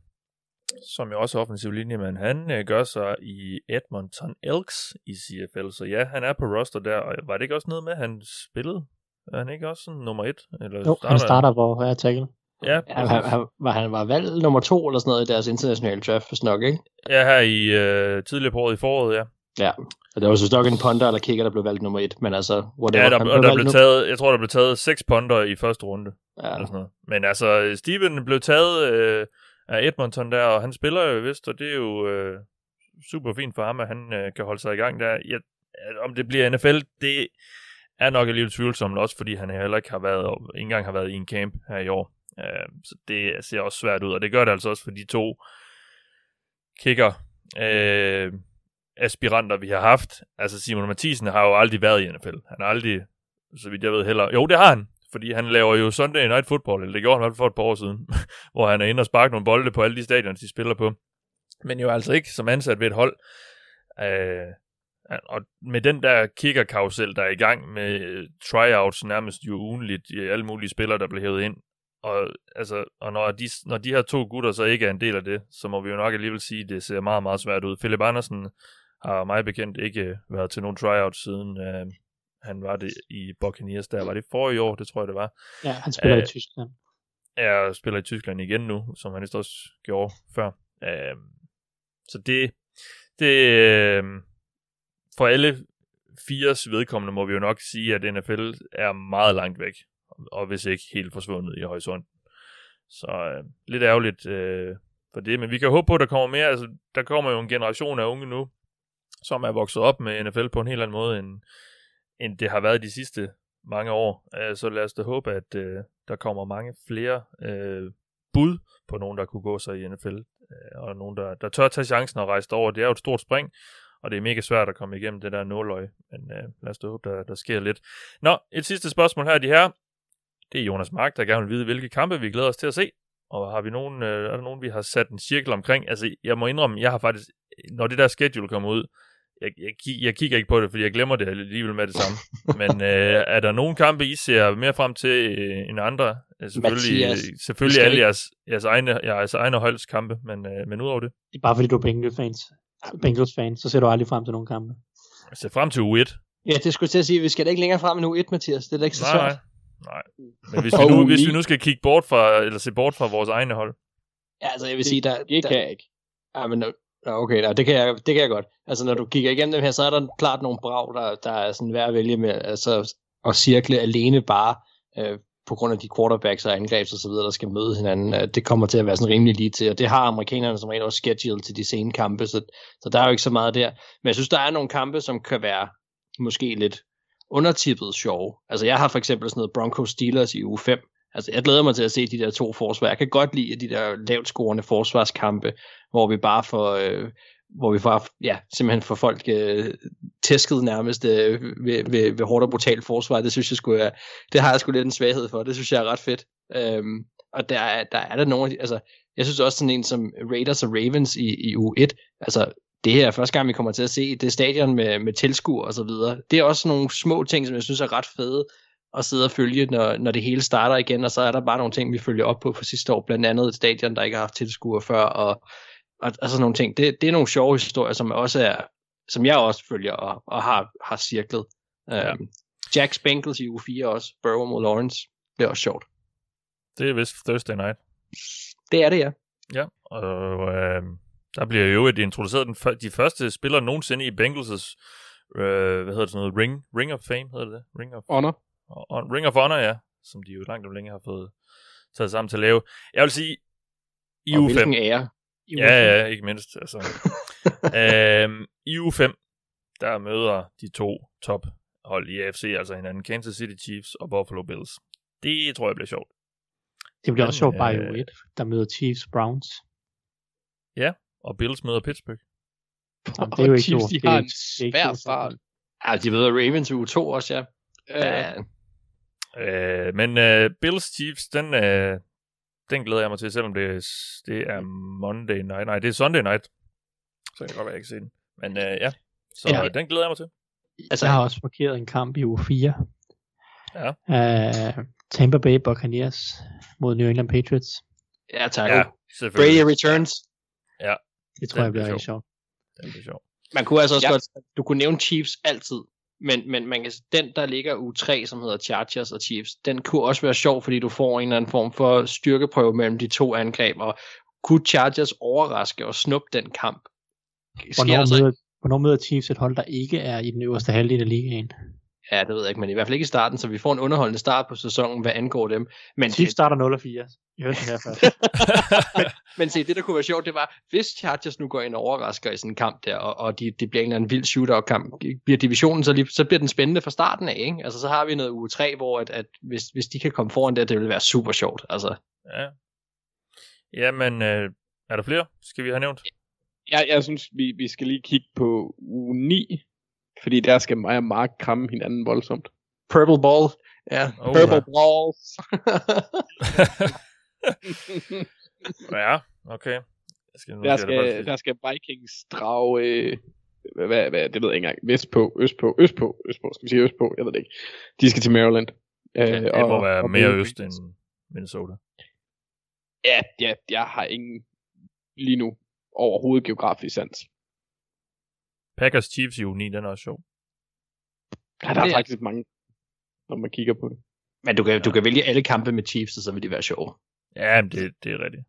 som jo også er offensiv linjemand, han øh, gør sig i Edmonton Elks i CFL. Så ja, han er på roster der, og var det ikke også noget med, at han spillede? Er han ikke også sådan nummer et? Eller Jo, han starter på hver tackle. Ja, Ja, han, han, var, han var valgt nummer to eller sådan noget i deres internationale draft, hvis nok, ikke? ja her i øh, tidligere på året i foråret, ja. Ja, og der var så nok en punter eller kicker, der blev valgt nummer et, men altså, whatever. Ja, der, han og der blev nu- taget, jeg tror, der blev taget seks punter i første runde. Ja, Eller sådan noget. Men altså, Steven blev taget øh, af Edmonton der, og han spiller jo vist, og det er jo øh, super fint for ham, at han øh, kan holde sig i gang der. Jeg, om det bliver NFL, det er nok alligevel tvivlsomt, også fordi han heller ikke har været, ikke engang har været i en camp her i år. Øh, så det ser også svært ud, og det gør det altså også for de to kicker øh, aspiranter, vi har haft. Altså Simon Mathisen har jo aldrig været i NFL. Han har aldrig, så vidt jeg ved heller... Jo, det har han, fordi han laver jo Sunday Night Football, eller det gjorde han for et par år siden, (laughs) hvor han er inde og sparke nogle bolde på alle de stadioner, de spiller på. Men jo altså ikke som ansat ved et hold. Øh, og med den der kickerkarusel, der er i gang med øh, tryouts nærmest jo ugenligt, i alle mulige spillere, der bliver hævet ind, og, altså, og når, de, når de her to gutter så ikke er en del af det, så må vi jo nok alligevel sige, at det ser meget, meget svært ud. Philip Andersen har mig bekendt ikke øh, været til nogen tryout siden øh, han var det i Buccaneers der. Var det for i år? Det tror jeg, det var. Ja, han spiller Øh, i Tyskland. Jeg spiller i Tyskland igen nu, som han også gjorde før. Øh, så det, det øh, for alle fires vedkommende må vi jo nok sige, at NFL er meget langt væk, og hvis ikke helt forsvundet i horisonten. Så øh, lidt ærgerligt øh, for det, men vi kan håbe på, at der kommer mere. Altså, der kommer jo en generation af unge nu, som er vokset op med NFL på en helt anden måde, end, end det har været de sidste mange år. Øh, så lad os da håbe, at øh, der kommer mange flere øh, bud på nogen, der kunne gå sig i NFL. øh, og nogen, der, der tør tage chancen og rejse over. Det er jo et stort spring, og det er mega svært at komme igennem det der nåløg. Men øh, lad os da håbe, der, der sker lidt. Nå, et sidste spørgsmål her, de her. Det er Jonas Mark, der gerne vil vide, hvilke kampe vi glæder os til at se. Og har vi nogen, øh, er der nogen, vi har sat en cirkel omkring? Altså, jeg må indrømme, jeg har faktisk, når det der schedule kommer ud, jeg, jeg, jeg kigger ikke på det, fordi jeg glemmer det alligevel med det samme. Men (laughs) øh, er der nogen kampe, I ser mere frem til øh, end andre? Øh, Selvfølgelig, Mathias, øh, selvfølgelig alle ikke- jeres, jeres, egne, jeres egne holdskampe, men, øh, men udover det, Det er bare fordi du er Bengals fans. Bengals fan, så ser du aldrig frem til nogle kampe. jeg ser frem til U1. Ja, det skulle jeg til at sige, vi skal da ikke længere frem endnu 1, Mathias. Det er da ikke så Nej, svært. nej, nej. Men hvis (laughs) vi, nu, hvis vi nu skal kigge bort fra, eller se bort fra vores egne hold, Ja, altså jeg vil sige, der, Det der, kan jeg ikke. Ja, men nå, okay, nej, det, kan jeg, det kan jeg godt. Altså, når du kigger igennem dem her, så er der klart nogle brag, der, der er sådan værd at vælge med, altså at cirkle alene bare øh, på grund af de quarterbacks og angrebs og så videre, der skal møde hinanden. Øh, det kommer til at være sådan rimelig lige til, og det har amerikanerne som regel også scheduled til de sene kampe, så, så der er jo ikke så meget der. Men jeg synes, der er nogle kampe, som kan være måske lidt undertippet sjove. Altså, jeg har for eksempel sådan noget Broncos Steelers i uge 5. Altså, jeg glæder mig til at se de der to forsvar. Jeg kan godt lide de der lavt scorende forsvarskampe, hvor vi bare får, øh, hvor vi bare, ja, simpelthen får folk øh, tæsket nærmest øh, ved, ved, ved hårdt og brutalt forsvar. Det synes jeg skulle er, det har jeg sgu lidt en svaghed for. Det synes jeg er ret fedt. Øhm, og der, der er der nogle altså, jeg synes også sådan en som Raiders og Ravens i, i U1, altså, det her er første gang, vi kommer til at se det stadion med, med tilskuer og så videre. Det er også nogle små ting, som jeg synes er ret fede at sidde og følge, når, når det hele starter igen, og så er der bare nogle ting, vi følger op på for sidste år, blandt andet et stadion, der ikke har haft tilskuere før, og, og, og sådan nogle ting. Det, det er nogle sjove historier, som også er, som jeg også følger og, og har, har cirklet. Ja. Um, Jack Spankles i uge 4 også, Burrow mod Lawrence, det er også sjovt. det er vist Thursday night. Det er det, ja. Ja, og øh, der bliver jo et introduceret den, de første spillere nogensinde i Bengals' øh, hvad hedder det sådan noget, Ring, Ring of Fame hedder det det? Ring of, Honor. On, Ring of Honor, ja, som de jo langt om længe har fået taget sammen til at lave. Jeg vil sige, i Og uge 5, hvilken ære. I ja, ja, ikke mindst, altså. øhm, I uge 5, der møder de to top hold i AFC, altså hinanden, Kansas City Chiefs og Buffalo Bills. Det tror jeg bliver sjovt. Det bliver også sjovt bare i øh, uge 1, der møder Chiefs Browns. Og Bills møder Pittsburgh. Jamen, det er jo Og ikke Chiefs, de Det har en er svær start. Ja, de ved Ravens i uge 2 også, ja. Ja. Ja. Øh, men øh, Bills Chiefs, den, øh, den glæder jeg mig til, selvom det, er- det er Monday night. Nej, det er Sunday night. Så kan det godt være, jeg ikke se den. Men øh, ja, så Ja. ja. den glæder jeg mig til. Altså, jeg har også markeret en kamp i uge 4. Ja. Uh, Tampa Bay Buccaneers mod New England Patriots. Ja, tak. Ja, Ja, selvfølgelig. Brady returns. Det tror Den jeg bliver rigtig sjov. sjovt. Den bliver sjov. Man kunne altså også Ja. ja. godt, du kunne nævne Chiefs altid, men, men man kan, den, der ligger u 3, som hedder Chargers og Chiefs, den kunne også være sjov, fordi du får en eller anden form for styrkeprøve mellem de to angreb, og kunne Chargers overraske og snuppe den kamp? Sker Hvornår møder, hvornår møder Chiefs et hold, der ikke er i den øverste halvdel af ligaen? Ja, det ved jeg ikke, men i hvert fald ikke i starten, så vi får en underholdende start på sæsonen, hvad angår dem. Men, Chiefs starter 0 og 4. Jeg hørte det her først. men se, det der kunne være sjovt, det var, hvis Chargers nu går ind og overrasker i sådan en kamp der, og, og de, det bliver en eller anden vild shootout-kamp, bliver divisionen så, lige, så bliver den spændende fra starten af, ikke? Altså, så har vi noget uge 3, hvor at, at hvis, hvis de kan komme foran der, det vil være super sjovt. Altså, Ja. Jamen, øh, er der flere? Skal vi have nævnt? Jeg, jeg synes, vi, vi skal lige kigge på uge 9, fordi der skal mig og Mark kramme hinanden voldsomt. Purple Ball, ja. Oh, Purple Balls. ja, okay. Jeg skal, Der skal der skal Vikings drage, øh, hvad, hvad, hvad, det ved jeg ikke engang, vestpå, østpå, østpå, østpå, skal vi sige østpå, jeg ved det ikke. De skal til Maryland. Øh, Ja, det må være mere møde øst end Minnesota. Ja, ja, jeg har ingen lige nu overhovedet geografisk sans. Packers Chiefs i uge 9, den er også sjov. Ja, der er Det er- faktisk mange, når man kigger på det. Men du kan, du kan vælge alle kampe med Chiefs, og så vil de være sjove. Ja, men det, det er rigtigt.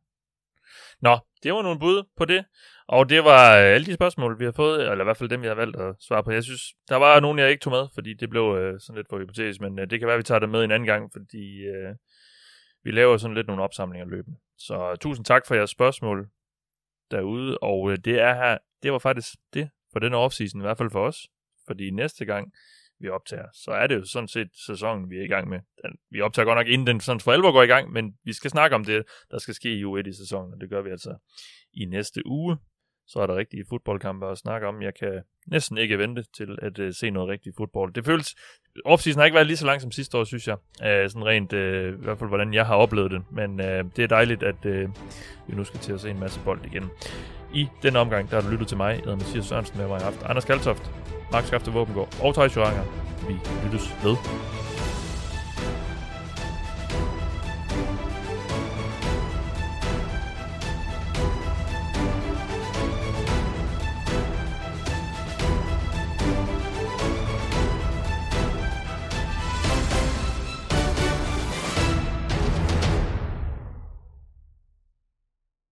Nå, det var nogle bud på det. Og det var øh, alle de spørgsmål, vi har fået, eller i hvert fald dem, vi har valgt at svare på. Jeg synes, der var nogen, jeg ikke tog med, fordi det blev øh, sådan lidt for hypotetisk, men øh, det kan være, vi tager det med en anden gang, fordi øh, vi laver sådan lidt nogle opsamlinger løbende. Så tusind tak for jeres spørgsmål derude, og øh, det er her, det var faktisk det for den offseason, i hvert fald for os. Fordi næste gang, vi optager, så er det jo sådan set sæsonen, vi er i gang med. Den- Vi optager godt nok inden den sådan for alvor går i gang, men vi skal snakke om det, der skal ske i U1 i sæsonen, og det gør vi altså i næste uge. Så er der rigtige fodboldkampe at snakke om. Jeg kan næsten ikke vente til at uh, se noget rigtigt fodbold. Det føles, offseason har ikke været lige så lang som sidste år, synes jeg. Uh, sådan rent, uh, i hvert fald hvordan jeg har oplevet det. Men uh, det er dejligt, at uh, vi nu skal til at se en masse bold igen. I denne omgang, der har du lyttet til mig, jeg hedder Mathias Sørensen, med mig i aften. Anders Kaltoft, Mark Skafte Våbengård og Thijs Joranger. Vi lyttes ved.